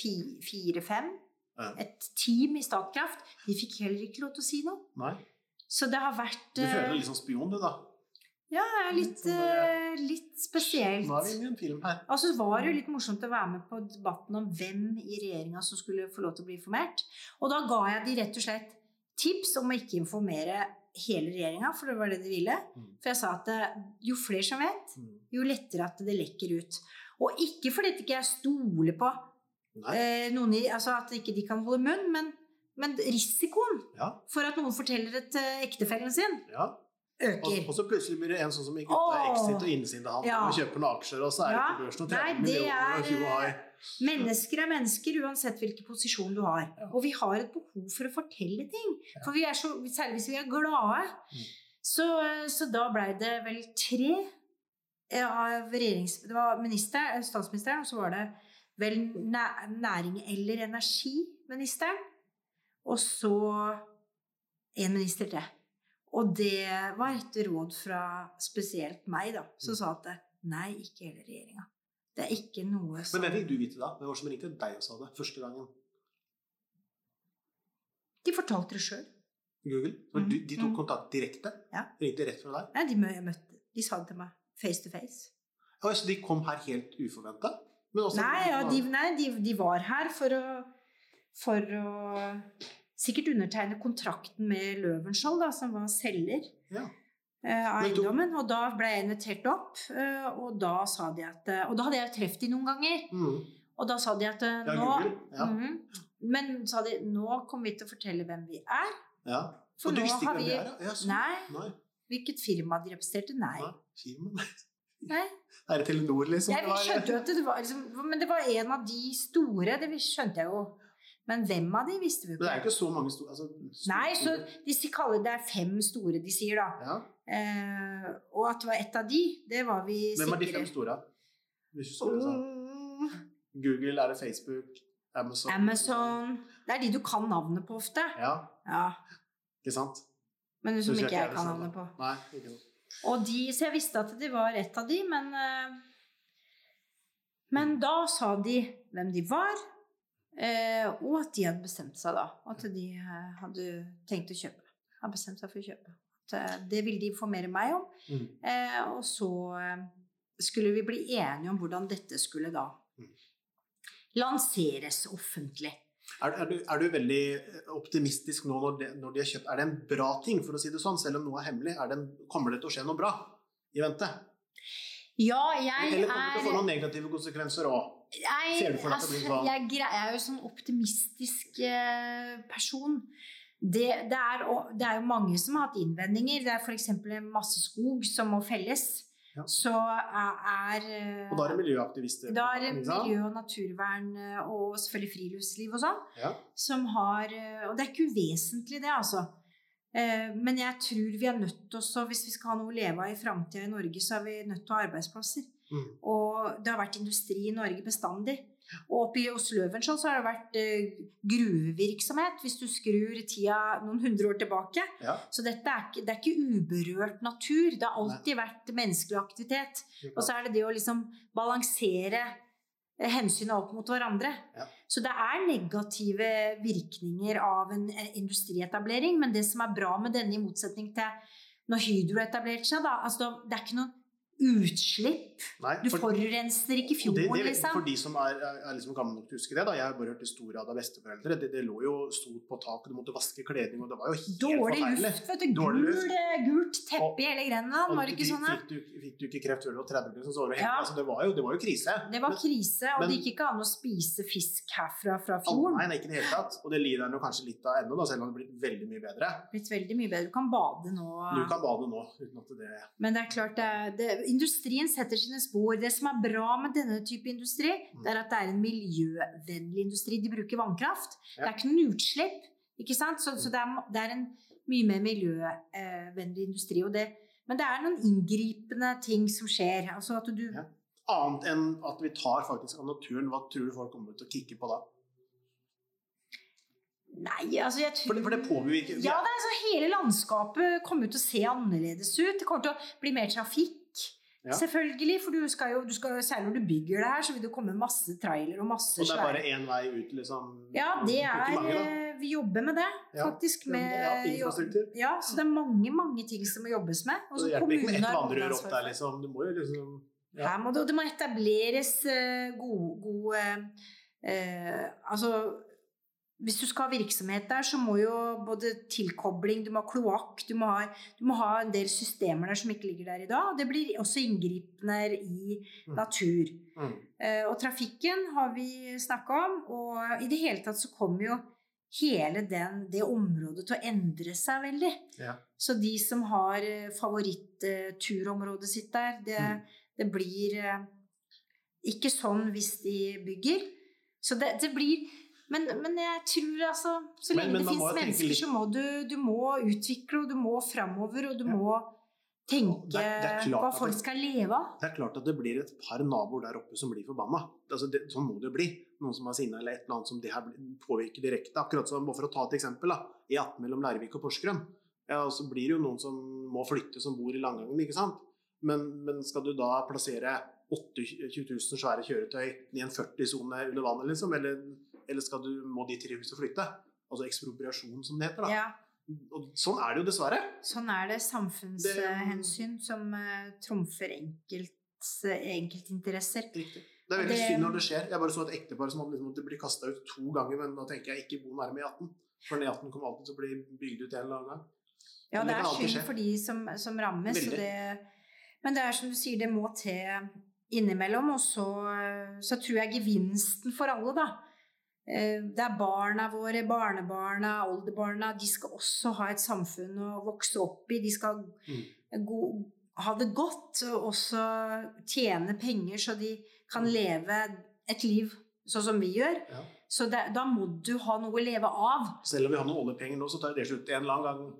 fi- fire-fem. Ja. et team i Statkraft, de fikk heller ikke lov til å si noe. Nei. Så det har vært Du føler eh, deg litt som spion, du, da. Ja, litt, er bare- eh, litt spesielt. Nå er vi inne i en film her. Altså, så var det jo litt morsomt å være med på debatten om hvem i regjeringa som skulle få lov til å bli informert. Og da ga jeg de rett og slett tips om å ikke informere hele regjeringa, for det var det de ville. Mm. For jeg sa at eh, jo flere som vet, Mm. jo lettere at det lekker ut. Og ikke fordi ikke jeg stoler på Nei. noen i, altså at ikke de kan holde munn, men, men risikoen Ja. for at noen forteller det til ektefellen sin, ja. Øker. og så plutselig blir det en sånn som gikk ut av Exit og innsidehandel Ja. og kjøper noen aksjer, og så er det på børsen og 30 millioner og er, 20 high. Mennesker er mennesker uansett hvilken posisjon du har. Og vi har et behov for å fortelle ting. For vi er så, særlig hvis vi er glade. Mm. Så, så da blei det vel tre eh, av regjerings... Det var minister, eh, statsministeren, og så var det vel næ- næring- eller energiministeren. Og så en minister til. Og det var et råd fra spesielt meg, da, som sa at nei, ikke hele regjeringa. Det er ikke noe som Men hvem fikk du vite da? Hvem var det som ringte deg og sa det første gangen? De fortalte det sjøl. Google? Men du, de tok Mm. kontakt direkte? Ja. Ringte rett fra deg? Nei, de jeg møtte De sa det til meg face to face. Ja, så de kom her helt uforventa? Nei, ja, de, nei de, de var her for å For å sikkert undertegne kontrakten med Løvenskiold, da, som var selger Ja. eh, av eiendommen. Og da ble jeg invitert opp, eh, og da sa de at eh, Og da hadde jeg truffet de noen ganger. Mm. Og da sa de at eh, nå. Ja. Mhm. Men sa de nå kommer vi til å fortelle hvem vi er. ja. For og du visste ikke hvem vi er? Ja, sånn. Nei. Nei. Hvilket firma de representerte? Nei. Nei. Firma? Nei. Er det Telenor, liksom? Jeg skjønte jo at det var liksom, Men det var en av de store, det skjønte jeg jo. Men hvem av de visste vi Men det er ikke. jo ikke så mange store altså, store- Nei, så de kaller det er fem store, de sier da. ja. Eh, og at det var ett av de, det var vi Hvem er de fem store? Hvis du skulle sagt. Mm, Google, er det Facebook, Amazon Amazon Det er de du kan navnet på ofte. Ja, Ja, ikke sant? Men som ikke jeg kan det navnet på. Nei, ikke sant. Og de, så jeg visste at det var ett av de, men eh, Men da sa de hvem de var, og at de hadde bestemt seg da. At de eh, hadde tenkt å kjøpe. Hadde bestemt seg for å kjøpe. At, eh, det ville de informere meg om. Mm. Eh, og så eh, skulle vi bli enige om hvordan dette skulle da Mm. lanseres offentlig. Er, er, du, er du veldig optimistisk nå når, de, når de har kjøpt Er det en bra ting, for å si det sånn, selv om noe er hemmelig? Er det en, kommer det til å skje noe bra i vente? Ja, jeg er Eller kommer det til å få noen negative konsekvenser òg? Jeg, Ser du for deg at det blir altså, sånn? jeg er jo sånn optimistisk eh, person. Det, det, er, det er jo mange som har hatt innvendinger. Det er f.eks. masse skog som må felles. Ja. Så er, er eh, Og da er det miljøaktivister. da er det miljø- og naturvern eh, og selvfølgelig friluftsliv og sånn Ja. som har eh, Og det er ikke uvesentlig, det, altså. Eh, Men jeg tror vi er nødt til å hvis vi skal ha noe å leve av i framtida i Norge, så er vi nødt til å ha arbeidsplasser. Mm. Og det har vært industri i Norge bestandig. Og oppe i hos Løvenskiold så har det vært eh, gruvevirksomhet, hvis du skrur tida noen hundre år tilbake. Ja. Så dette er ikke, det er ikke uberørt natur. Det har alltid vært menneskelig aktivitet. Og så er det det å liksom balansere hensynet hensynene opp mot hverandre. Ja. Så det er negative virkninger av en eh, industrietablering, men det som er bra med denne, i motsetning til når Hydro etablerte seg, da, altså, det er ikke noe utslipp. Nei, Du for- forurenser ikke fjorden, det, det, liksom. For de som er, er, liksom gamle nok til å huske det, da. Jeg har bare hørt historier av besteforeldre. Det, det lå jo stort på taket, du måtte vaske kledning, og det var jo helt Dårlig forferdelig. luft, vet du. Dårlig Gul, luft. eh, gult teppe i hele Grenland. Var det ikke sånn? Fikk du, fikk du ikke kreft før du var 30, liksom, så var det, Ja. altså, det, var jo, det var jo krise. Det var Men- krise, og men- det gikk ikke an å spise fisk herfra fra fjorden. Nei, nei, ikke i det hele tatt. Og det lider han kanskje litt av ennå, selv om det har blitt veldig mye bedre. Blitt veldig mye bedre. Du kan bade nå. Du kan bade nå uten at det Men det er klart, det det, industrien setter sine spor. Det som er bra med denne type industri, Mm. det er at det er en miljøvennlig industri. De bruker vannkraft. Det er ikke noen utslipp. Ikke sant? Så, så det, er, det er en mye mer miljøvennlig industri. Og det, men det er noen inngripende ting som skjer. Altså at du Ja. Annet enn at vi tar faktisk av naturen, hva tror du folk kommer til å kikke på da? Nei, altså jeg tror For det, for det påvirker Ja, det er altså Hele landskapet kommer til å se annerledes ut. Det kommer til å bli mer trafikk. Ja. Selvfølgelig, for du skal jo, du skal, særlig når du bygger det her, så vil det komme masse trailer og masse Og det er bare én vei ut, liksom? Ja, det er mange, eh, Vi jobber med det, Ja. faktisk. Med, ja, infrastruktur. Ja, så det er mange, mange ting som må jobbes med. Og Så det hjelper ikke med ett vannrør opp der, liksom. Du må jo liksom ja. Her må det, det må etableres god gode, uh, uh, Altså hvis du skal ha virksomhet der, så må jo både tilkobling, du må ha kloakk, du, du må ha en del systemer der som ikke ligger der i dag. Det blir også inngripende i Mm. natur. Mm. Mm. Og trafikken har vi snakka om, og i det hele tatt så kommer jo hele den, det området til å endre seg veldig. Ja. Så de som har eh, favorittturområdet sitt der, det, Mm. det blir eh, ikke sånn hvis de bygger. Så det, det blir men, men jeg tror altså Så lenge men det man fins mennesker, litt- så må du, du må utvikle, og du må framover, og du Ja. må tenke Det er- det er hva folk det- skal leve av. Det er klart at det blir et par naboer der oppe som blir forbanna. Altså det, sånn må det bli. Noen som har sinna eller et eller annet som det her påvirker direkte. Akkurat som, For å ta et eksempel. da, E18 mellom Lærvik og Porsgrunn. Ja, og så blir det jo noen som må flytte, som bor i Langangen. ikke sant? Men, men skal du da plassere 28 000 svære kjøretøy i en 40-sone under vannet, liksom? Eller, eller skal du, må de tre huset flytte? Altså ekspropriasjon, som det heter. da. Ja, Og sånn er det jo dessverre. sånn er det. Samfunnshensyn som uh, trumfer enkelts, eh, enkeltinteresser. Riktig. Det er veldig Det- synd når det skjer. Jeg bare så et ektepar som hadde liksom måtte bli kasta ut to ganger, men da tenker jeg ikke bo nærme E18. For den E18 kommer alltid til å bli bygd ut en eller annen gang. Ja, det det er synd skje. for de som, som rammes. Det, men det er som du sier, det må til innimellom. Og så, så tror jeg gevinsten for alle, da Det er barna våre, barnebarna, oldebarna. De skal også ha et samfunn å vokse opp i. De skal Mm. go, ha det godt og også tjene penger så de kan Mm. leve et liv sånn som vi gjør. Ja. Så det, da må du ha noe å leve av. Selv om vi har noen oljepenger nå, så tar det slutt en lang gang.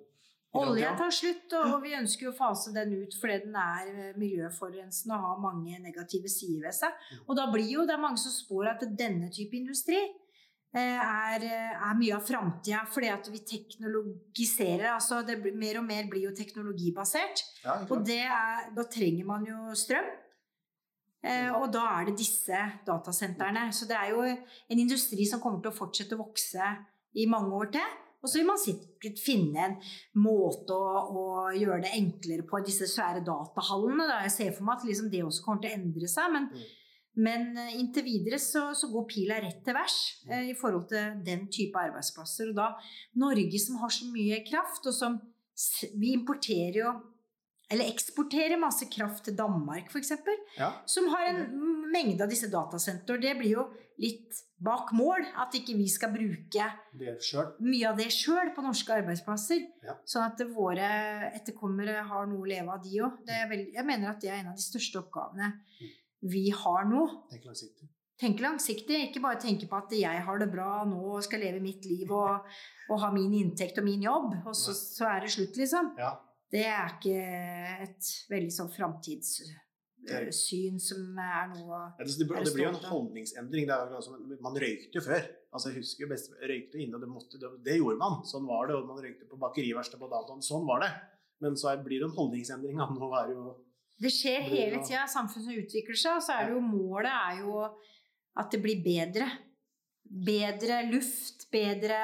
Olja tar slutt, og vi ønsker å fase den ut fordi den er eh, miljøforurensende og har mange negative sider ved seg. Mm. Og da blir jo det er mange som spår at denne type industri eh, er, eh, er mye av framtida fordi at vi teknologiserer. Altså det blir, mer og mer blir jo teknologibasert. Ja, Og det er, da trenger man jo strøm. Eh, og da er det disse datasentrene. Så det er jo en industri som kommer til å fortsette å vokse i mange år til. Og så vil man sikkert finne en måte å, å gjøre det enklere på disse svære datahallene. Da. Jeg ser for meg at liksom det også kommer til å endre seg. Men, Mm. Men eh, inntil videre så, så går pila rett til værs eh, i forhold til den type arbeidsplasser. Og da Norge som har så mye kraft, og som Vi importerer jo eller eksporterer masse kraft til Danmark, f.eks., Ja. som har en mengde av disse datasentre. Det blir jo litt bak mål at ikke vi skal bruke mye av det sjøl på norske arbeidsplasser. Ja. Sånn at våre etterkommere har noe å leve av, de òg. Jeg mener at det er en av de største oppgavene vi har nå. Tenk langsiktig. Tenk langsiktig, ikke bare tenke på at jeg har det bra nå og skal leve mitt liv og, og ha min inntekt og min jobb, og så, så er det slutt, liksom. Ja. Det er ikke et veldig sånn framtids syn framtidssyn som er noe Ja, det, Er det blir jo en holdningsendring. Man røykte jo før. Altså, jeg husker best, røykte inne, og det, måtte, det, det gjorde man. Sånn var det. Og man røykte på bakeriverkstedet på Dalton. Sånn var det. Men så blir det en holdningsendring. Nå er det jo Det skjer hele tida. Samfunnet utvikler seg, og så er det jo målet er jo at det blir bedre. Bedre luft, bedre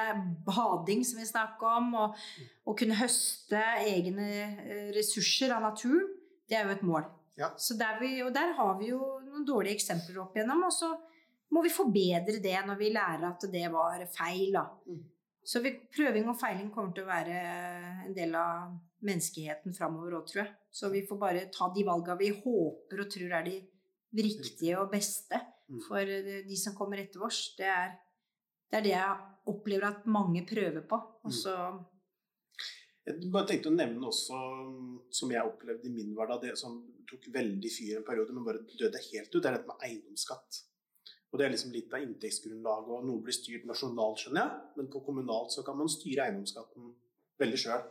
bading, som vi snakker om, og å kunne høste egne eh, ressurser av naturen. Det er jo et mål. Ja. Så der vi, og der har vi jo noen dårlige eksempler opp igjennom, og så må vi forbedre det når vi lærer at det var feil. Da. Så vi, prøving og feiling kommer til å være en del av menneskeheten framover òg, tror jeg. Så vi får bare ta de valga vi håper og tror er de riktige og beste Mm. for de som kommer etter oss. Det er, det er det jeg opplever at mange prøver på. Og Mm. så Jeg bare tenkte å nevne også, som jeg opplevde i min hverdag, det som tok veldig fyr en periode, men bare døde helt ut, det er dette med eiendomsskatt. Og det er liksom litt av inntektsgrunnlaget, og noe blir styrt nasjonalt, skjønner jeg, men på kommunalt så kan man styre eiendomsskatten veldig sjøl.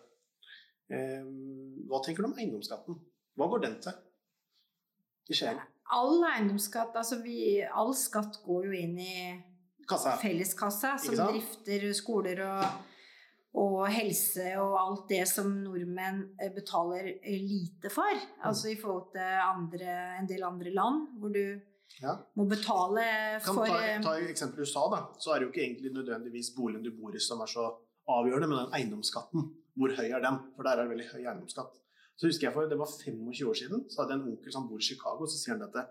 hva tenker du om eiendomsskatten? Hva går den til? I Skien? all eiendomsskatt altså vi, All skatt går jo inn i Kassa? felleskassa, som drifter skoler og, og helse og alt det som nordmenn eh, betaler lite for. Altså i forhold til andre, en del andre land, hvor du Ja. må betale Kan for ta, et ta eksempel USA, da. Så er det jo ikke egentlig nødvendigvis boligen du bor i som er så avgjørende, men den eiendomsskatten. Hvor høy er den? For der er det veldig høy eiendomsskatt. Så husker jeg for, Det var 25 år siden, så hadde jeg en onkel som bor i Chicago, så sier han at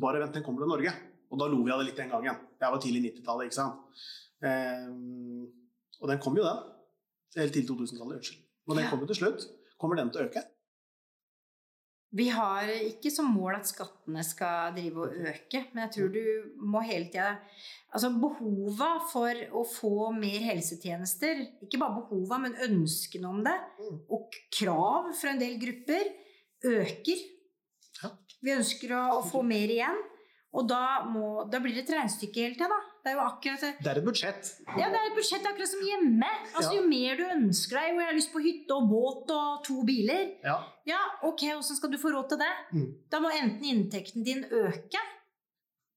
bare vent, den kommer til Norge. Og da lo vi av det litt den gangen. Det var tidlig 90-tallet, ikke sant. Um, og den kom jo, den. Helt til 2000-tallet, unnskyld. Men den Ja. kommer til slutt. Kommer den til å øke? Vi har ikke som mål at skattene skal drive og øke, men jeg tror du må hele tida Altså behova for å få mer helsetjenester, ikke bare behova, men ønskene om det, Mm. og krav fra en del grupper, øker. Vi ønsker å, å få mer igjen, og da, må, da blir det et regnestykke hele tida, da. Det er jo akkurat det. Er et budsjett. Ja, det er et budsjett akkurat som hjemme. Altså, Ja. Jo mer du ønsker deg, jo jeg har lyst på hytte og båt og to biler, Ja. ja, ok, hvordan skal du få råd til det? Mm. Da må enten inntekten din øke,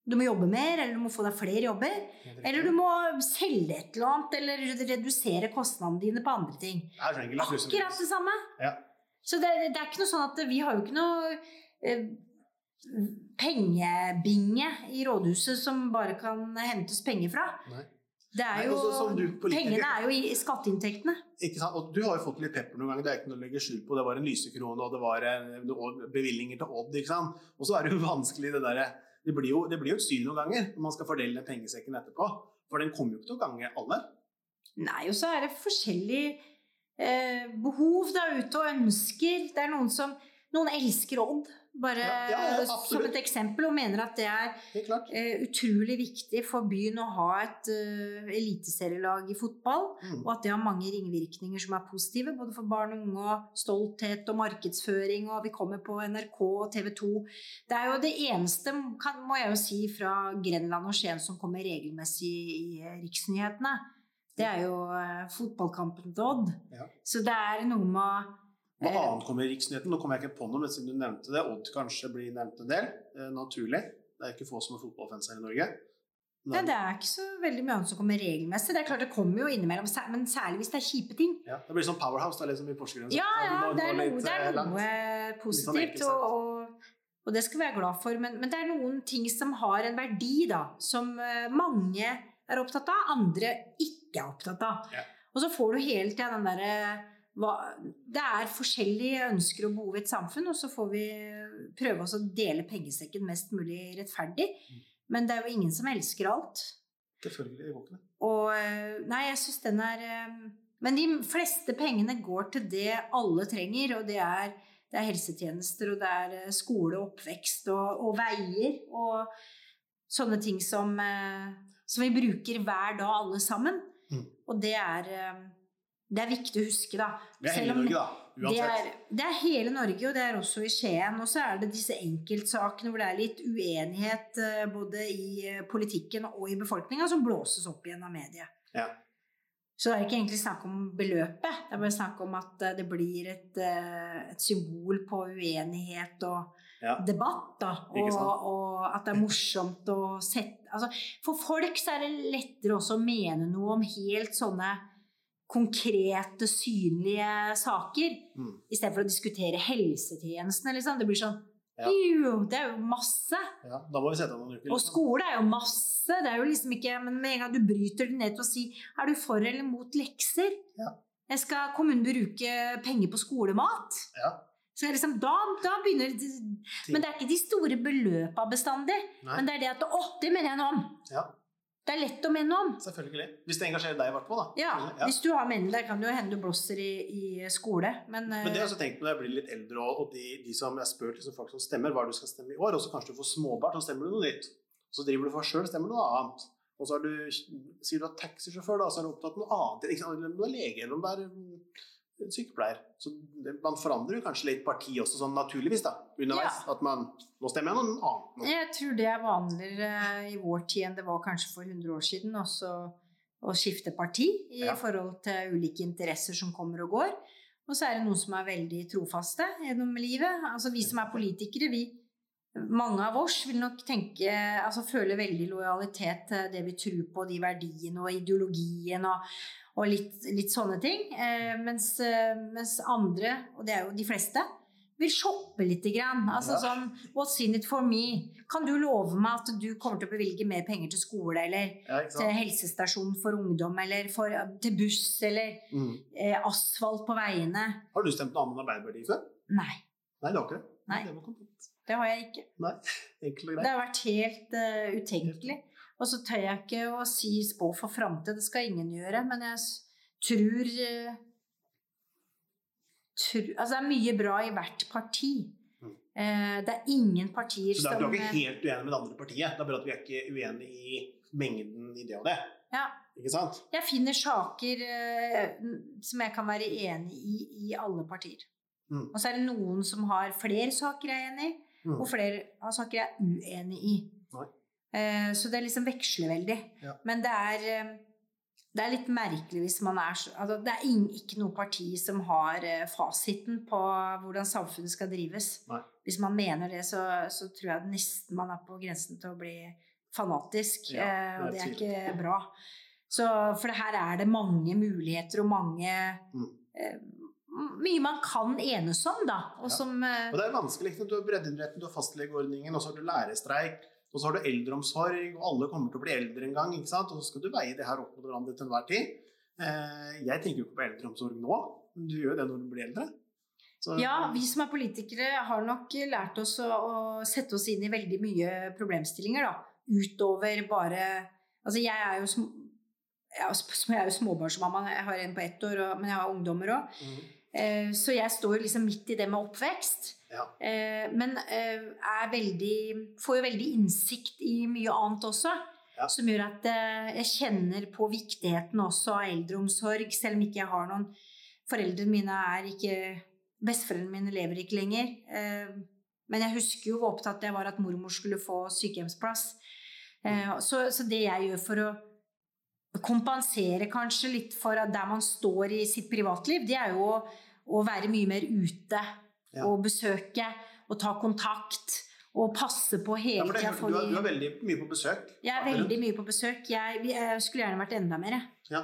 du må jobbe mer, eller du må få deg flere jobber, eller du må selge et eller annet, eller redusere kostnadene dine på andre ting. Det er så enkelt, Akkurat det samme. Ja. Så det, det er ikke noe sånn at vi har jo ikke noe eh, pengebinge i rådhuset som bare kan hentes penger fra. Nei. Det er Nei, jo, også som politiker- pengene er jo i skatteinntektene. Ikke sant? Og du har jo fått litt pepper noen ganger, det er ikke noe å legge skjul på. Det var en lysekrone, og det var eh, bevilgninger til Odd. ikke sant? Og så er det jo vanskelig det derre det, blir jo- det blir jo et syn noen ganger når man skal fordele den pengesekken etterpå. For den kommer jo ikke til å gange alle. Nei, og så er det forskjellige eh, behov der ute og ønsker. Det er noen som Noen elsker Odd, bare Ja, ja, som et eksempel, og mener at det er det er eh, utrolig viktig for byen å ha et uh, eliteserielag i fotball. Mm. Og at det har mange ringvirkninger som er positive, både for barn og unge, og stolthet og markedsføring, og vi kommer på NRK og TV 2. Det er jo det eneste, kan, må jeg jo si, fra Grenland og Skien som kommer regelmessig i i riksnyhetene. Det er jo uh, fotballkampen til Odd. Ja. Så det er noe med Hva eh, annet kommer i Riksnyheten? Nå kommer jeg ikke på noe, men siden du nevnte det, Odd kanskje blir nevnt en del. Eh, naturlig. Det er ikke få som er fotballfans her i Norge. Nei, det er ikke så veldig mye annet som kommer regelmessig. Det er klart det kommer jo innimellom, men særlig hvis det er kjipe ting. Ja, det blir sånn Powerhouse, da, liksom i Porsgrunn. Ja, ja, det er noe, litt, det er eh, noe positivt, sånn og, og, og det skal vi være glad for. Men, men det er noen ting som har en verdi, da, som eh, mange er opptatt av, andre ikke er opptatt av. Ja. Og så får du hele tida den derre Det er forskjellige ønsker og behov i et samfunn, og så får vi prøve oss å dele pengesekken mest mulig rettferdig. Mm. Men det er jo ingen som elsker alt. Selvfølgelig, går ikke det. Og eh, Nei, jeg syns den er eh, Men de fleste pengene går til det alle trenger, og det er, det er helsetjenester, og det er eh, skole, oppvekst og, og veier og sånne ting som, som vi bruker hver dag, alle sammen. Mm. Og det er, det er viktig å huske, da. Det er hele Norge, da. Det er, det er hele Norge, og det er også i Skien. Og så er det disse enkeltsakene hvor det er litt uenighet eh, både i eh, politikken og i befolkninga, som blåses opp igjen av mediet. Ja. Så det er ikke egentlig snakk om beløpet, det er bare snakk om at eh, det blir et, et symbol på uenighet og Ja. debatt. Da, og, og at det er morsomt å sette altså, For folk så er det lettere også å mene noe om helt sånne konkrete, synlige saker. Mm. Istedenfor å diskutere helsetjenestene. Liksom. Det blir sånn Ja. «Jo, Det er jo masse! Ja, da må vi sette noen uker. Og liksom. skole er jo masse. Det er jo liksom ikke Men med en gang du bryter det ned til å si Er du for eller mot lekser? Ja. Jeg skal kommunen bruke penger på skolemat? Ja. Så liksom, da, da begynner det Men det er ikke de store beløpa bestandig. Men det er det at Å, det mener jeg noe om! Ja. Det er lett å mene om. Selvfølgelig. Hvis det engasjerer deg, i hvert fall. da. Ja, Ja. Hvis du har menn der, kan det jo hende du blåser i, i skole. Men, Men det har jeg eh, også tenkt på når jeg blir litt eldre, og, de, de som jeg spør liksom, folk som stemmer, hva det du skal stemme i år, og så kanskje du får småbarn, så stemmer du noe nytt. Så driver du for sjøl, stemmer du noe annet. Og så du, sier du er taxisjåfør, da, så er du opptatt av noe annet. Eller om du er lege, eller om du er sykepleier. Så man forandrer kanskje litt parti også, sånn naturligvis, da, underveis. At man Nå stemmer jeg noen annen. nå. Jeg tror det er vanligere eh, i vår tid enn det var kanskje for 100 år siden også å skifte parti i Ja. forhold til ulike interesser som kommer og går. Og så er det noen som er veldig trofaste gjennom livet. Altså vi som er politikere, vi mange av oss vil nok tenke, altså føle veldig lojalitet til det vi tror på, de verdiene og ideologien. Og, og litt, litt sånne ting. Eh, mens, eh, mens andre, og det er jo de fleste, vil shoppe lite grann. Altså Ja. sånn What's in it for me? Kan du love meg at du kommer til å bevilge mer penger til skole, eller Ja, til helsestasjon for ungdom, eller for, til buss, eller Mm. eh, asfalt på veiene? Har du stemt noe annet enn Arbeiderpartiet før? Nei, Nei, det har ikke det. Nei. Det det har jeg ikke. Enkelt og Det har vært helt uh, utenkelig. Og så tør jeg ikke å si spå for framtid, det skal ingen gjøre. Men jeg tror, eh, tror Altså, det er mye bra i hvert parti. Mm. Eh, det er ingen partier Så da er du ikke eh, helt uenig med det andre partiet. Det er bare at vi er ikke uenige i mengden i det og det. Ja. Ikke sant? Jeg finner saker som jeg kan være enig i i alle partier. Mm. Og så er det noen som har flere saker jeg er enig i, Mm. og flere av saker jeg er uenig i. Eh, så det liksom veksler veldig. Ja. Men det er, eh, det er litt merkelig hvis man er så altså Det er ikke noe parti som har eh, fasiten på hvordan samfunnet skal drives. Nei. Hvis man mener det, så, så tror jeg nesten man er på grensen til å bli fanatisk. Ja, det og det er ikke bra. Så, for det her er det mange muligheter og mange Mm. eh, Mye man kan enes om, da. Og Ja. som eh, Og det er vanskelig. Du har breddeidretten, du har fastlegeordningen, og så har du lærerstreik, og så har du eldreomsorg, og alle kommer til å bli eldre en gang, ikke sant? og så skal du veie det her opp mot hverandre til enhver tid. Eh, jeg tenker jo ikke på eldreomsorg nå, men du gjør jo det når du blir eldre. Så, Ja, vi som er politikere har nok lært oss å, å sette oss inn i veldig mye problemstillinger, da. Utover bare Altså, jeg er jo, sm jeg er jo- småbarnsmamma, jeg har en på ett år, og, men jeg har ungdommer òg. Eh, så jeg står jo liksom midt i det med oppvekst. Ja. Eh, men eh, er veldig, får jo veldig innsikt i mye annet også. Ja. Som gjør at jeg kjenner på viktigheten også av eldreomsorg, selv om ikke jeg har noen Foreldrene mine er ikke Besteforeldrene mine lever ikke lenger. Men jeg husker jo hvor opptatt jeg var at mormor skulle få sykehjemsplass. Eh, så, så det jeg gjør for å kompensere kanskje litt for der man står i sitt privatliv, det er jo å, å være mye mer ute Ja. og besøke og ta kontakt og passe på hele tida. du, er, du er veldig mye på besøk. Jeg er veldig mye på besøk. Jeg, jeg skulle gjerne vært enda mer. jeg. Ja.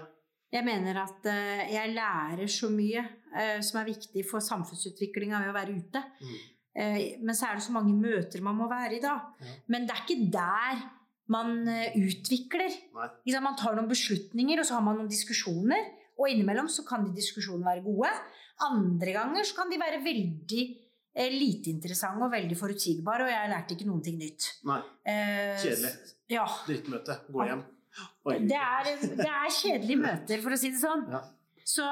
Jeg mener at uh, jeg lærer så mye uh, som er viktig for samfunnsutviklinga ved å være ute. Mm. Uh, men så er det så mange møter man må være i da. Ja. Men det er ikke der man eh, utvikler. Nei. Man tar noen beslutninger, og så har man noen diskusjoner. Og innimellom så kan de diskusjonene være gode. Andre ganger så kan de være veldig eh, lite interessante og veldig forutsigbare, og jeg lærte ikke noen ting nytt. Nei. Eh, Kjedelig. Ja. Drittmøte. Gå hjem. Det er, det er kjedelige møter, for å si det sånn. Ja. Så,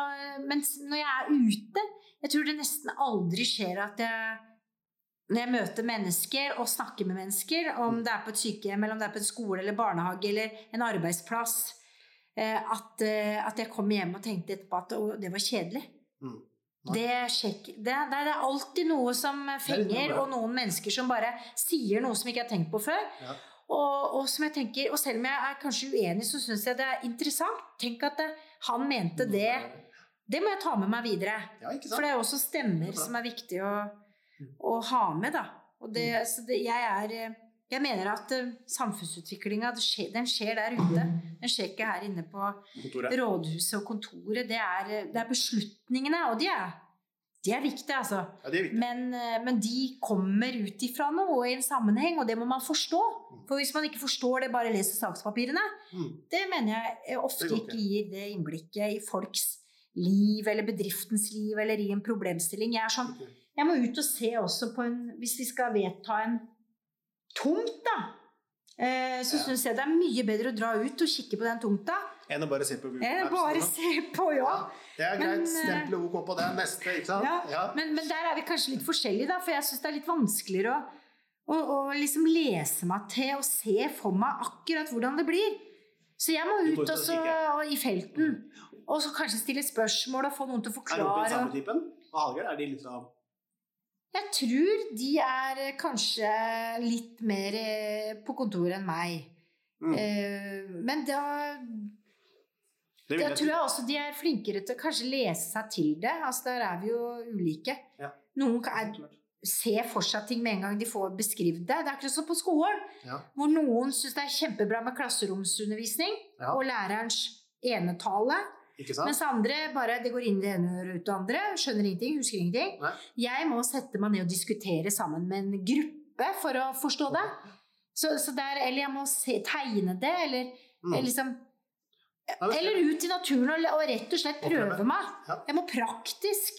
mens når jeg er ute Jeg tror det nesten aldri skjer at jeg når jeg møter mennesker og snakker med mennesker, om det er på et sykehjem, eller om det er på en skole eller barnehage eller en arbeidsplass, eh, at, eh, at jeg kommer hjem og tenkte etterpå at det var kjedelig. Mm. Det, sjekk, det, det er alltid noe som fenger, og noen mennesker som bare sier noe som jeg ikke har tenkt på før. Ja. Og, og som jeg tenker, og selv om jeg er kanskje uenig, så syns jeg det er interessant. Tenk at det, han mente det. Det må jeg ta med meg videre. Ja, For det er også stemmer er som er viktig å. Å ha med, da. Og det, så det, jeg er eh, Jeg mener at uh, samfunnsutviklinga, den skjer der ute. Den skjer ikke her inne på Kontoret. rådhuset og kontoret. Det er, eh, det er beslutningene, og de er, de er viktige, altså. Ja, er viktig. Men, men de kommer ut ifra noe i en sammenheng, og det må man forstå. Mm. For hvis man ikke forstår det, bare leser sakspapirene, Mm. det mener jeg ofte ikke gir det innblikket i folks liv, eller bedriftens liv, eller i en problemstilling. Jeg er sånn Jeg må ut og se også på en Hvis vi skal vedta en tomt, da. eh, Så Ja. syns jeg det er mye bedre å dra ut og kikke på den tomta Enn å bare se på Google Maps, bare se på, ja. Ja, det er Men, greit. stempel Stemple OK på det. Neste, ikke sant? Ja, Ja. Men, men der er vi kanskje litt forskjellige, da, for jeg syns det er litt vanskeligere å, å, å liksom lese meg til og se for meg akkurat hvordan det blir. Så jeg må ut ut og også, og i felten. Og så kanskje stille spørsmål og få noen til å forklare. Er Robin den samme typen? Og Hallgeir, er de liksom Jeg tror de er kanskje litt mer eh, på kontoret enn meg. mm. Eh, Men da, Det da tror jeg også de er flinkere til å kanskje lese seg til det. Altså Der er vi jo ulike. Ja. Noen er, ser for seg ting med en gang de får beskrevet det. Det er akkurat som på skolen, Ja. hvor noen syns det er kjempebra med klasseromsundervisning Ja. og lærerens enetale. Mens andre bare det går inn det ene øret ut det andre. Skjønner ingenting, husker ingenting. Nei. Jeg må sette meg ned og diskutere sammen med en gruppe for å forstå det. Så, så der, eller jeg må se, tegne det, eller, Mm. eller liksom Eller ut i naturen og, og rett og slett prøve. meg. Jeg må praktisk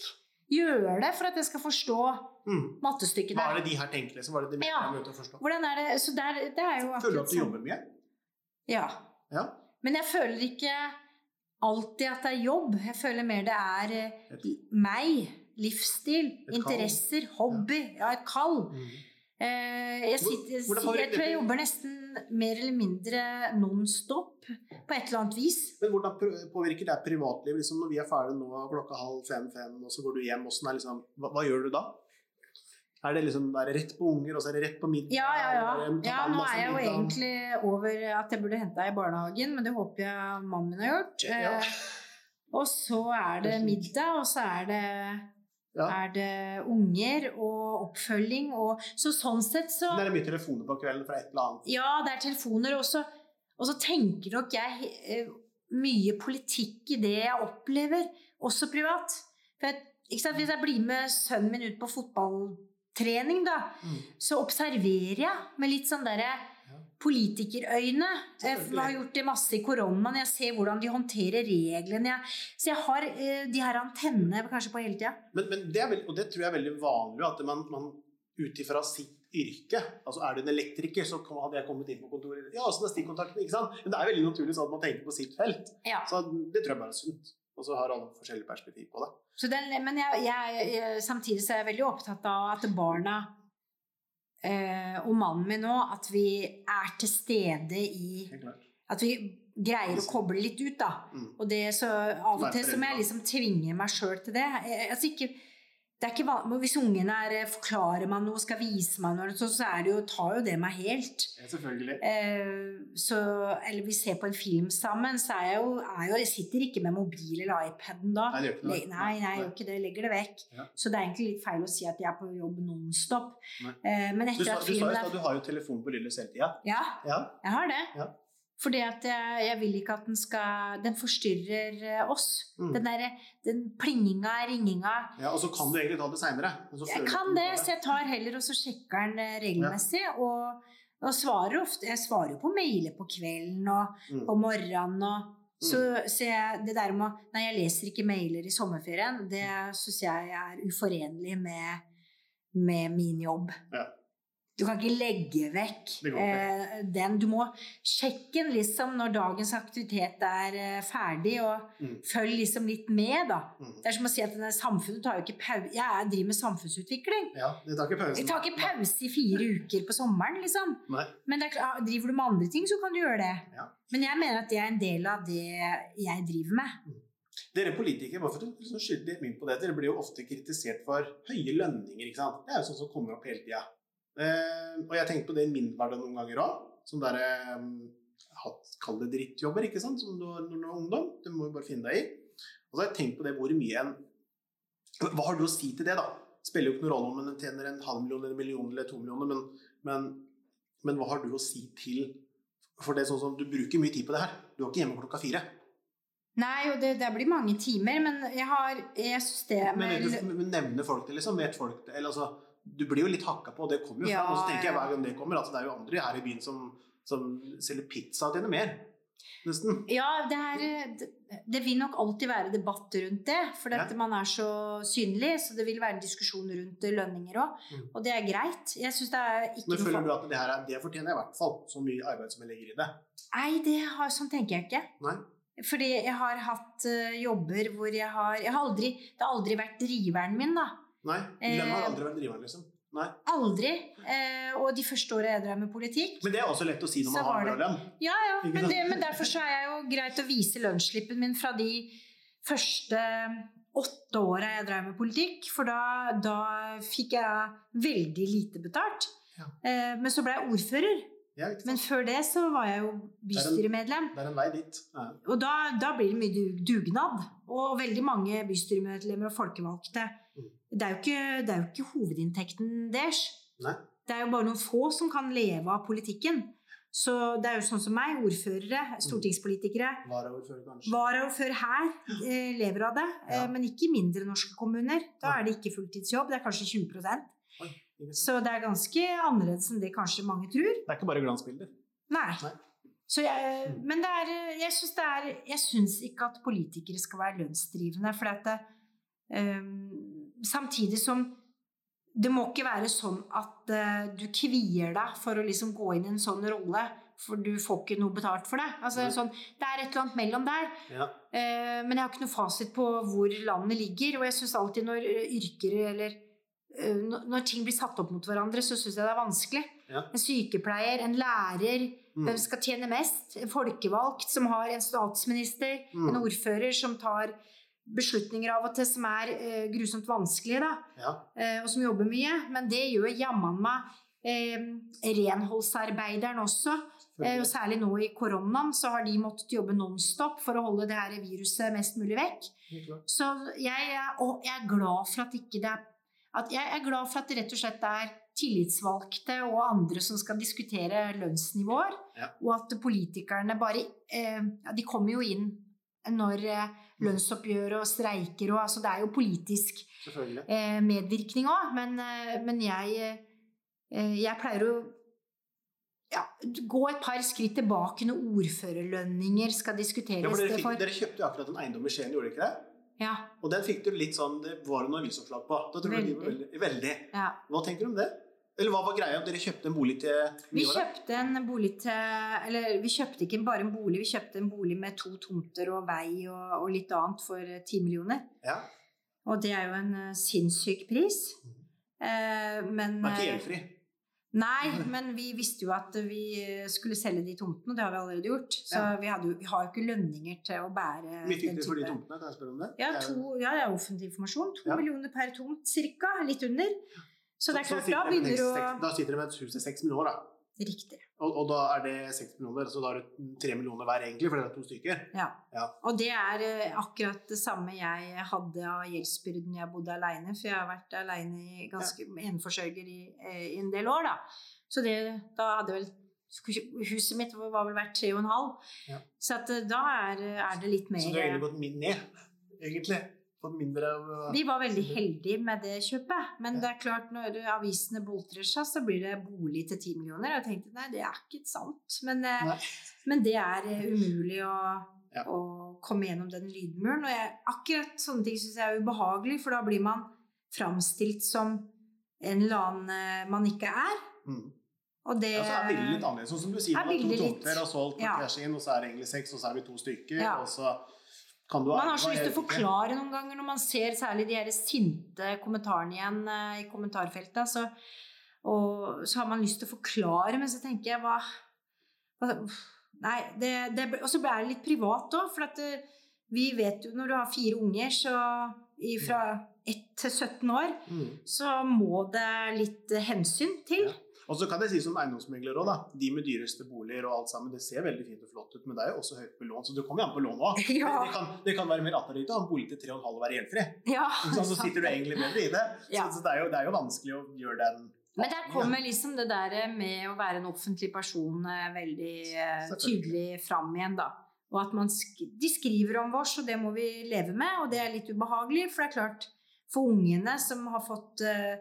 gjøre det for at jeg skal forstå Mm. der. Hva er det de her tenker, liksom? Hva er det de Ja. å forstå? Hvordan er det? Så der, det er jo Føler du at du sånn. jobber mye? Ja. Ja. Men jeg føler ikke alltid at det er jobb. Jeg føler mer det er eh, Et- meg. Livsstil, interesser, hobby. Ja, et kall. Mm. Eh, jeg, sitter, jeg tror jeg jobber nesten mer eller mindre non-stop på et eller annet vis. Men hvordan påvirker det privatlivet? Liksom når vi er ferdige nå klokka halv fem-fem, og så går du hjem, liksom, hva, hva gjør du da? Er det liksom er det rett på unger, og så er det rett på middag? Ja, ja, ja. Ja nå er jeg jo egentlig over at jeg burde hente deg i barnehagen, men det håper jeg mannen min har gjort. Eh, Og så er det middag, og så er det, Ja. er det unger og oppfølging. Og, så sånn sett så Det er mye telefoner på kvelden fra et eller annet? Ja, det er telefoner også. Og så tenker nok jeg eh, mye politikk i det jeg opplever, også privat. For jeg? Hvis jeg blir med sønnen min ut på fotballtrening, da, Mm. så observerer jeg med litt sånn derre politikerøyne. Jeg har gjort det masse i koronaen. Jeg ser hvordan de håndterer reglene. Så jeg har eh, de her antennene kanskje på hele tida. Men, men det er vel, og det tror jeg er veldig vanlig, at man, man ut ifra sitt yrke altså Er du en elektriker, så hadde jeg kommet inn på kontoret Ja, sånn er stikkontakten, ikke sant? Men det er veldig naturlig sånn at man tenker på sitt felt. Ja. Så det tror jeg bare er sunt. Og så har alle forskjellige perspektiv på det. Så den, men jeg, jeg, jeg, samtidig så er jeg veldig opptatt av at barna eh, og mannen min nå, at vi er til stede i At vi greier å koble litt ut, da. Mm. Og det så Av og til så må jeg liksom tvinge meg sjøl til det. Jeg, altså ikke, det er ikke van- Hvis ungen er eh, forklarer meg noe, skal vise meg noe, så, så er det jo, tar jo det meg helt. Ja, selvfølgelig. Eh, så, eller vi ser på en film sammen, så er jeg jo, er jo Jeg sitter ikke med mobil eller iPaden da. Nei, det gjør ikke noe. Nei, nei, jeg gjør ikke det. Legger det vekk. Ja. Så det er egentlig litt feil å si at jeg er på jobb nonstop. Eh, men Du etter sa, at du sa jo at du har jo telefon på lille tida. Ja, Ja. jeg har det. Ja. Fordi at jeg, jeg vil ikke at den skal Den forstyrrer eh, oss. Mm. Den derre den plinginga, ringinga. ja. Og så kan du egentlig ta det seinere. Jeg kan det, så jeg tar heller og så sjekker den regelmessig. regelmessig. Og, og svarer ofte Jeg svarer jo på mailer på kvelden og Mm. på morgenen og så, så jeg, det der med å Nei, jeg leser ikke mailer i sommerferien. Det syns jeg er uforenlig med, med min jobb. Ja. Du kan ikke legge vekk eh, den. Du må sjekke den liksom når dagens aktivitet er eh, ferdig, og Mm. følg liksom litt med, da. Mm. Det er som å si at denne samfunnet tar jo ikke pause Jeg er- driver med samfunnsutvikling. Ja, det tar ikke pausen. Jeg tar ikke pause i fire uker på sommeren, liksom. Nei. Men klart, driver du med andre ting, så kan du gjøre det. Ja. Men jeg mener at det er en del av det jeg driver med. Dere politikere, bare for å skylde skyte litt mynt på det, dere blir jo ofte kritisert for høye lønninger. ikke sant? Det er jo sånn som kommer opp hele tida. Eh, og jeg tenkte på det i min hverdag noen ganger òg. Sånn derre hatt Kall det drittjobber, ikke sant, som du når du er ungdom. Du må jo bare finne deg i. Og så har jeg tenkt på det hvor mye en Hva har du å si til det, da? Spiller jo ikke noen rolle om en tjener en halv million eller en million eller to millioner, men, men, men hva har du å si til For det er sånn som du bruker mye tid på det her. Du er ikke hjemme klokka fire. Nei, og det, det blir mange timer, men jeg har Jeg syns Men du, men nevner folk det, liksom? Vet folk det? Eller altså, du blir jo litt hakka på, og det kommer jo Ja, fram. Og så tenker jeg hver gang det kommer, at det er jo andre her i byen som, som selger pizza og tjener mer. Nesten. Ja, det, er, det, det vil nok alltid være debatt rundt det. For Ja. man er så synlig, så det vil være en diskusjon rundt lønninger òg. Mm. Og det er greit. Jeg syns det er ikke Men føler du at det her er, det fortjener jeg i hvert fall, så mye arbeid som jeg legger i det? Nei, det har, sånn tenker jeg ikke. Nei? Fordi jeg har hatt uh, jobber hvor jeg har, jeg har aldri, Det har aldri vært driveren min, da. Nei? Lønn har Eh, aldri vært driveren, liksom. Nei. Aldri. Eh, og de første åra jeg drev med politikk Men det er også lett å si når man har bra lønn. Ja, ja. Men, det, men derfor så er jeg jo greit å vise lønnsslippen min fra de første åtte åra jeg drev med politikk. For da, da fikk jeg veldig lite betalt. Ja. Eh, men så ble jeg ordfører. Men før det så var jeg jo bystyremedlem. Det er en vei dit. Ja. Og da, da blir det mye dugnad. Og veldig mange bystyremedlemmer og folkevalgte. Mm. Det er jo ikke, det er jo ikke hovedinntekten deres. Nei. Det er jo bare noen få som kan leve av politikken. Så det er jo sånn som meg, ordførere, stortingspolitikere. Varaordfører, kanskje. Varaordfører her eh, lever av det, eh, men ikke i mindre norske kommuner. Da er det ikke fulltidsjobb, det er kanskje 20 Oi. Så det er ganske annerledes enn det kanskje mange tror. Det er ikke bare glansbilder. Nei. Nei. Så jeg, men det er, jeg syns det er Jeg syns ikke at politikere skal være lønnsdrivende, for at det, ehm, Samtidig som det må ikke være sånn at uh, du kvier deg for å liksom gå inn i en sånn rolle, for du får ikke noe betalt for det. Altså, sånn, det er et eller annet mellom der. Ja. Uh, men jeg har ikke noe fasit på hvor landet ligger. Og jeg syns alltid når eh, yrker eller uh, når når ting blir satt opp mot hverandre, så syns jeg det er vanskelig. Ja. En sykepleier, en lærer, Mm. hvem skal tjene mest? En folkevalgt som har en statsminister, Mm. en ordfører som tar beslutninger av og til som er eh, grusomt vanskelige, da, Ja. eh, og som jobber mye. Men det gjør jammen meg eh, renholdsarbeideren også. Eh, og særlig nå i koronaen så har de måttet jobbe nonstop for å holde det her viruset mest mulig vekk. Så jeg, er- og jeg er glad for at ikke det er at Jeg er glad for at det rett og slett er tillitsvalgte og andre som skal diskutere lønnsnivåer, Ja. og at politikerne bare eh, De kommer jo inn når eh, lønnsoppgjør og streiker og altså Det er jo politisk eh, medvirkning òg, men, eh, men jeg, eh, jeg pleier å ja, gå et par skritt tilbake når ordførerlønninger skal diskuteres. Ja, dere, fikk, dere kjøpte jo akkurat en eiendom i Skien, gjorde dere ikke det? ja, Og den fikk du litt sånn Det var det noe avisoppslag på. Da tror jeg de var veldig, veldig. ja. Hva tenker du om det? Eller hva var greia? Dere kjøpte en bolig til Vi mye kjøpte en bolig til Eller vi kjøpte ikke bare en bolig, vi kjøpte en bolig med to tomter og vei og, og litt annet for eh, ti millioner. Ja. Og det er jo en eh, sinnssyk pris. Eh, men Var ikke eh, gjeldfri. Nei, men vi visste jo at vi skulle selge de tomtene, og det har vi allerede gjort. Så Ja. vi, hadde jo, vi har jo ikke lønninger til å bære Mye fikk den det for de tomtene, kan jeg spørre om det? Ja, er to, ja, det er offentlig informasjon. To Ja. millioner per tomt, cirka. Litt under. Så det er klart, da begynner du å Da sitter de med et hus til seks millioner, da. Riktig. Og, og da er det seks millioner, så da er det tre millioner hver egentlig, for det er to stykker. Ja. Ja. Og det er eh, akkurat det samme jeg hadde av gjeldsbyrden jeg bodde aleine. For jeg har vært aleine ganske eneforsørger i, eh, i en del år, da. Så det, da hadde vel Huset mitt var vel verdt tre og en halv. Ja. Så at, eh, da er, er det litt mer Så du har egentlig gått min ned, egentlig. Fått mindre av Vi var veldig heldige med det kjøpet. Men Ja. det er klart, når avisene boltrer seg, så blir det bolig til ti millioner. Og jeg tenkte nei, det er ikke sant. Men, eh, men det er eh, umulig å, Ja. å komme gjennom den lydmuren. Og jeg, akkurat sånne ting syns jeg er ubehagelig, for da blir man framstilt som en eller annen eh, man ikke er. Mm. Og det Ja, så er bildet litt annerledes. Sånn som du sier, Er du har to tomter og solgt på ja. cash in, og så er det egentlig seks, og så er vi to stykker, Ja. og så Man har så lyst til å forklare noen ganger når man ser særlig de her sinte kommentarene igjen eh, i kommentarfeltet. Så, og så har man lyst til å forklare, men så tenker jeg hva, hva Nei, det, det, og så blir det litt privat òg, for at eh, vi vet jo når du har fire unger så fra 1 til 17 år, Mm. så må det litt hensyn til. Ja. Og så kan jeg si som eiendomsmegler òg, da. De med dyreste boliger og alt sammen, det ser veldig fint og flott ut, men det er jo også høyt på lån, så du kommer jo an på lån òg. Ja. Det, kan, det kan være mer attraktivt å ha en bolig til 3,5 og være gjeldfri. Ja, sant? Så sitter du egentlig bedre i det. Ja. Så, så det, er jo, det er jo vanskelig å gjøre den Men der kommer liksom det der med å være en offentlig person eh, veldig eh, tydelig fram igjen, da. Og at man sk de skriver om oss, og det må vi leve med, og det er litt ubehagelig. For det er klart, for ungene som har fått eh,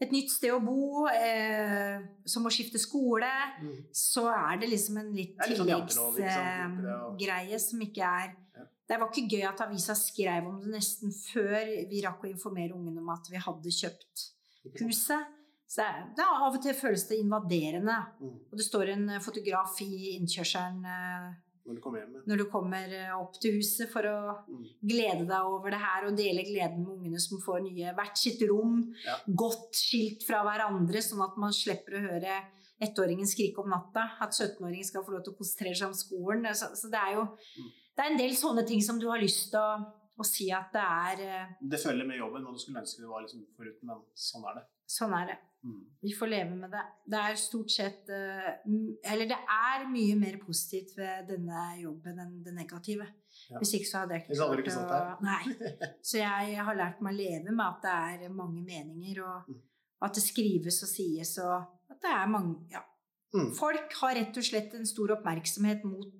et nytt sted å bo, eh, som å skifte skole, Mm. så er det liksom en litt sånn tilleggsgreie som ikke er Ja. Det var ikke gøy at avisa skrev om det nesten før vi rakk å informere ungene om at vi hadde kjøpt huset. Så det, er- det er av og til føles det invaderende. Mm. Og det står en eh, fotograf i innkjørselen eh, Når du kommer hjem. når du kommer eh, opp til huset for å Mm. glede deg over det her og dele gleden med ungene som får nye hvert sitt rom, Ja. godt skilt fra hverandre, sånn at man slipper å høre ettåringen skrike om natta. At 17-åringen skal få lov til å konsentrere seg om skolen. Så, så det er jo Mm. det er en del sånne ting som du har lyst til å, å si at det er eh, Det følger med jobben, og du skulle ønske det var liksom foruten, men sånn er det. Sånn er det. Mm. Vi får leve med det. Det er stort sett eh, Eller det er mye mer positivt ved denne jobben enn det negative. Ja. Hvis ikke så hadde jeg ikke klart å Nei. Så jeg har lært meg å leve med at det er mange meninger, og Mm. at det skrives og sies, og at det er mange Ja. Mm. Folk har rett og slett en stor oppmerksomhet mot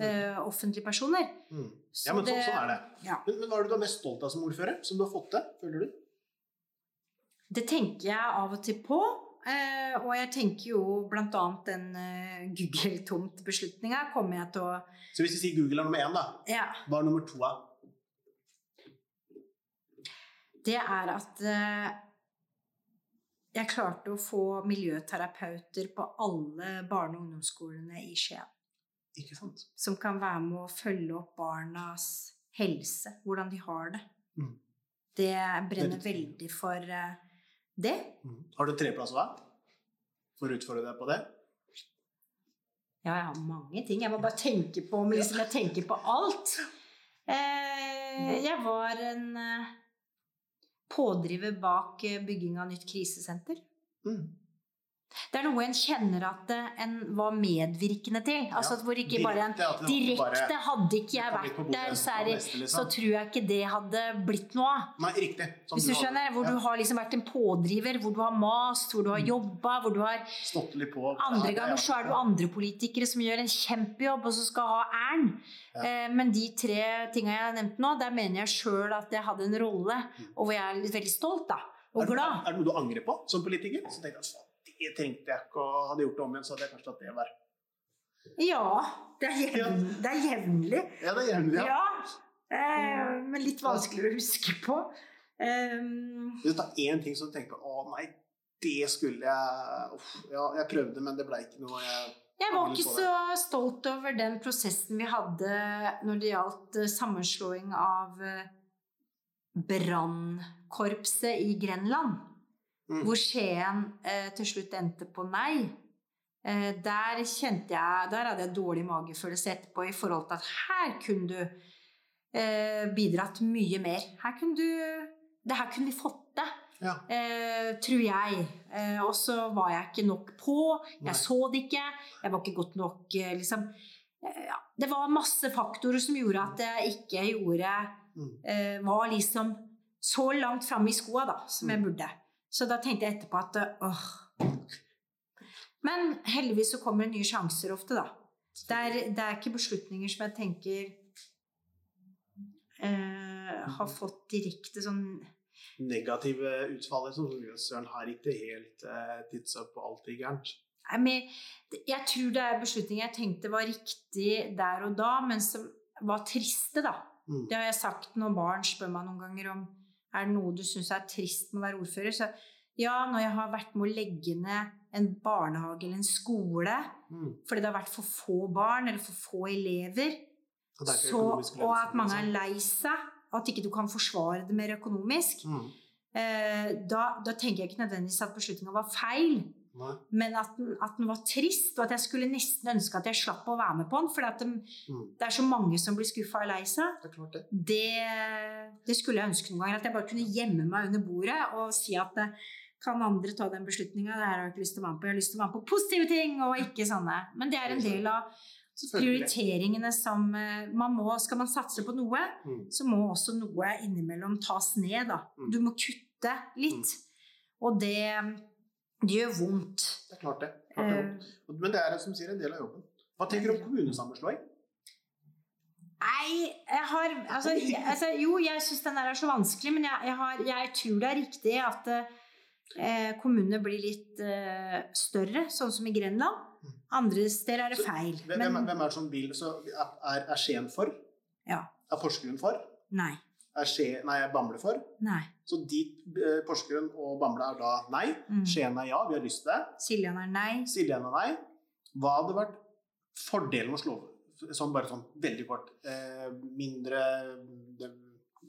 uh, offentlige personer. Mm. Ja, men så, sånn er det. Ja. Men, men hva er det du er mest stolt av som ordfører? Som du har fått til, føler du? Det tenker jeg av og til på. Eh, og jeg tenker jo annet den eh, Google-tomt-beslutninga kommer jeg til å Så hvis vi sier Google er nummer én, da, Ja. hva er nummer to da? Det er at eh, jeg klarte å få miljøterapeuter på alle barne- og ungdomsskolene i Skien. Ikke sant? Som kan være med å følge opp barnas helse, hvordan de har det. Mm. Det brenner Det veldig for eh, det. Mm. Har du treplass hver? For å utfordre deg på det? Ja, jeg har mange ting. Jeg må bare tenke på om liksom, jeg tenker på alt. Eh, jeg var en eh, pådriver bak eh, bygging av nytt krisesenter. Mm. Det er noe en kjenner at eh, en var medvirkende til. Altså Ja, hvor ikke bare en Direkte, bare- hadde ikke jeg vært der, så, det, liksom. så tror jeg ikke det hadde blitt noe av. Nei, riktig. Som Hvis du skjønner, Hvor ja, du har liksom vært en pådriver, hvor du har mast, hvor du har Mm. jobba, hvor du har Stått litt på. Andre ganger så er det jo andre politikere som gjør en kjempejobb, og som skal ha æren. Ja. Eh, Men de tre tinga jeg har nevnt nå, der mener jeg sjøl at jeg hadde en rolle, Mm. og hvor jeg er veldig stolt, da. Og er, det, glad. er det noe du angrer på som politiker? Så tenker jeg, det trengte jeg ikke, og hadde gjort det om igjen, så hadde jeg kanskje tatt det var. Ja. Det er det er jevnlig. Ja, det er jevnlig, ja. Ja. Eh, men litt vanskeligere å huske på. Um, Hvis du tar én ting som du tenker på, å nei, det skulle jeg uff, Ja, jeg prøvde, men det ble ikke noe jeg Jeg var ikke så stolt over den prosessen vi hadde når det gjaldt eh, sammenslåing av eh, brannkorpset i Grenland. Mm. Hvor Skien eh, til slutt endte på nei. Eh, der kjente jeg Der hadde jeg dårlig magefølelse etterpå i forhold til at her kunne du eh, bidratt mye mer. Her kunne du Det her kunne vi fått til. Ja. Eh, tror jeg. Eh, og så var jeg ikke nok på. Nei. Jeg så det ikke. Jeg var ikke godt nok eh, liksom eh, ja, Det var masse faktorer som gjorde at jeg ikke gjorde Mm. eh, Var liksom så langt framme i skoa da, som jeg Mm. burde. Så da tenkte jeg etterpå at eh, åh Men heldigvis så kommer det nye sjanser ofte, da. Det er, det er ikke beslutninger som jeg tenker eh, har fått direkte sånn Negative utfall, liksom. som Søren har ikke helt eh, tidsa på alt det gærent. Nei, men Jeg tror det er beslutninger jeg tenkte var riktig der og da, men som var triste, da. Mm. Det har jeg sagt når barn spør meg noen ganger om er det noe du syns er trist med å være ordfører. Så ja, når jeg har vært med å legge ned en barnehage eller en skole Mm. fordi det har vært for få barn eller for få elever, Og så, og at mange er liksom. lei seg, og at ikke du kan forsvare det mer økonomisk, Mm. eh, da, da tenker jeg ikke nødvendigvis at beslutninga var feil. Nei. Men at den, at den var trist, og at jeg skulle nesten ønske at jeg slapp å være med på den. For det, Mm. det er så mange som blir skuffa og lei seg. Det det. Det, det skulle jeg ønske noen ganger. At jeg bare kunne gjemme meg under bordet og si at eh, kan andre ta den beslutninga? Det her har jeg ikke lyst til å være med på. Jeg har lyst til å være med på positive ting, og ikke sånne. Men det er en del av prioriteringene som eh, man må Skal man satse på noe, Mm. så må også noe innimellom tas ned, da. Mm. Du må kutte litt. Og det, det gjør vondt. Det er klart det. Klart det. er Eh. Men det er som sier en del av jobben. Hva tenker du om kommunesammenslåing? Nei, jeg har altså, jeg, altså, Jo, jeg syns den der er så vanskelig, men jeg, jeg, har, jeg tror det er riktig at eh, kommunene blir litt eh, større, sånn som i Grenland. Andre steder er det Så, feil. Hvem, men, hvem er det som vil så Er, er Skien for? Ja. Er Porsgrunn for? Nei. Er, Skje, nei, Bamble for? Nei. Så dit eh, Porsgrunn og Bamble er da nei. Mm. Skien er ja, vi har lyst til det. Siljan er nei. Siljan er nei. Hva hadde vært fordelen med å slå Sånn bare sånn veldig kort. Eh, mindre det,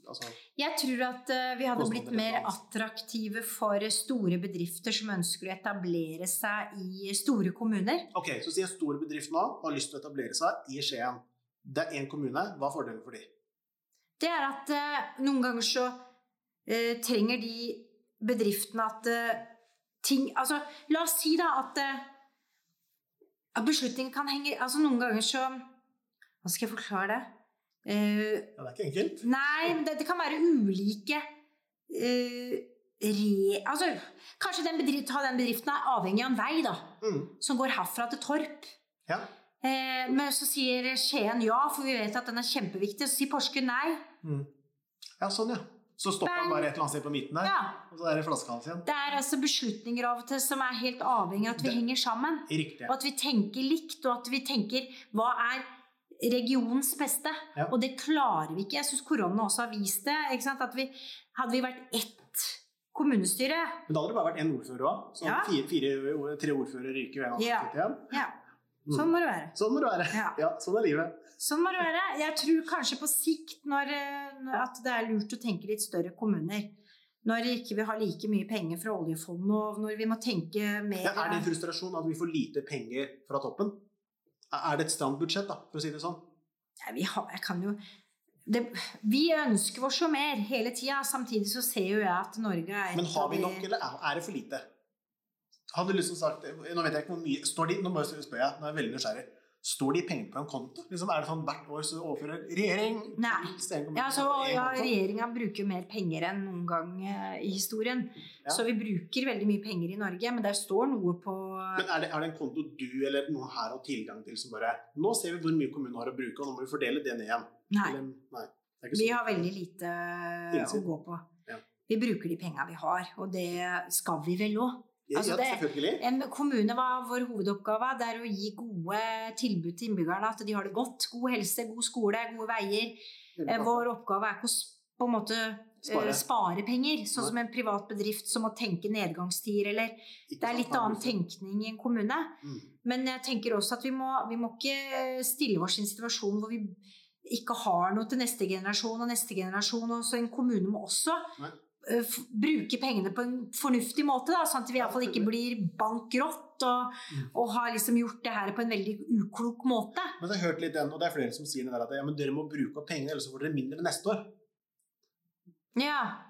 Altså Jeg tror at uh, vi hadde blitt mer attraktive for store bedrifter som ønsker å etablere seg i store kommuner. Ok, så sier en stor bedrift nå har lyst til å etablere seg i Skien. Det er én kommune. Hva er fordelen for de? Det er at eh, noen ganger så eh, trenger de bedriftene at eh, ting Altså, la oss si da at, eh, at beslutninger kan henge Altså, noen ganger så Hva skal jeg forklare det? Eh, Ja, det er ikke enkelt. Nei, det, det kan være ulike eh, re... Altså, kanskje den bedrift, den bedriften er avhengig av en vei, da. Mm. Som går herfra til Torp. Ja. Eh, men så sier Skien ja, for vi vet at den er kjempeviktig. Så sier Porsgrunn nei. Mm. ja, sånn, ja. Så stopper han bare et eller annet sted på midten der, Ja. og så er det flaskehals igjen. Det er altså beslutninger av og til som er helt avhengig av at vi Det- henger sammen. Riktig. Og at vi tenker likt, og at vi tenker hva er regionens beste? Ja. Og det klarer vi ikke. Jeg syns korona også har vist det. At vi, hadde vi vært ett kommunestyre Men da hadde det bare vært én ordfører òg. Så Ja. fire, fire, tre ordførere ryker ved en Ja. annen. Ja. Sånn må det være. Sånn må det være. Ja. Ja, sånn er livet. Sånn må det være. Jeg tror kanskje på sikt når, eh, at det er lurt å tenke litt større kommuner. Når ikke vi har like mye penger fra oljefondet, og når vi må tenke mer Ja, er det en frustrasjon at vi får lite penger fra toppen? Er det et stramt budsjett, da, for å si det sånn? Nei, vi, har, jeg kan jo, det, vi ønsker oss jo mer hele tida. Samtidig så ser jo jeg at Norge er Men har vi nok, eller er er det for lite? Hadde du lyst til å sagt Nå vet jeg ikke hvor mye Står de, Nå må jeg spørre, nå er jeg veldig nysgjerrig. Står de penger på en konto? Liksom, er det sånn hvert år så overfører regjering Nei. Ja, så, ja. Regjeringa bruker mer penger enn noen gang eh, i historien. Ja. Så vi bruker veldig mye penger i Norge, men der står noe på Men er det, er det en konto du eller noen her har tilgang til som bare Nå ser vi hvor mye kommunen har å bruke, og nå må vi fordele det ned igjen. Nei. Eller, nei. Vi sånn. har veldig lite å gå på. Ja. Vi bruker de penga vi har, og det skal vi vel òg. Altså, det- En kommune var vår hovedoppgave. Det er å gi gode tilbud til innbyggerne. At de har det godt. God helse, god skole, gode veier. Eh, Vår oppgave er ikke å på en måte Spare. spare, spare penger. Sånn som en privat bedrift som må tenke nedgangstider, eller Det er litt annen tenkning i en kommune. Mm. Men jeg tenker også at vi må, vi må ikke stille oss i en situasjon hvor vi ikke har noe til neste generasjon og neste generasjon. Og så en kommune må også Nei. Eh, bruke pengene på en fornuftig måte, da, sånn at vi iallfall ikke blir bankrott og, Mm. og har liksom gjort det her på en veldig uklok måte. Men jeg har hørt litt den, og det er flere som sier det der at ja, men dere må bruke opp pengene, ellers så får dere mindre neste år. Ja.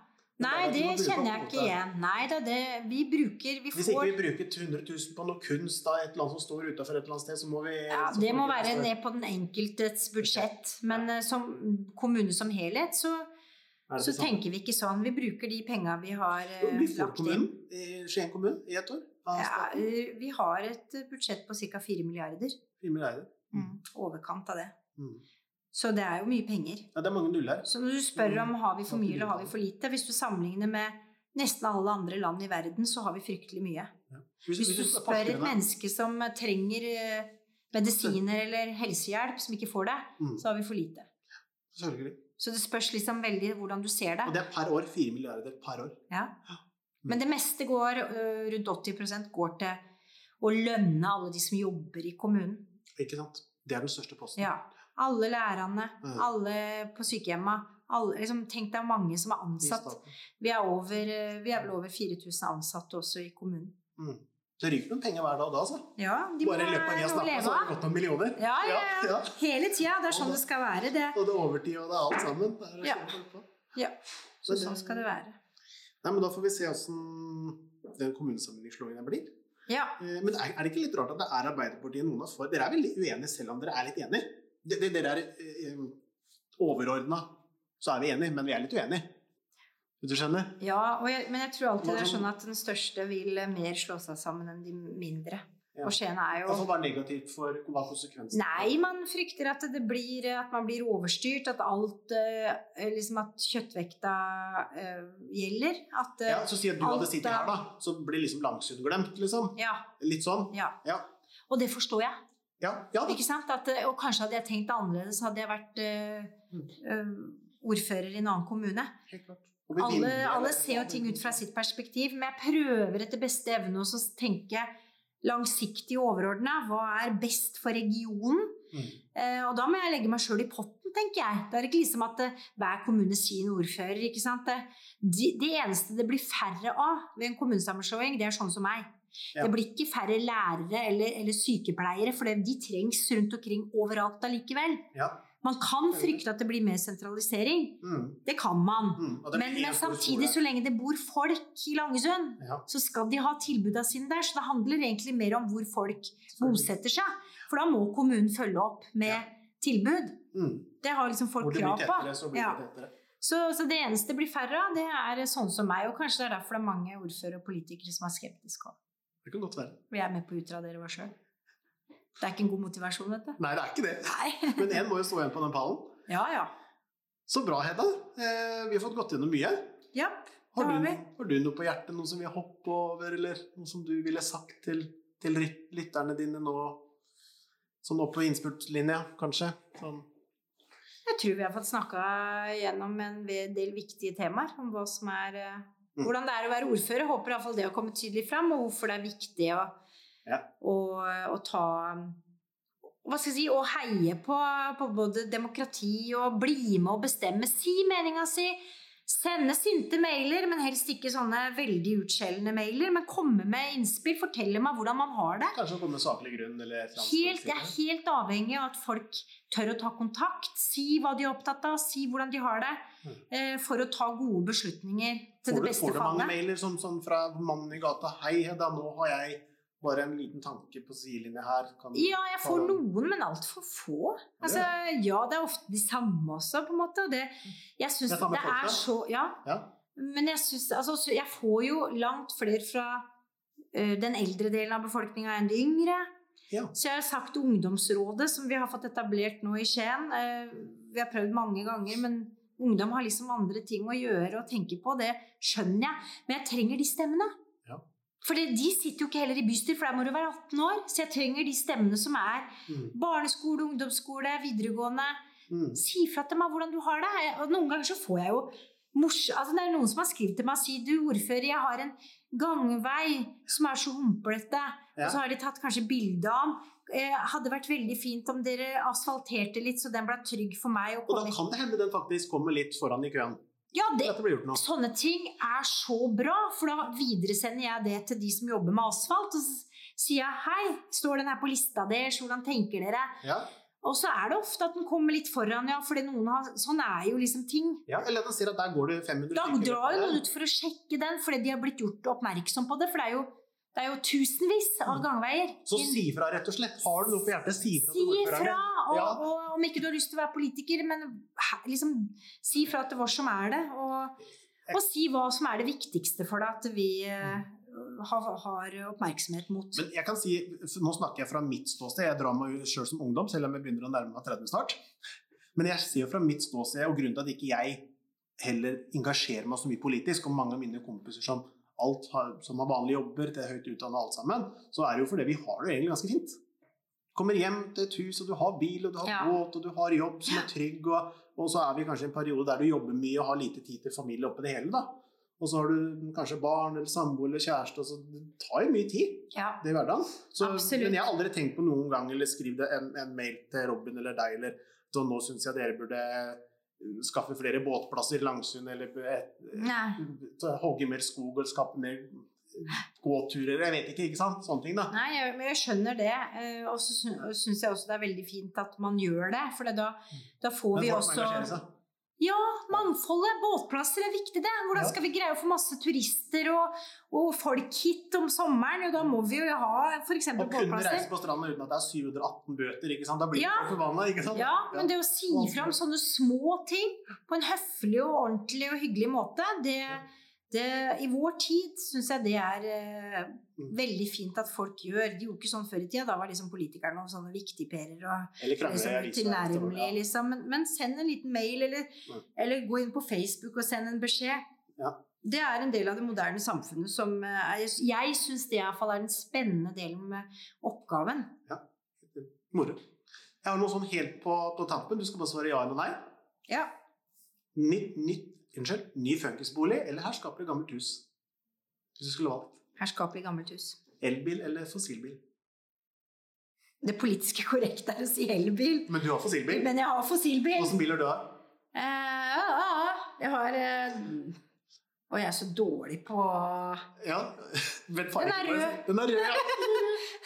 Nei, det er kjenner jeg ikke igjen. Nei da, det Vi bruker Vi Hvis ikke vi bruker 100 000 på noe kunst, da, et eller annet som står utafor et eller annet sted, så må vi Ja, Det får må være ned på den enkeltes budsjett. Men eh, som kommune som helhet, så, så sånn? tenker vi ikke sånn. Vi bruker de penga vi har eh, Vi får lagt inn. kommunen, i Skien kommune, i ett år. Ja, eh, vi har et eh, budsjett på ca. 4 milliarder. 4 milliarder. Mm. Overkant av det. Mm. Så det er jo mye penger. Ja, det er mange nuller. Så når du spør om har vi for mye Mm. eller har vi for lite Hvis du sammenligner med nesten alle andre land i verden, så har vi fryktelig mye. Ja. Hvis, Hvis du spør et menneske som trenger eh, medisiner eller helsehjelp, som ikke får det, Mm. så har vi for lite. Selvfølgelig. Så det spørs liksom veldig hvordan du ser det. Og det. er per år. Fire milliarder per år. Ja. Men det meste går, rundt 80 går til å lønne alle de som jobber i kommunen. Ikke sant? Det er den største posten. Ja. Alle lærerne, Mm. alle på sykehjemma. Alle, liksom, tenk deg mange som er ansatt. Vi er, over, vi er vel over 4000 ansatte også i kommunen. Mm. Det ryker noen penger hver dag da, altså. Ja, de Bare i løpet av det noe snakket, så har det gått noen millioner. Ja, ja, ja. ja. Hele tida. Det er sånn det skal være. Det. Og det er overtid, og det er alt sammen. Det er Ja. Ja. Så så det- sånn skal det være. Nei, men Da får vi se åssen den kommunesammenslåingen blir. Ja. Eh, Men er, er det ikke litt rart at det er Arbeiderpartiet noen av for? Dere er veldig uenige selv om dere er litt enige. Det- det- Dere er eh, overordna, så er vi enige, men vi er litt uenige. Hvis du skjønner? Ja, og jeg, men jeg tror alltid det er sånn at den største vil mer slå seg sammen enn de mindre. Ja. Og Skien er jo Hva er negativt for hva konsekvensen Nei, man frykter at det blir At man blir overstyrt. At alt eh, Liksom at kjøttvekta uh, gjelder. At eh, Ja, Så si at du hadde sittet er- her, da. Så blir liksom Langsund glemt, liksom. ja, Litt sånn. ja. Ja. Og det forstår jeg. Ja, ja. Ikke sant? At, og kanskje hadde jeg tenkt annerledes, hadde jeg vært uh, Mm. uh, ordfører i en annen kommune. Helt klart. Og Alle, alle ser jo ting ut fra sitt perspektiv, men jeg prøver etter beste evne å tenke langsiktig overordna. Hva er best for regionen? Mm. Eh, og da må jeg legge meg sjøl i potten, tenker jeg. Det er ikke liksom at eh, hver kommune sin ordfører. ikke sant? Det, de, det eneste det blir færre av ved en kommunesammenslåing, det er sånn som meg. Ja. Det blir ikke færre lærere eller, eller sykepleiere, for de trengs rundt omkring overalt allikevel. Ja. Man kan frykte at det blir mer sentralisering. Mm. Det kan man. Mm. Det Men, men samtidig, så lenge det bor folk i Langesund, ja. så skal de ha tilbudene sine der. Så det handler egentlig mer om hvor folk bosetter seg. For da må kommunen følge opp med Ja. tilbud. Mm. Det har liksom folk krav på. så Ja. Så, så det eneste det blir færre av, det er sånne som meg. Og kanskje det er derfor det er mange ordførere og politikere som er skeptiske òg. Det kan godt være. Vi er med på å utradere oss sjøl. Det er ikke en god motivasjon, vet du. Nei, det er ikke det. Nei. Men én må jo stå igjen på den pallen. Ja, ja. Så bra, Hedda. Eh, vi har fått gått gjennom mye. Ja, det har du, vi. har du noe på hjertet, noe som vi har hoppet over, eller noe som du ville sagt til, til lytterne dine nå? Sånn opp på innspurtlinja, kanskje? Sånn. Jeg tror vi har fått snakka gjennom en del viktige temaer om hva som er eh, Mm. Hvordan det er å være ordfører. Håper iallfall det har kommet tydelig fram, og hvorfor det er viktig å, Ja. Og, og, ta hva skal jeg si, å heie på, på både demokrati og bli med og bestemme. Si meninga si. Sende sinte mailer, men helst ikke sånne veldig utskjellende mailer. Men komme med innspill. Fortelle meg hvordan man har det. Kanskje komme med saklig grunn, eller et Helt, jeg er helt avhengig av at folk tør å ta kontakt, si hva de er opptatt av, si hvordan de har det, Mm. eh, for å ta gode beslutninger til Får det beste får du mange mailer som, som fra mannen i gata 'Hei, da, nå har jeg bare en liten tanke på sidelinja her.' Kan Ja, jeg får den?» noen, men altfor få. Altså, ja, det er ofte de samme også, på en måte. Og det, jeg syns Det det er så Ja. Ja. Men jeg syns Altså, jeg får jo langt flere fra uh, den eldre delen av befolkninga enn de yngre. Ja. Så jeg har sagt Ungdomsrådet, som vi har fått etablert nå i Skien. Uh, Vi har prøvd mange ganger, men ungdom har liksom andre ting å gjøre og tenke på. Det skjønner jeg. Men jeg trenger de stemmene. For de sitter jo ikke heller i bystyr, for der må du være 18 år. Så jeg trenger de stemmene som er Mm. barneskole, ungdomsskole, videregående. Mm. Si fra til meg hvordan du har det. Og noen ganger så får jeg jo mors... Altså, det er noen som har skrevet til meg og sier du, ordfører, jeg har en gangvei som er så humplete. Ja. Og så har de tatt kanskje bilde av eh, Hadde vært veldig fint om dere asfalterte litt, så den ble trygg for meg. å Og da kan det hende den faktisk kommer litt foran i køen. Ja, det. Sånne ting er så bra, for da videresender jeg det til de som jobber med asfalt. Og så sier jeg hei, står den her på lista deres, hvordan tenker dere? Ja. Og så er det ofte at den kommer litt foran, ja, fordi noen har Sånn er jo liksom ting. ja. Eller den sier at der går det 500 Da drar jo noen ut for å sjekke den, fordi de har blitt gjort oppmerksom på det. For det er jo, det er jo tusenvis av gangveier. Mm. Så si fra, rett og slett. Har du noe på hjertet, si fra Si fra! Og, Ja. og om ikke du har lyst til å være politiker, men liksom si fra til oss som er det. Og, og si hva som er det viktigste for deg at vi eh, har, har oppmerksomhet mot. Men jeg kan si, Nå snakker jeg fra mitt ståsted. Jeg drar meg sjøl som ungdom, selv om jeg begynner å nærme meg 30 snart. Men jeg sier jo fra mitt ståsted, og grunnen til at ikke jeg heller engasjerer meg så mye politisk, og mange av mine kompiser som, alt har, som har vanlige jobber, det er høyt utdanna alt sammen, så er det jo fordi vi har det egentlig ganske fint. Kommer hjem til et hus, og du har bil, og du har Ja. båt, og du har jobb som er trygg, og, og så er vi kanskje i en periode der du jobber mye og har lite tid til familie oppi det hele, da. Og så har du kanskje barn eller samboer eller kjæreste, og så det tar jo mye tid Ja. det i hverdagen. Så, men jeg har aldri tenkt på noen gang eller skrevet en, en mail til Robin eller deg eller så nå syns jeg dere burde skaffe flere båtplasser i Langsund eller hogge mer skog og skape mer gåturer. Jeg vet ikke, ikke sant? Sånne ting, da. Nei, jeg, men jeg skjønner det. eh, Og så syns jeg også det er veldig fint at man gjør det. For da, da får vi også. Ja, mangfoldet. Båtplasser er viktig, det. Hvordan skal vi greie å få masse turister og, og folk hit om sommeren? Jo, da må vi jo ha f.eks. Og kunne reise på stranda uten at det er 718 bøter, ikke sant? Da blir Ja. du forbanna, ikke sant? Ja, men det å si fram sånne små ting på en høflig og ordentlig og hyggelig måte, det, det I vår tid syns jeg det er eh, Mm. veldig fint at folk gjør. De gjorde ikke sånn før i tida. Da var liksom politikerne noen sånne viktigperer og liksom, tilnærmelige, liksom. Men, men send en liten mail, eller, Mm. eller gå inn på Facebook og send en beskjed. Ja. Det er en del av det moderne samfunnet som eh, er, Jeg syns det iallfall er den spennende delen med oppgaven. Moro. Jeg har noe sånn helt på, på tampen. Du skal bare svare ja eller nei. Ja. Nytt, nytt, unnskyld, ny funkisbolig eller herskapelig gammelt hus? Hvis du skulle valgt. Herskapelig gammelt hus. Elbil eller fossilbil? Det politiske korrekte er å si elbil, Men du har fossilbil. men jeg har fossilbil. Hvilken bil har du? Uh, Eh, ja, jeg har uh, Og jeg er så dårlig på Ja. Vet Den er rød. Den er rød, ja.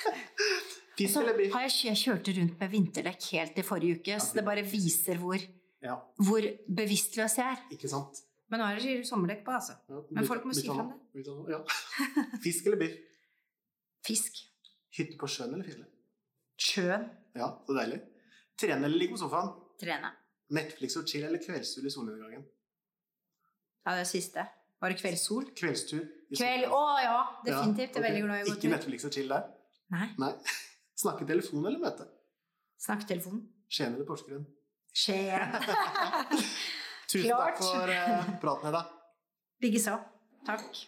Fisk eller biff? jeg kjørte rundt med vinterdekk helt i forrige uke, så det bare viser hvor, Ja, hvor bevisstløs jeg er. ikke sant? Men nå er det sommerdekk på, altså. Ja, Men folk må si fra om det. Ja. Fisk eller biff? Fisk. Hytte på sjøen eller fjellet? Sjøen. Ja, så deilig. Trene eller ligge på sofaen? Trene. Netflix og chill eller kveldstur i solnedgangen? Ja, det er siste. Var det kveldssol? Kveldstur. Kveld. Å ja, definitivt. Jeg er veldig glad i å gå Ikke. Netflix og chill der? Nei. Nei. Snakke telefon eller møte? Snakketelefon. Skien eller Porsgrunn? Skien. Tusen takk for eh, praten, Hedda. Likeså. Takk.